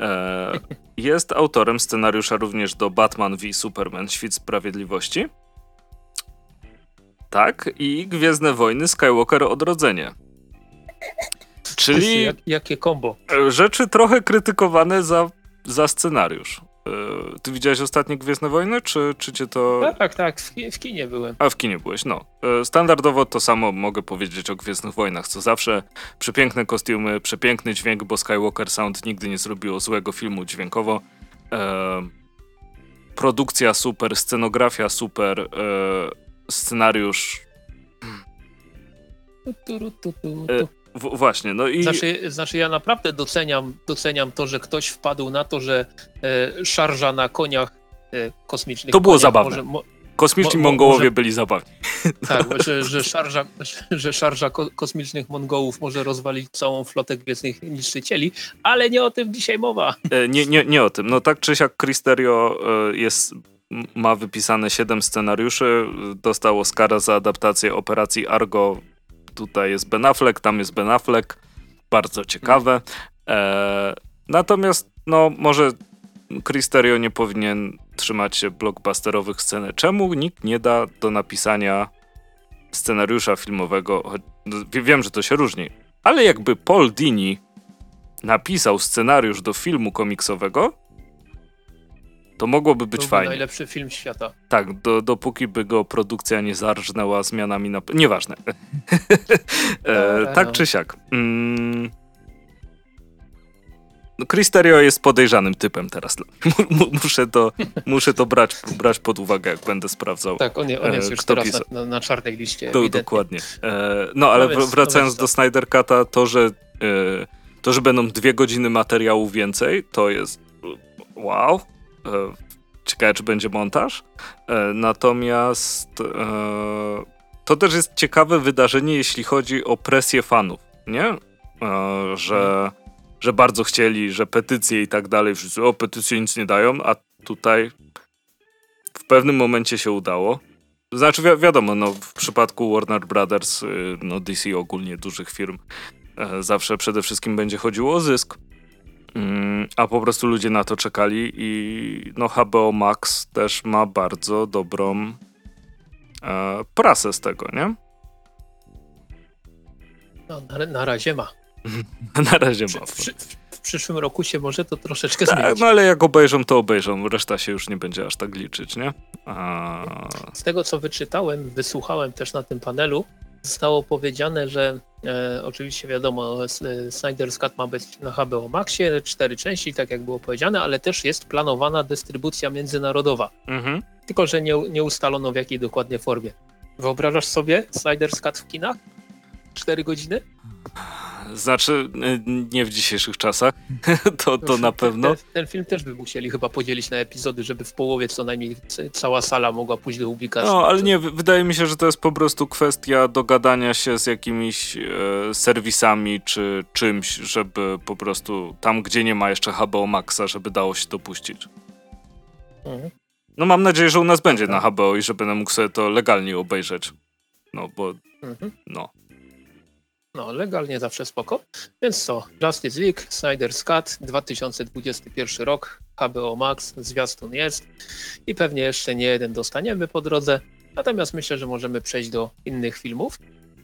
Speaker 1: E, jest autorem scenariusza również do Batman v Superman Świt Sprawiedliwości. Tak, i Gwiezdne Wojny Skywalker Odrodzenie.
Speaker 2: Czyli. Jak, jakie kombo?
Speaker 1: Rzeczy trochę krytykowane za za scenariusz. E, ty widziałeś ostatnie Gwiezdne Wojny, czy, czy cię to...
Speaker 2: Tak, tak, w, w kinie byłem.
Speaker 1: A, w kinie byłeś, no. E, standardowo to samo mogę powiedzieć o Gwiezdnych Wojnach, co zawsze. Przepiękne kostiumy, przepiękny dźwięk, bo Skywalker Sound nigdy nie zrobiło złego filmu dźwiękowo. E, produkcja super, scenografia super, e, scenariusz...
Speaker 2: E,
Speaker 1: w, właśnie, no i...
Speaker 2: Znaczy, znaczy ja naprawdę doceniam, doceniam to, że ktoś wpadł na to, że e, szarża na koniach e, kosmicznych...
Speaker 1: To było koniach zabawne. Może, mo, Kosmiczni mo, Mongołowie może, byli zabawni. [LAUGHS]
Speaker 2: Tak, że, że, szarża, [LAUGHS] że szarża kosmicznych Mongołów może rozwalić całą flotę gwiezdnych niszczycieli, ale nie o tym dzisiaj mowa.
Speaker 1: E, nie, nie, nie o tym. No tak czy siak Cristerio e, jest ma wypisane 7 scenariuszy, dostał Oscara za adaptację operacji Argo Tutaj jest Ben Affleck, tam jest Ben Affleck. Bardzo ciekawe. E, natomiast, no, może Cristerio nie powinien trzymać się blockbusterowych scen. Czemu nikt nie da do napisania scenariusza filmowego? Wiem, że to się różni, ale jakby Paul Dini napisał scenariusz do filmu komiksowego, to mogłoby być fajnie.
Speaker 2: najlepszy film świata.
Speaker 1: Tak, do, dopóki by go produkcja nie zarżnęła zmianami na... Nieważne. [LAUGHS] e, tak no. czy siak. Mm. No, Cristerio jest podejrzanym typem teraz. [LAUGHS] muszę to, muszę to brać, brać pod uwagę, jak będę sprawdzał.
Speaker 2: Tak, on, on jest e, już teraz na, na, na, czarnej liście.
Speaker 1: Do, dokładnie. E, no, ale no więc, wracając no do Snyder Cut'a, to że, e, to, że będą dwie godziny materiału więcej, to jest wow. Ciekawe, czy będzie montaż. Natomiast to też jest ciekawe wydarzenie, jeśli chodzi o presję fanów, nie? Że, że bardzo chcieli, że petycje i tak dalej, wszyscy, o, petycje nic nie dają, a tutaj w pewnym momencie się udało. Znaczy, wi wiadomo, no, w przypadku Warner Brothers, y, no, DC ogólnie dużych firm, e, zawsze przede wszystkim będzie chodziło o zysk. Mm, a po prostu ludzie na to czekali i no HBO Max też ma bardzo dobrą e, prasę z tego, nie?
Speaker 2: No, na, na razie ma. [LAUGHS]
Speaker 1: na razie ma.
Speaker 2: W, w, w, przyszłym roku się może to troszeczkę tak, zmienić.
Speaker 1: No ale jak obejrzą, to obejrzą. Reszta się już nie będzie aż tak liczyć, nie? A...
Speaker 2: Z tego, co wyczytałem, wysłuchałem też na tym panelu, zostało powiedziane, że e, oczywiście wiadomo, e, Snyder's Cut ma być na HBO Maxie, cztery części, tak jak było powiedziane, ale też jest planowana dystrybucja międzynarodowa. Mhm. Tylko, że nie, nie ustalono w jakiej dokładnie formie. Wyobrażasz sobie Snyder's Cut w kinach? Cztery godziny?
Speaker 1: Znaczy, nie w dzisiejszych czasach, [LAUGHS] to, to na pewno.
Speaker 2: Ten, ten, film też by musieli chyba podzielić na epizody, żeby w połowie co najmniej cała sala mogła pójść do publikacji.
Speaker 1: No, ale nie, wydaje mi się, że to jest po prostu kwestia dogadania się z jakimiś e, serwisami czy czymś, żeby po prostu tam, gdzie nie ma jeszcze HBO Maxa, żeby dało się to puścić. Mhm. No mam nadzieję, że u nas będzie na HBO i że będę mógł sobie to legalnie obejrzeć. No, bo mhm. no.
Speaker 2: No, legalnie zawsze spoko. Więc co, Justice League, Snyder's Cut, 2021 rok, HBO Max, zwiastun jest i pewnie jeszcze nie jeden dostaniemy po drodze. Natomiast myślę, że możemy przejść do innych filmów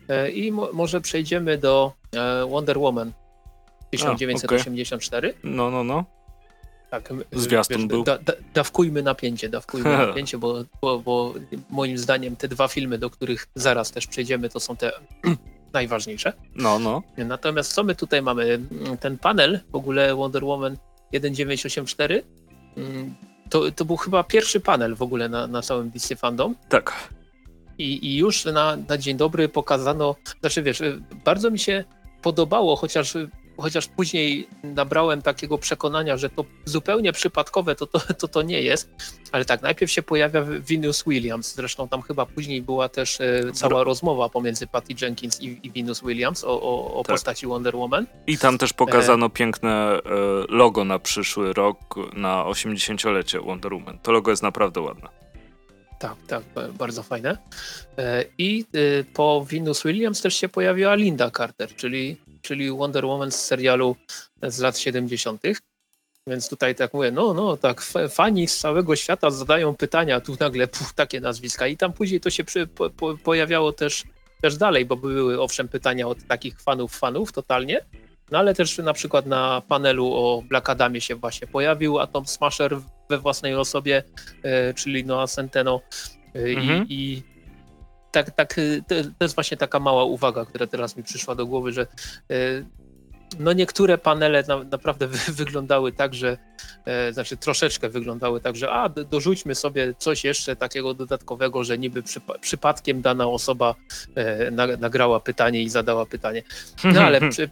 Speaker 2: e, i mo może przejdziemy do e, Wonder Woman 1984. A, okay.
Speaker 1: No, no, no.
Speaker 2: Tak,
Speaker 1: Zwiastun wiesz, był. Da,
Speaker 2: da, dawkujmy napięcie, dawkujmy [LAUGHS] napięcie, bo, bo, bo moim zdaniem te dwa filmy, do których zaraz też przejdziemy, to są te [CLEARS THROAT] najważniejsze.
Speaker 1: No, no.
Speaker 2: Natomiast co my tutaj mamy? Ten panel, w ogóle Wonder Woman 1984, mm, to, to był chyba pierwszy panel w ogóle na, na całym DC Fandom.
Speaker 1: Tak.
Speaker 2: I, i już na, na dzień dobry pokazano, znaczy wiesz, bardzo mi się podobało, chociaż chociaż później nabrałem takiego przekonania, że to zupełnie przypadkowe to to, to, to nie jest, ale tak, najpierw się pojawia Venus Williams, zresztą tam chyba później była też e, cała rozmowa pomiędzy Patty Jenkins i, i Venus Williams o, o, o tak. postaci Wonder Woman.
Speaker 1: I tam też pokazano e... piękne e, logo na przyszły rok, na 80-lecie Wonder Woman. To logo jest naprawdę ładne.
Speaker 2: Tak, tak, bardzo fajne. E, I po Venus Williams też się pojawiła Linda Carter, czyli czyli Wonder Woman z serialu z lat 70. Więc tutaj tak mówię, no, no, tak, fani z całego świata zadają pytania, tu nagle puf, takie nazwiska i tam później to się przy, po, po, pojawiało też, też dalej, bo były owszem pytania od takich fanów, fanów totalnie, no ale też na przykład na panelu o Black Adamie się właśnie pojawił Atom Smasher we własnej osobie, e, czyli Noah Centeno e, mhm. i, i tak, tak, y, to jest właśnie taka mała uwaga, która teraz mi przyszła do głowy, że y, no niektóre panele na, naprawdę wy, wyglądały tak, że e, znaczy troszeczkę wyglądały tak, że a dorzućmy sobie coś jeszcze takiego dodatkowego, że niby przypa przypadkiem dana osoba e, na, nagrała pytanie i zadała pytanie. No ale [LAUGHS] przy,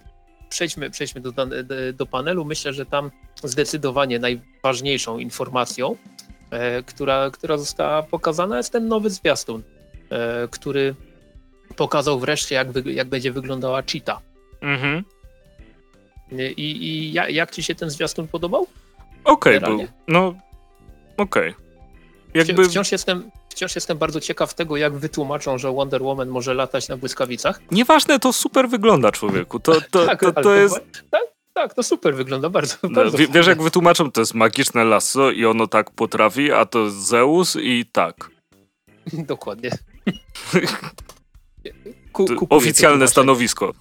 Speaker 2: przejdźmy, przejdźmy do, do panelu. Myślę, że tam zdecydowanie najważniejszą informacją, e, która, która została pokazana jest ten nowy zwiastun który pokazał wreszcie, jak, jak będzie wyglądała cheetah. Mhm. I, i jak, jak ci się ten zwiastun podobał?
Speaker 1: Okej, okay, był. No, okej. Okay.
Speaker 2: Jakby... Wciąż jestem, wciąż jestem bardzo ciekaw tego, jak wytłumaczą, że Wonder Woman może latać na błyskawicach.
Speaker 1: Nieważne, to super wygląda, człowieku. To, to, [LAUGHS] tak, to, to, to jest...
Speaker 2: Tak, tak, to super wygląda, bardzo, no, bardzo
Speaker 1: Wiesz, jak wytłumaczą, to jest magiczne lasso i ono tak potrafi, a to Zeus i tak. [LAUGHS]
Speaker 2: Dokładnie.
Speaker 1: Ku, Oficjalne stanowisko.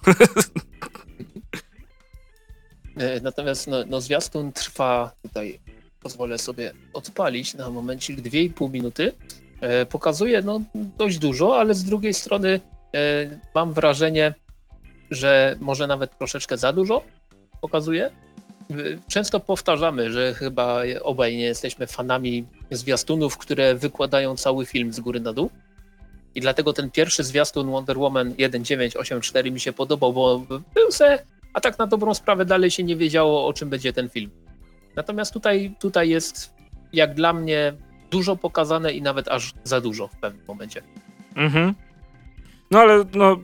Speaker 2: E, natomiast no, no zwiastun trwa tutaj, pozwolę sobie odpalić na momencik 2,5 minuty. E, pokazuje no, dość dużo, ale z drugiej strony e, mam wrażenie, że może nawet troszeczkę za dużo pokazuje. Często powtarzamy, że chyba obaj nie jesteśmy fanami zwiastunów, które wykładają cały film z góry na dół. I dlatego ten pierwszy zwiastun Wonder Woman 1984 mi się podobał, bo był se, a tak na dobrą sprawę dalej się nie wiedziało, o czym będzie ten film. Natomiast tutaj, tutaj jest jak dla mnie dużo pokazane i nawet aż za dużo w pewnym momencie.
Speaker 1: Mhm. No ale no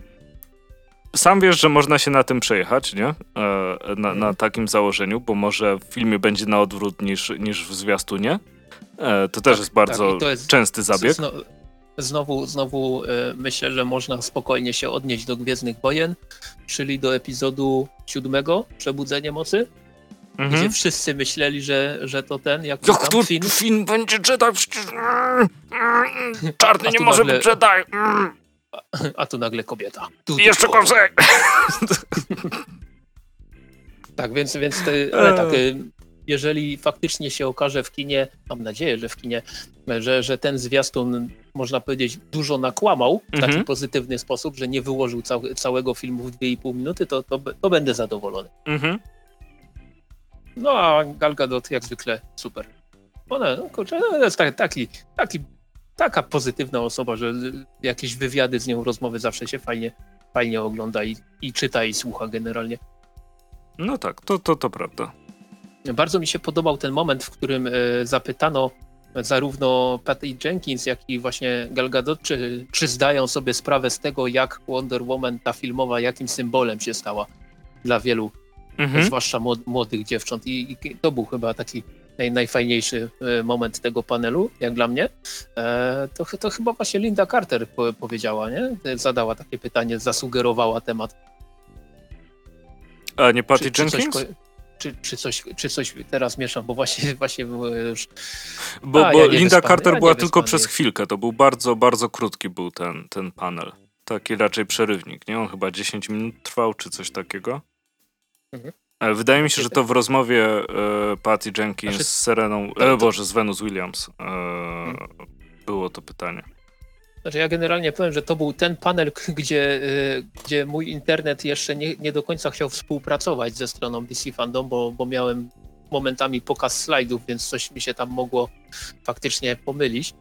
Speaker 1: sam wiesz, że można się na tym przejechać, nie? E, na, na, mhm. takim założeniu, bo może w filmie będzie na odwrót niż, niż w zwiastunie. E, to też tak, jest bardzo tak. jest, częsty zabieg.
Speaker 2: Znowu, znowu e, myślę, że można spokojnie się odnieść do Gwiezdnych Wojen, czyli do epizodu siódmego, Przebudzenie Mocy, mhm. gdzie wszyscy myśleli, że, że to ten, jak
Speaker 1: Jak to Finn? Finn będzie Jedi, przecież... Czarny nie może nagle... być Jedi!
Speaker 2: A tu nagle kobieta.
Speaker 1: Tu, Jeszcze gorzej!
Speaker 2: tak, więc, więc te, ale tak, jeżeli faktycznie się okaże w kinie, mam nadzieję, że w kinie, że, że ten zwiastun, można powiedzieć, dużo nakłamał w taki mhm. pozytywny sposób, że nie wyłożył cał, całego filmu w 2,5 minuty, to, to, to będę zadowolony. Mhm. No a Gal Gadot jak zwykle super. Ona, no, kurczę, no, jest taki, taki taka pozytywna osoba, że jakieś wywiady z nią, rozmowy zawsze się fajnie, fajnie ogląda i, i czyta i słucha generalnie.
Speaker 1: No tak, to, to, to prawda.
Speaker 2: Bardzo mi się podobał ten moment, w którym e, zapytano zarówno Patty Jenkins, jak i właśnie Gal Gadot, czy, czy zdają sobie sprawę z tego, jak Wonder Woman, ta filmowa, jakim symbolem się stała dla wielu, mhm. zwłaszcza młodych dziewcząt. I, I, to był chyba taki naj, najfajniejszy e, moment tego panelu, jak dla mnie, e, to, to chyba właśnie Linda Carter powiedziała, nie? Zadała takie pytanie, zasugerowała temat.
Speaker 1: A nie Patty czy, Jenkins?
Speaker 2: Czy coś, czy, czy, coś, czy coś teraz mieszam, bo właśnie, [LAUGHS] właśnie już...
Speaker 1: Bo, A, bo ja Linda Carter ja była tylko przez chwilkę, to był bardzo, bardzo krótki był ten, ten panel. Taki raczej przerywnik, nie? On chyba 10 minut trwał, czy coś takiego. Mhm. Wydaje mi się, że to w rozmowie e, Patty Jenkins znaczy, z Sereną, e, Boże, z Venus Williams e, hmm. było to pytanie.
Speaker 2: Znaczy ja generalnie powiem, że to był ten panel, [LAUGHS] gdzie, e, gdzie mój internet jeszcze nie, nie do końca chciał współpracować ze stroną DC Fandom, bo, bo miałem momentami pokaz slajdów, więc coś mi się tam mogło faktycznie pomylić.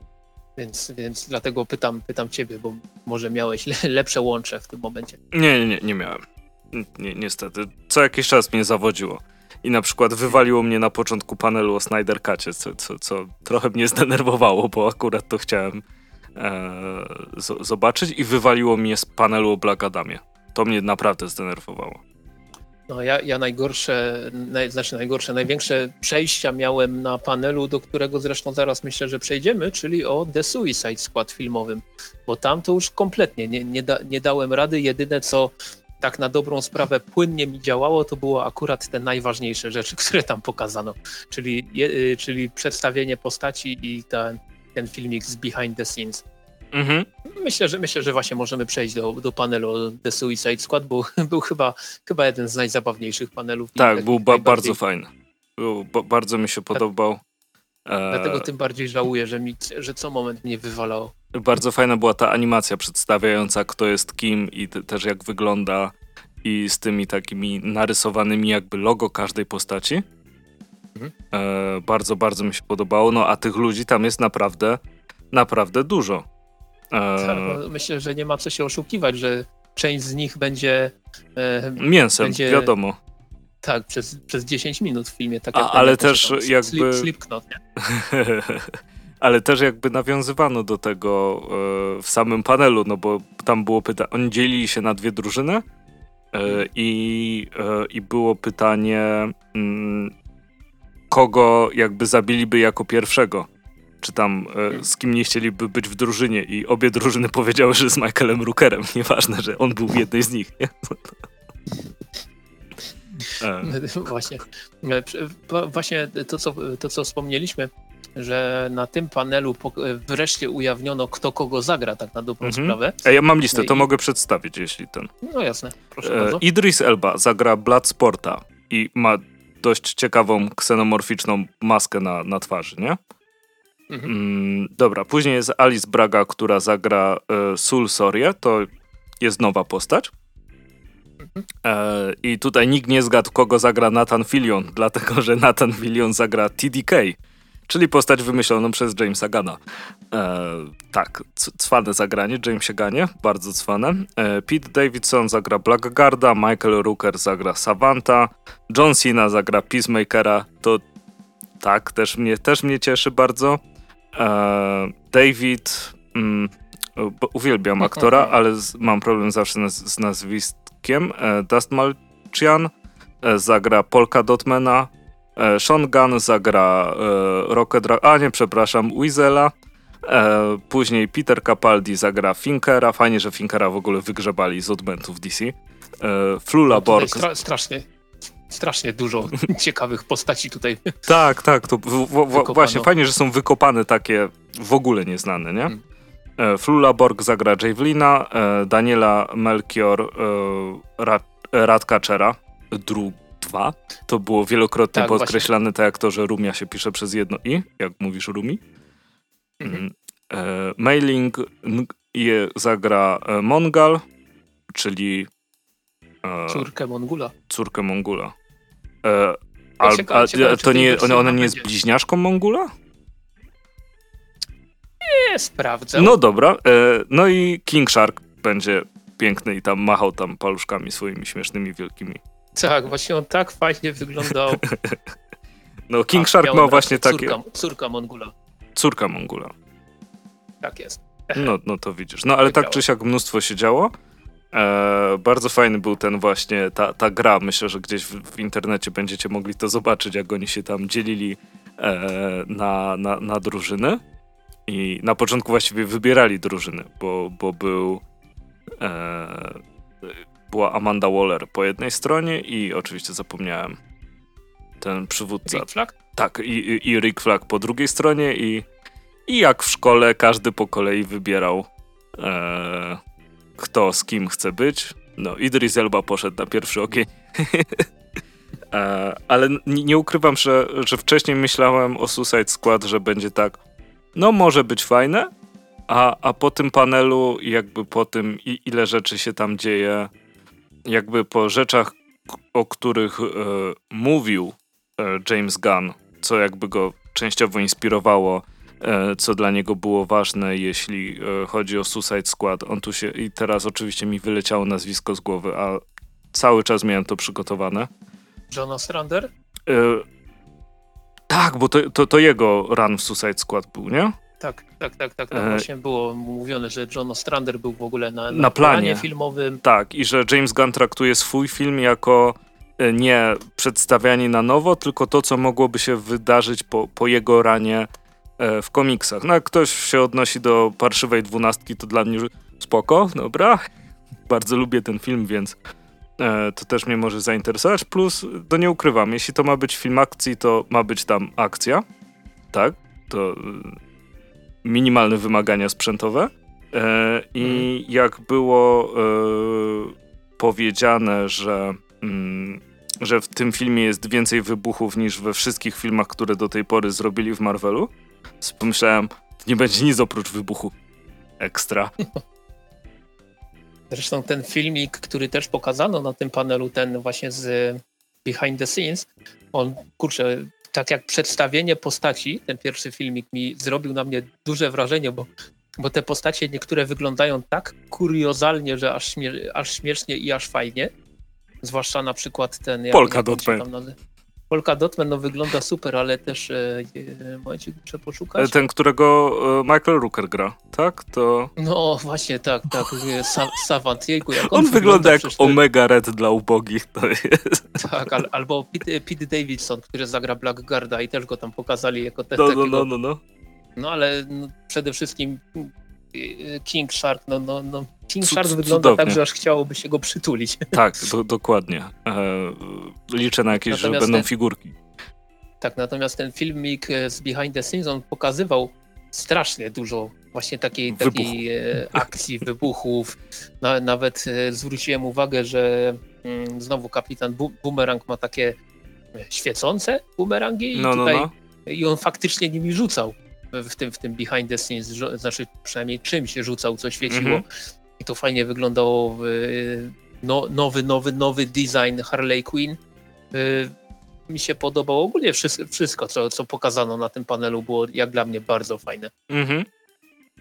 Speaker 2: Więc, więc dlatego pytam, pytam ciebie, bo może miałeś [LAUGHS] lepsze łącze w tym momencie.
Speaker 1: Nie, nie, nie, miałem. Ni niestety. Co jakiś czas mnie zawodziło. I na przykład wywaliło mnie na początku panelu o Snyder Cutie, co, co, co trochę mnie zdenerwowało, bo akurat to chciałem e, zobaczyć i wywaliło mnie z panelu o Black Adamie. To mnie naprawdę zdenerwowało.
Speaker 2: No ja, ja najgorsze, naj, znaczy najgorsze, największe przejścia miałem na panelu, do którego zresztą zaraz myślę, że przejdziemy, czyli o The Suicide Squad filmowym, bo tam to już kompletnie nie, nie, da, nie dałem rady. Jedyne co tak na dobrą sprawę płynnie mi działało, to było akurat te najważniejsze rzeczy, [LAUGHS] które tam pokazano, czyli, je, y, czyli przedstawienie postaci i ten, ten filmik z behind the scenes. Mhm. Myślę, że myślę, że właśnie możemy przejść do, do panelu The Suicide Squad, bo [LAUGHS] był chyba, chyba jeden z najzabawniejszych panelów.
Speaker 1: Tak, był ba bardzo fajny. Był, ba bardzo mi się podobał.
Speaker 2: Dlatego e, tym bardziej żałuję, że, mi, że co moment mnie wywalało.
Speaker 1: Bardzo fajna była ta animacja przedstawiająca, kto jest kim i też jak wygląda i z tymi takimi narysowanymi jakby logo każdej postaci. Mhm. E, bardzo, bardzo mi się podobało. No a tych ludzi tam jest naprawdę, naprawdę dużo.
Speaker 2: E, tak, no, myślę, że nie ma co się oszukiwać, że część z nich będzie...
Speaker 1: E, Mięsem, będzie, wiadomo.
Speaker 2: Tak, przez, przez 10 minut w filmie. Tak
Speaker 1: A, ale też jakby... Slip,
Speaker 2: Slipknot, nie? [LAUGHS]
Speaker 1: ale też jakby nawiązywano do tego e, w samym panelu, no bo tam było pytanie, oni dzielili się na dwie drużyny e, i, e, i było pytanie, mm, kogo jakby zabiliby jako pierwszego. Czy tam z kim nie chcieliby być w drużynie i obie drużyny [LAUGHS] powiedziały, że z Michaelem Rookerem. [LAUGHS] Nieważne, że on był w jednej z nich. Nie? [LAUGHS]
Speaker 2: Właśnie. Właśnie to co, to, co wspomnieliśmy, że na tym panelu wreszcie ujawniono, kto kogo zagra, tak na dobrą mhm. sprawę.
Speaker 1: A ja mam listę, to I... mogę przedstawić, jeśli ten.
Speaker 2: No jasne, proszę e, bardzo.
Speaker 1: Idris Elba zagra Bloodsporta i ma dość ciekawą ksenomorficzną maskę na, na twarzy, nie? Mhm. Mm, dobra, później jest Alice Braga, która zagra e, Sul Sorię, to jest nowa postać. Mhm. E, I tutaj nikt nie zgadł, kogo zagra Nathan Fillion, dlatego że Nathan Fillion zagra TDK czyli postać wymyśloną przez Jamesa Gana. E, tak, cwane zagranie, Jamesie Ganie, bardzo cwane. E, Pete Davidson zagra Blackguarda, Michael Rooker zagra Savanta, John Cena zagra Peacemakera, to Tak, też mnie, też mnie cieszy bardzo. E, David, mm, uwielbiam aktora, ale z, mam problem zawsze z, z nazwiskiem. E, Dust Malchian e, zagra Polka Dotmana. E, Sean Gunn zagra e, Rocket A nie, przepraszam, Weasela. E, później Peter Capaldi zagra Finkera. Fajnie, że Finkera w ogóle wygrzebali z odmentów DC. Flula no Borg.
Speaker 2: Stra strasznie, strasznie dużo [LAUGHS] ciekawych postaci tutaj.
Speaker 1: Tak, tak. To właśnie fajnie, że są wykopane takie w ogóle nieznane, nie? Hmm. Flula Borg zagra Javelina, Daniela Melchior e, Ra Radkaczera, Dru 2. To było wielokrotnie tak, podkreślane, właśnie. tak jak to, że Rumia się pisze przez jedno i, jak mówisz Rumi. Mhm. E, mailing je zagra e, Mongal, czyli
Speaker 2: e, córkę Mongula.
Speaker 1: Córkę Mongula. E, al, a, a, to nie, ona, ona nie jest bliźniaczką Mongula?
Speaker 2: Nie, sprawdzę.
Speaker 1: No dobra. E, no i King Shark będzie piękny i tam machał tam paluszkami swoimi śmiesznymi, wielkimi.
Speaker 2: Tak, właśnie on tak fajnie wyglądał.
Speaker 1: no King Shark ma właśnie takie...
Speaker 2: Córka, Mongula.
Speaker 1: Córka Mongula.
Speaker 2: Tak jest.
Speaker 1: No, no to widzisz. No ale tak czy siak mnóstwo się działo. E, bardzo fajny był ten właśnie, ta, ta gra. Myślę, że gdzieś w, w, internecie będziecie mogli to zobaczyć, jak oni się tam dzielili e, na, na, na drużyny. I na początku właściwie wybierali drużyny, bo, bo był e, była Amanda Waller po jednej stronie i oczywiście zapomniałem ten przywódca.
Speaker 2: Rick Flag?
Speaker 1: Tak, i, i, i Rick Flag po drugiej stronie i, i jak w szkole każdy po kolei wybierał e, kto z kim chce być. No, Idris Elba poszedł na pierwszy ogień. [LAUGHS] e, ale nie, nie ukrywam, że, że wcześniej myślałem o Suicide Squad, że będzie tak no może być fajne, a, a po tym panelu, jakby po tym, ile rzeczy się tam dzieje, jakby po rzeczach, o których e, mówił e, James Gunn, co jakby go częściowo inspirowało, e, co dla niego było ważne, jeśli e, chodzi o Suicide Squad. On tu się, i teraz oczywiście mi wyleciało nazwisko z głowy, a cały czas miałem to przygotowane.
Speaker 2: Jonas Rander? E,
Speaker 1: tak, bo to, to, to, jego run w Suicide Squad był, nie?
Speaker 2: Tak, tak, tak, tak. tak. Właśnie było mówione, że John Ostrander był w ogóle na, na, na planie. planie filmowym.
Speaker 1: Tak, i że James Gunn traktuje swój film jako e, nie przedstawianie na nowo, tylko to, co mogłoby się wydarzyć po, po jego ranie e, w komiksach. No jak ktoś się odnosi do Parszywej Dwunastki, to dla mnie spoko, dobra. Bardzo lubię ten film, więc E, to też mnie może zainteresować. Plus, to nie ukrywam, jeśli to ma być film akcji, to ma być tam akcja. Tak, to e, minimalne wymagania sprzętowe. E, I mhm. jak było powiedziane, że, mm, że w tym filmie jest więcej wybuchów niż we wszystkich filmach, które do tej pory zrobili w Marvelu, pomyślałem, nie będzie nic oprócz wybuchu. Ekstra.
Speaker 2: Zresztą ten filmik, który też pokazano na tym panelu, ten właśnie z behind the scenes, on, kurczę, tak jak przedstawienie postaci, ten pierwszy filmik mi zrobił na mnie duże wrażenie, bo, bo te postacie niektóre wyglądają tak kuriozalnie, że aż, śmie aż śmiesznie i aż fajnie. Zwłaszcza na przykład ten...
Speaker 1: Polka Dotman.
Speaker 2: Polka Dotman no, wygląda super, ale też e, e momencie muszę poszukać.
Speaker 1: E, ten, którego e, Michael Rooker gra, tak? To...
Speaker 2: No właśnie, tak, tak. Sa Savant, jejku, jak
Speaker 1: on, on wygląda, jak Omega Red dla ubogich, to jest.
Speaker 2: Tak, al albo Pete, Pete, Davidson, który zagra Blackguarda i też go tam pokazali jako
Speaker 1: te, no, no, no, no, no.
Speaker 2: No ale no, przede wszystkim King Shark, no, no, no. King Shark wygląda cudownie. tak, że aż chciałoby się go przytulić. [LAUGHS]
Speaker 1: Tak, do, dokładnie. E, liczę na jakieś, natomiast że będą ten, figurki.
Speaker 2: Tak, natomiast ten filmik e, z Behind the Scenes, on pokazywał strasznie dużo właśnie takiej, takiej e, akcji, wybuchów. Na, nawet e, zwróciłem uwagę, że mm, znowu kapitan Bu Boomerang ma takie świecące bumerangi i, no, no tutaj, no, no. i on faktycznie nimi rzucał w tym, w tym behind the scenes, znaczy przynajmniej czym się rzucał, co świeciło. Mm -hmm. I to fajnie wyglądało. No, nowy, nowy, nowy design Harley Quinn. Y, mi się podobało ogólnie wszystko, co, co pokazano na tym panelu było jak dla mnie bardzo fajne. -hmm.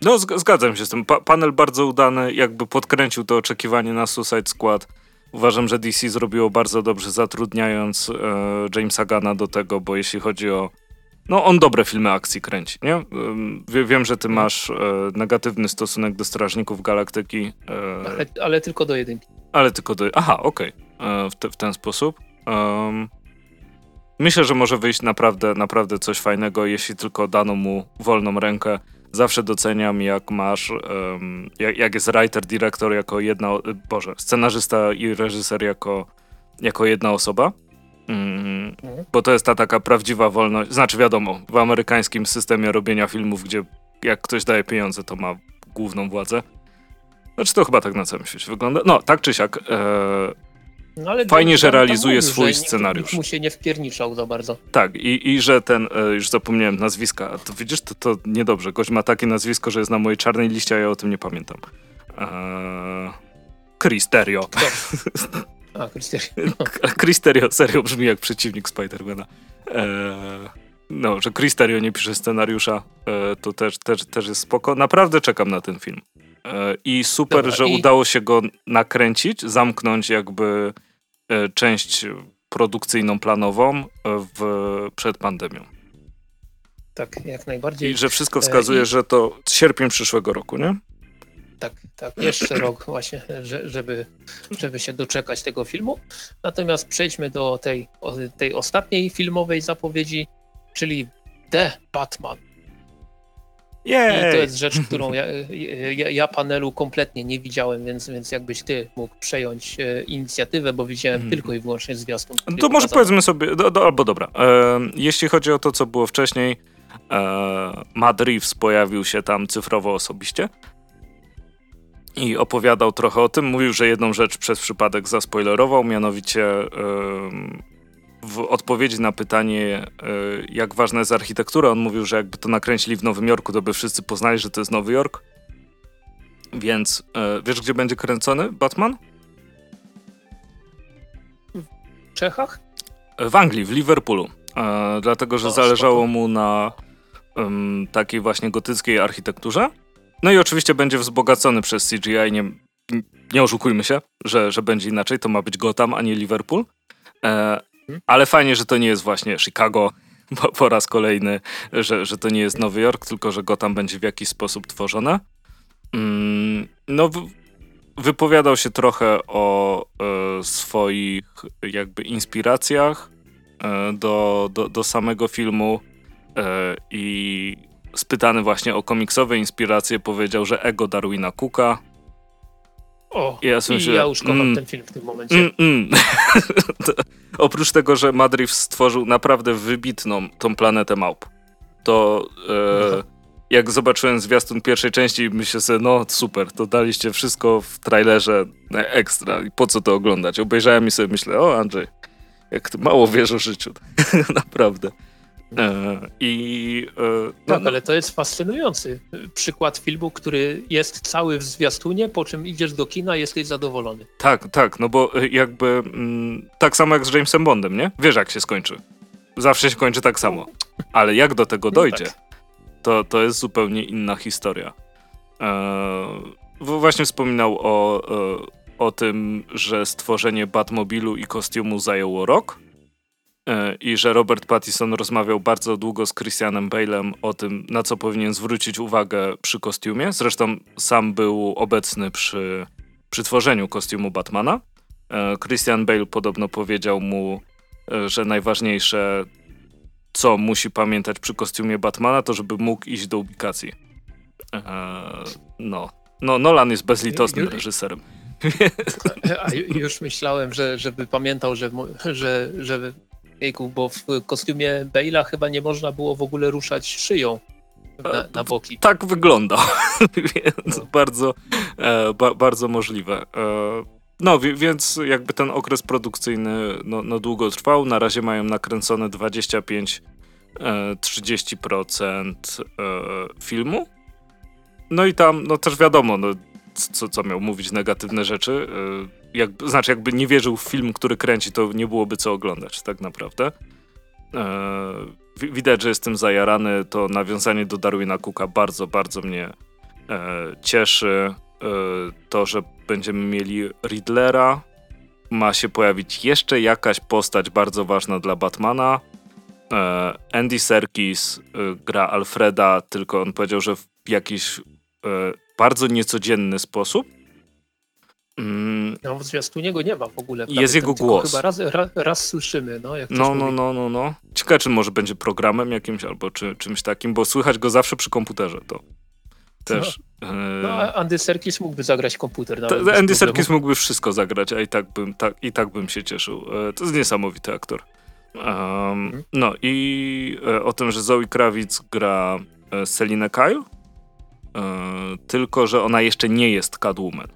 Speaker 1: No, zgadzam się z tym. Pa panel bardzo udany, jakby podkręcił to oczekiwanie na Suicide Squad. Uważam, że DC zrobiło bardzo dobrze, zatrudniając e, Jamesa Gana do tego, bo jeśli chodzi o no on dobre filmy akcji kręci, nie? Wiem, że ty mhm. masz e, negatywny stosunek do Strażników Galaktyki.
Speaker 2: E, ale, ale, tylko do jedynki.
Speaker 1: Ale tylko do... Aha, okej. Okay. W, te, w, ten sposób. Um, myślę, że może wyjść naprawdę, naprawdę coś fajnego, jeśli tylko dano mu wolną rękę. Zawsze doceniam, jak masz, um, jak, jak, jest writer, dyrektor jako jedna, boże, scenarzysta i reżyser jako, jako jedna osoba. Mm, bo to jest ta taka prawdziwa wolność. Znaczy, wiadomo, w amerykańskim systemie robienia filmów, gdzie jak ktoś daje pieniądze, to ma główną władzę. Znaczy, to chyba tak na całym świecie wygląda. No, tak czy siak. E, no, Fajnie, że realizuje mówił, swój że scenariusz. Nikt
Speaker 2: mu się nie wpierniczał za bardzo.
Speaker 1: Tak, i, i że ten, e, już zapomniałem nazwiska, to widzisz, to, to niedobrze. Gość ma takie nazwisko, że jest na mojej czarnej liście, a ja o tym nie pamiętam. Eee, Cristerio. [LAUGHS]
Speaker 2: A, Cristerio. [LAUGHS]
Speaker 1: Cristerio serio brzmi jak przeciwnik Spidermana. Eee, no, że Cristerio nie pisze scenariusza, e, to też, też, też jest spoko. Naprawdę czekam na ten film. E, I super, Dobra, że i... udało się go nakręcić, zamknąć jakby e, część produkcyjną, planową e, w, przed pandemią.
Speaker 2: Tak, jak najbardziej.
Speaker 1: I że wszystko wskazuje, I... że to sierpień przyszłego roku, nie?
Speaker 2: Tak, tak, jeszcze rok właśnie, żeby, żeby się doczekać tego filmu. Natomiast przejdźmy do tej, tej ostatniej filmowej zapowiedzi, czyli The Batman.
Speaker 1: Jej.
Speaker 2: I to jest rzecz, którą ja, ja, ja, panelu kompletnie nie widziałem, więc, więc jakbyś ty mógł przejąć e, inicjatywę, bo widziałem hmm. tylko i wyłącznie zwiastun.
Speaker 1: To może powiedzmy sobie, do, do, albo dobra, e, jeśli chodzi o to, co było wcześniej, e, Matt Reeves pojawił się tam cyfrowo osobiście i opowiadał trochę o tym. Mówił, że jedną rzecz przez przypadek zaspoilerował, mianowicie w odpowiedzi na pytanie, e, jak ważna jest architektura, on mówił, że jakby to nakręcili w Nowym Jorku, to by wszyscy poznali, że to jest Nowy Jork. Więc e, wiesz, gdzie będzie kręcony Batman?
Speaker 2: W Czechach?
Speaker 1: W Anglii, w Liverpoolu. E, dlatego, że zależało mu na takiej właśnie gotyckiej architekturze. No i oczywiście będzie wzbogacony przez CGI. Nie, nie oszukujmy się, że, że będzie inaczej. To ma być Gotham, a nie Liverpool. E. Ale fajnie, że to nie jest właśnie Chicago [LAUGHS] po, po raz kolejny, że, że to nie jest Nowy Jork, tylko że go tam będzie w jakiś sposób tworzone. Mm, no, w, wypowiadał się trochę o e, swoich jakby inspiracjach e, do, do, do samego filmu e, i spytany właśnie o komiksowe inspiracje powiedział, że ego Darwina Cooka
Speaker 2: o, ja, i ja już kocham mm, ten film w tym momencie. Mm, mm. [LAUGHS]
Speaker 1: oprócz tego, że Madriv stworzył naprawdę wybitną tą planetę małp, to e, jak zobaczyłem zwiastun pierwszej części, myślę sobie, no super, to daliście wszystko w trailerze ekstra i po co to oglądać? Obejrzałem i sobie myślę, o Andrzej, jak mało wiesz o życiu. [LAUGHS] naprawdę. E, I,
Speaker 2: e, no, tak, no. ale to jest fascynujący przykład filmu, który jest cały w zwiastunie, po czym idziesz do kina i jesteś zadowolony.
Speaker 1: Tak, tak, no bo e, jakby mm, tak samo jak z Jamesem Bondem, nie? Wiesz jak się skończy. Zawsze się kończy tak samo. Ale jak do tego no [LAUGHS] dojdzie, no tak. to, to jest zupełnie inna historia. właśnie wspominał o, o tym, że stworzenie Batmobilu i kostiumu zajęło rok i że Robert Pattinson rozmawiał bardzo długo z Christianem Bale'em o tym, na co powinien zwrócić uwagę przy kostiumie. Zresztą sam był obecny przy, przy tworzeniu kostiumu Batmana. E, Christian Bale podobno powiedział mu, e, że najważniejsze, co musi pamiętać przy kostiumie Batmana, to żeby mógł iść do ubikacji. No. no, Nolan jest bezlitosnym reżyserem. [LAUGHS]
Speaker 2: A już myślałem, że żeby pamiętał, że, że, że Jejku, bo w kostiumie Bale'a chyba nie można było w ogóle ruszać szyją na, na boki.
Speaker 1: Tak wygląda, [LAUGHS] więc no. bardzo, e, ba, bardzo możliwe. E, no, więc jakby ten okres produkcyjny no, no długo trwał. Na razie mają nakręcone 25-30% e, e, filmu. No i tam, no też wiadomo, no, co, co miał mówić negatywne rzeczy. E, jak, znaczy, jakby nie wierzył w film, który kręci, to nie byłoby co oglądać, tak naprawdę. E, widać, że jestem zajarany. To nawiązanie do Darwina Cooka bardzo, bardzo mnie e, cieszy. E, to, że będziemy mieli Riddlera. Ma się pojawić jeszcze jakaś postać bardzo ważna dla Batmana. E, Andy Serkis gra Alfreda, tylko on powiedział, że w jakiś bardzo niecodzienny sposób.
Speaker 2: Mm. No w zwiastunie go nie ma w ogóle.
Speaker 1: Jest jego głos.
Speaker 2: Chyba raz, raz, raz słyszymy. No, jak
Speaker 1: no, no, no, no, no. Ciekawe, czy może będzie programem jakimś albo czy, czymś takim, bo słychać go zawsze przy komputerze. To też.
Speaker 2: No, no a Andy Serkis mógłby zagrać komputer.
Speaker 1: Ta, Andy Serkis mógłby wszystko zagrać, a i tak bym, tak, i tak bym się cieszył. E, to jest niesamowity aktor. Um, No i e, o tym, że Zoe Krawic gra e, Selinę Kyle, tylko że ona jeszcze nie jest Catwoman.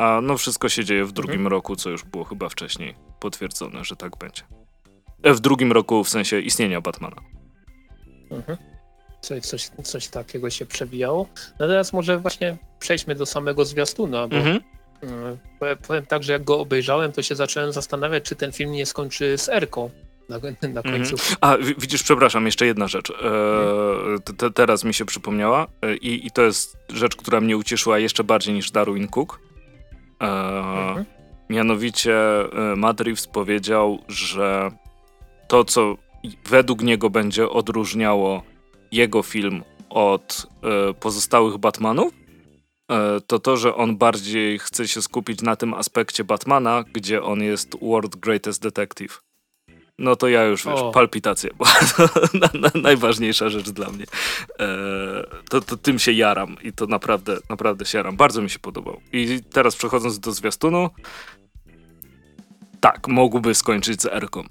Speaker 1: A no wszystko się dzieje w drugim mhm. roku, co już było chyba wcześniej potwierdzone, że tak będzie. W drugim roku w sensie istnienia Batmana.
Speaker 2: Mhm coś, coś, coś takiego się przewijało. No teraz może właśnie przejdźmy do samego zwiastuna, bo mhm. Mm, powiem tak, że jak go obejrzałem, to się zacząłem zastanawiać, czy ten film nie skończy z Erką na, na końcu. Mhm.
Speaker 1: A widzisz, przepraszam, jeszcze jedna rzecz. E, te, teraz mi się przypomniała e, i, i to jest rzecz, która mnie ucieszyła jeszcze bardziej niż Darwin Cook. E, mhm. Mianowicie e, Matt Reeves powiedział, że to, co według niego będzie odróżniało jego film od e, pozostałych Batmanów, e, to to, że on bardziej chce się skupić na tym aspekcie Batmana, gdzie on jest World Greatest Detective. No to ja już, wiesz, o. palpitacje, bo [LAUGHS] na, na, najważniejsza rzecz dla mnie. E, to, to tym się jaram i to naprawdę, naprawdę się jaram. Bardzo mi się podobał. I teraz przechodząc do zwiastunu, tak, mógłby skończyć z Erką.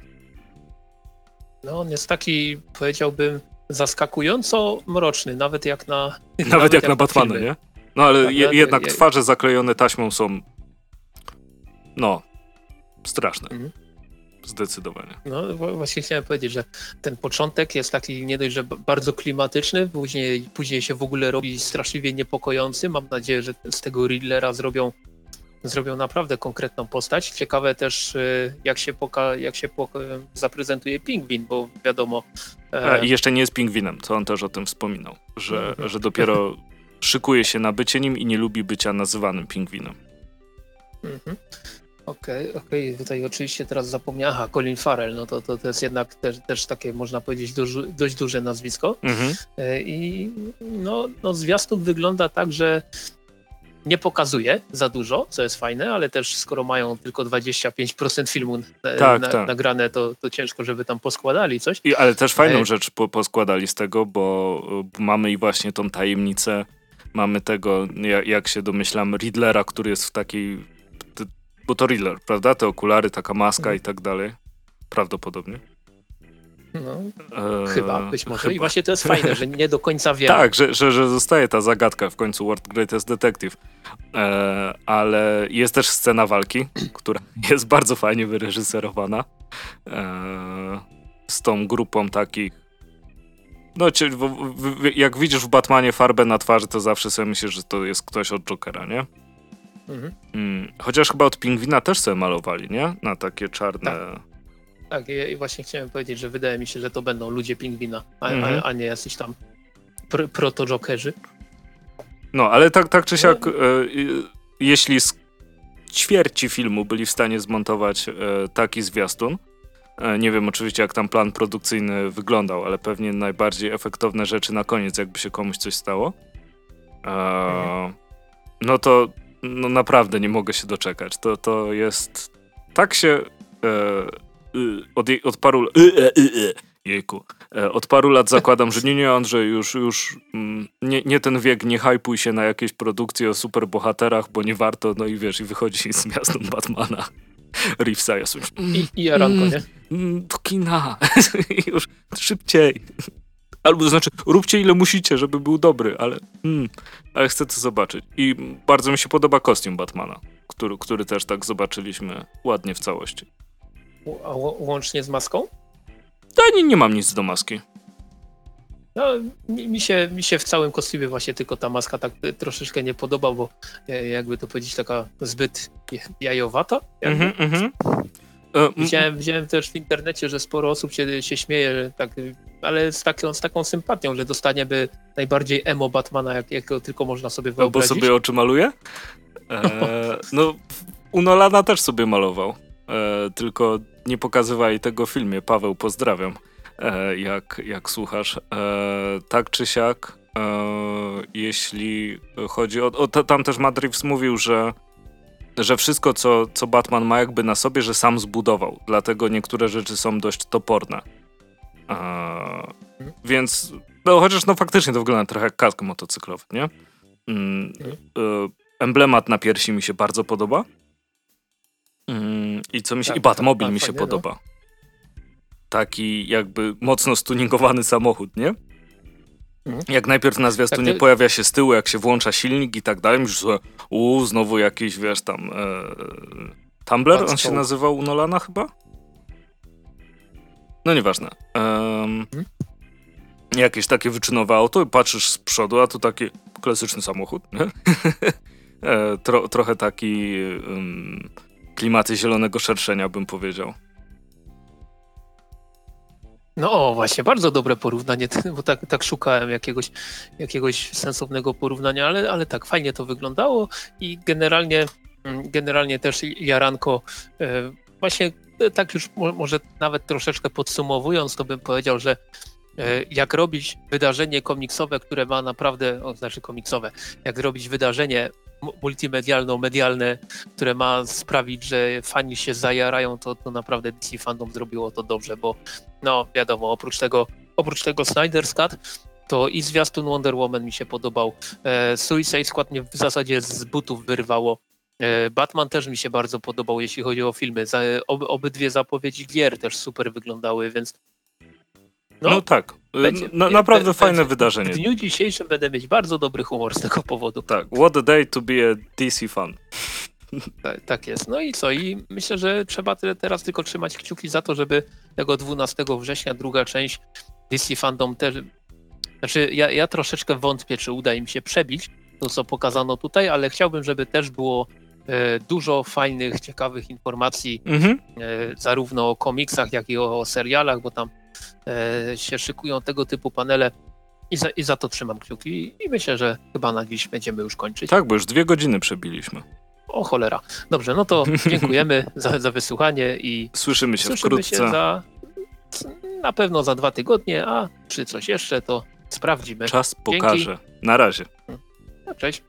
Speaker 2: No on jest taki, powiedziałbym, zaskakująco mroczny, nawet jak na. [LAUGHS]
Speaker 1: Nawet, nawet jak, jak, na Batmana, nie? No ale tak, je, jednak je, twarze zaklejone taśmą są. No, straszne. Mhm. Zdecydowanie.
Speaker 2: No właśnie chciałem powiedzieć, że ten początek jest taki nie dość, że bardzo klimatyczny, później, później się w ogóle robi straszliwie niepokojący. Mam nadzieję, że z tego Riddlera zrobią zrobią naprawdę konkretną postać. Ciekawe też, y, jak się, poka jak się zaprezentuje Pingwin, bo wiadomo...
Speaker 1: E... I jeszcze nie jest Pingwinem, co on też o tym wspominał, że, mhm. że dopiero [LAUGHS] szykuje się na bycie nim i nie lubi bycia nazywanym Pingwinem.
Speaker 2: Mhm. Okej, okay, okej, okay. tutaj oczywiście teraz zapomniałem, aha, Colin Farrell, no to, to, to jest jednak też, też takie, można powiedzieć, dość, dość duże nazwisko. Mhm. E, I no, no zwiastun wygląda tak, że nie pokazuje za dużo, co jest fajne, ale też skoro mają tylko 25% filmu tak, na, tak. nagrane, to, to ciężko, żeby tam poskładali coś.
Speaker 1: I, ale też fajną e... rzecz po, poskładali z tego, bo mamy i właśnie tą tajemnicę, mamy tego, jak, jak się domyślam, Riddlera, który jest w takiej, bo to Riddler, prawda? Te okulary, taka maska i tak dalej. Prawdopodobnie.
Speaker 2: No, eee, chyba, być może. Chyba. I właśnie to jest fajne, że nie do końca wiemy.
Speaker 1: tak, że, że, że zostaje ta zagadka w końcu World Greatest Detective. Eee, ale jest też scena walki, [CLEARS THROAT] która jest bardzo fajnie wyreżyserowana. Eee, z tą grupą takich. No, jak widzisz w Batmanie farbę na twarzy, to zawsze sobie myślisz, że to jest ktoś od Jokera, nie? Mhm. Mm, chociaż chyba od Pingwina też sobie malowali, nie? Na takie czarne. Tak.
Speaker 2: Tak, i właśnie chciałem powiedzieć, że wydaje mi się, że to będą ludzie pingwina, a, -hmm. a, mhm. a nie jacyś tam pr proto-jokerzy.
Speaker 1: No, ale tak, tak czy siak, no. e, jeśli z ćwierci filmu byli w stanie zmontować e, taki zwiastun, e, nie wiem oczywiście jak tam plan produkcyjny wyglądał, ale pewnie najbardziej efektowne rzeczy na koniec, jakby się komuś coś stało. Mhm. No to no naprawdę nie mogę się doczekać. To, to jest. Tak się e, Y, od, od paru y, y, jejku, e, od paru lat zakładam, że nie, nie Andrzej, już, już mm, nie, nie ten wiek, nie hypuj się na jakieś produkcje o superbohaterach, bo nie warto, no i wiesz, i wychodzi z miastem Batmana. [LAUGHS] Reevesa, ja sobie...
Speaker 2: I, i Jaranko, mm, nie?
Speaker 1: Mm, do kina. [LAUGHS] już szybciej. Albo to znaczy, róbcie ile musicie, żeby był dobry, ale, mm, ale chcę to zobaczyć. I bardzo mi się podoba kostium Batmana, który, który też tak zobaczyliśmy ładnie w całości.
Speaker 2: A łącznie z maską?
Speaker 1: Ja nie, nie mam nic do maski.
Speaker 2: No, mi, się, mi się w całym kostiumie właśnie tylko ta maska tak troszeczkę nie podoba, bo e, jakby to powiedzieć, taka zbyt jajowata. Mm -hmm, Widziałem, widziałem też w internecie, że sporo osób się, się śmieje, tak, ale z taką, z taką sympatią, że dostaniemy najbardziej emo Batmana, jak, jakiego tylko można sobie wyobrazić.
Speaker 1: No, bo sobie oczy maluje? E, no, u Nolana też sobie malował. E, tylko nie pokazywali tego w filmie. Paweł, pozdrawiam. e, jak, jak słuchasz. E, tak czy siak, e, jeśli chodzi o... o tam też Matt Reeves mówił, że że wszystko, co, co Batman ma jakby na sobie, że sam zbudował. Dlatego niektóre rzeczy są dość toporne. Więc, no chociaż no faktycznie to wygląda trochę jak kask motocyklowy, nie? Mm, e, emblemat na piersi mi się bardzo podoba. Mm, I co mi się... Tak, I Batmobil tak, mi się no. podoba. No. Taki jakby mocno stuningowany samochód, nie? Mhm. Jak najpierw na zwiastunie tak, pojawia się z tyłu, jak się włącza silnik i tak dalej, już uuu, znowu jakiś, wiesz, tam e, Tumblr, on się nazywał u Nolana chyba? No nieważne. Um, hmm? Jakieś takie wyczynowe auto patrzysz z przodu, a to taki klasyczny samochód, [LAUGHS] e, tro, trochę taki um, klimaty zielonego szerszenia, bym powiedział.
Speaker 2: No właśnie, bardzo dobre porównanie, [LAUGHS] bo tak, tak szukałem jakiegoś, jakiegoś sensownego porównania, ale, ale tak, fajnie to wyglądało i generalnie, mm, generalnie też Jaranko e, właśnie tak już może nawet troszeczkę podsumowując, to bym powiedział, że e, jak robić wydarzenie komiksowe, które ma naprawdę, o, znaczy komiksowe, jak robić wydarzenie multimedialno-medialne, które ma sprawić, że fani się zajarają, to, to naprawdę DC Fandom zrobiło to dobrze, bo no wiadomo, oprócz tego, oprócz tego Snyder's Cut, to i zwiastun Wonder Woman mi się podobał. E, Suicide Squad mnie w zasadzie z butów wyrwało. E, Batman też mi się bardzo podobał, jeśli chodzi o filmy. Ob, obydwie zapowiedzi gier też super wyglądały, więc
Speaker 1: no, no tak. Y, będzie, Na, naprawdę be, fajne będzie, wydarzenie. W
Speaker 2: dniu dzisiejszym będę mieć bardzo dobry humor z tego powodu.
Speaker 1: Tak, what a day to be a DC fan. [LAUGHS]
Speaker 2: Tak, tak, jest. No i co? I myślę, że trzeba teraz tylko trzymać kciuki za to, żeby tego 12 września druga część DC Fandom też... Znaczy, ja, ja troszeczkę wątpię, czy uda im się przebić to, co pokazano tutaj, ale chciałbym, żeby też było e, dużo fajnych, ciekawych informacji, mhm. e, zarówno o komiksach, jak i o, o serialach, bo tam E, się szykują tego typu panele i za, i za to trzymam kciuki i myślę, że chyba na dziś będziemy już kończyć.
Speaker 1: Tak, bo już dwie godziny przebiliśmy.
Speaker 2: O cholera. Dobrze, no to [LAUGHS] dziękujemy za, za wysłuchanie i
Speaker 1: słyszymy się słyszymy wkrótce. Się za,
Speaker 2: na pewno za dwa tygodnie, a czy coś jeszcze, to sprawdzimy.
Speaker 1: Czas pokaże. Dzięki. Na razie.
Speaker 2: No, cześć.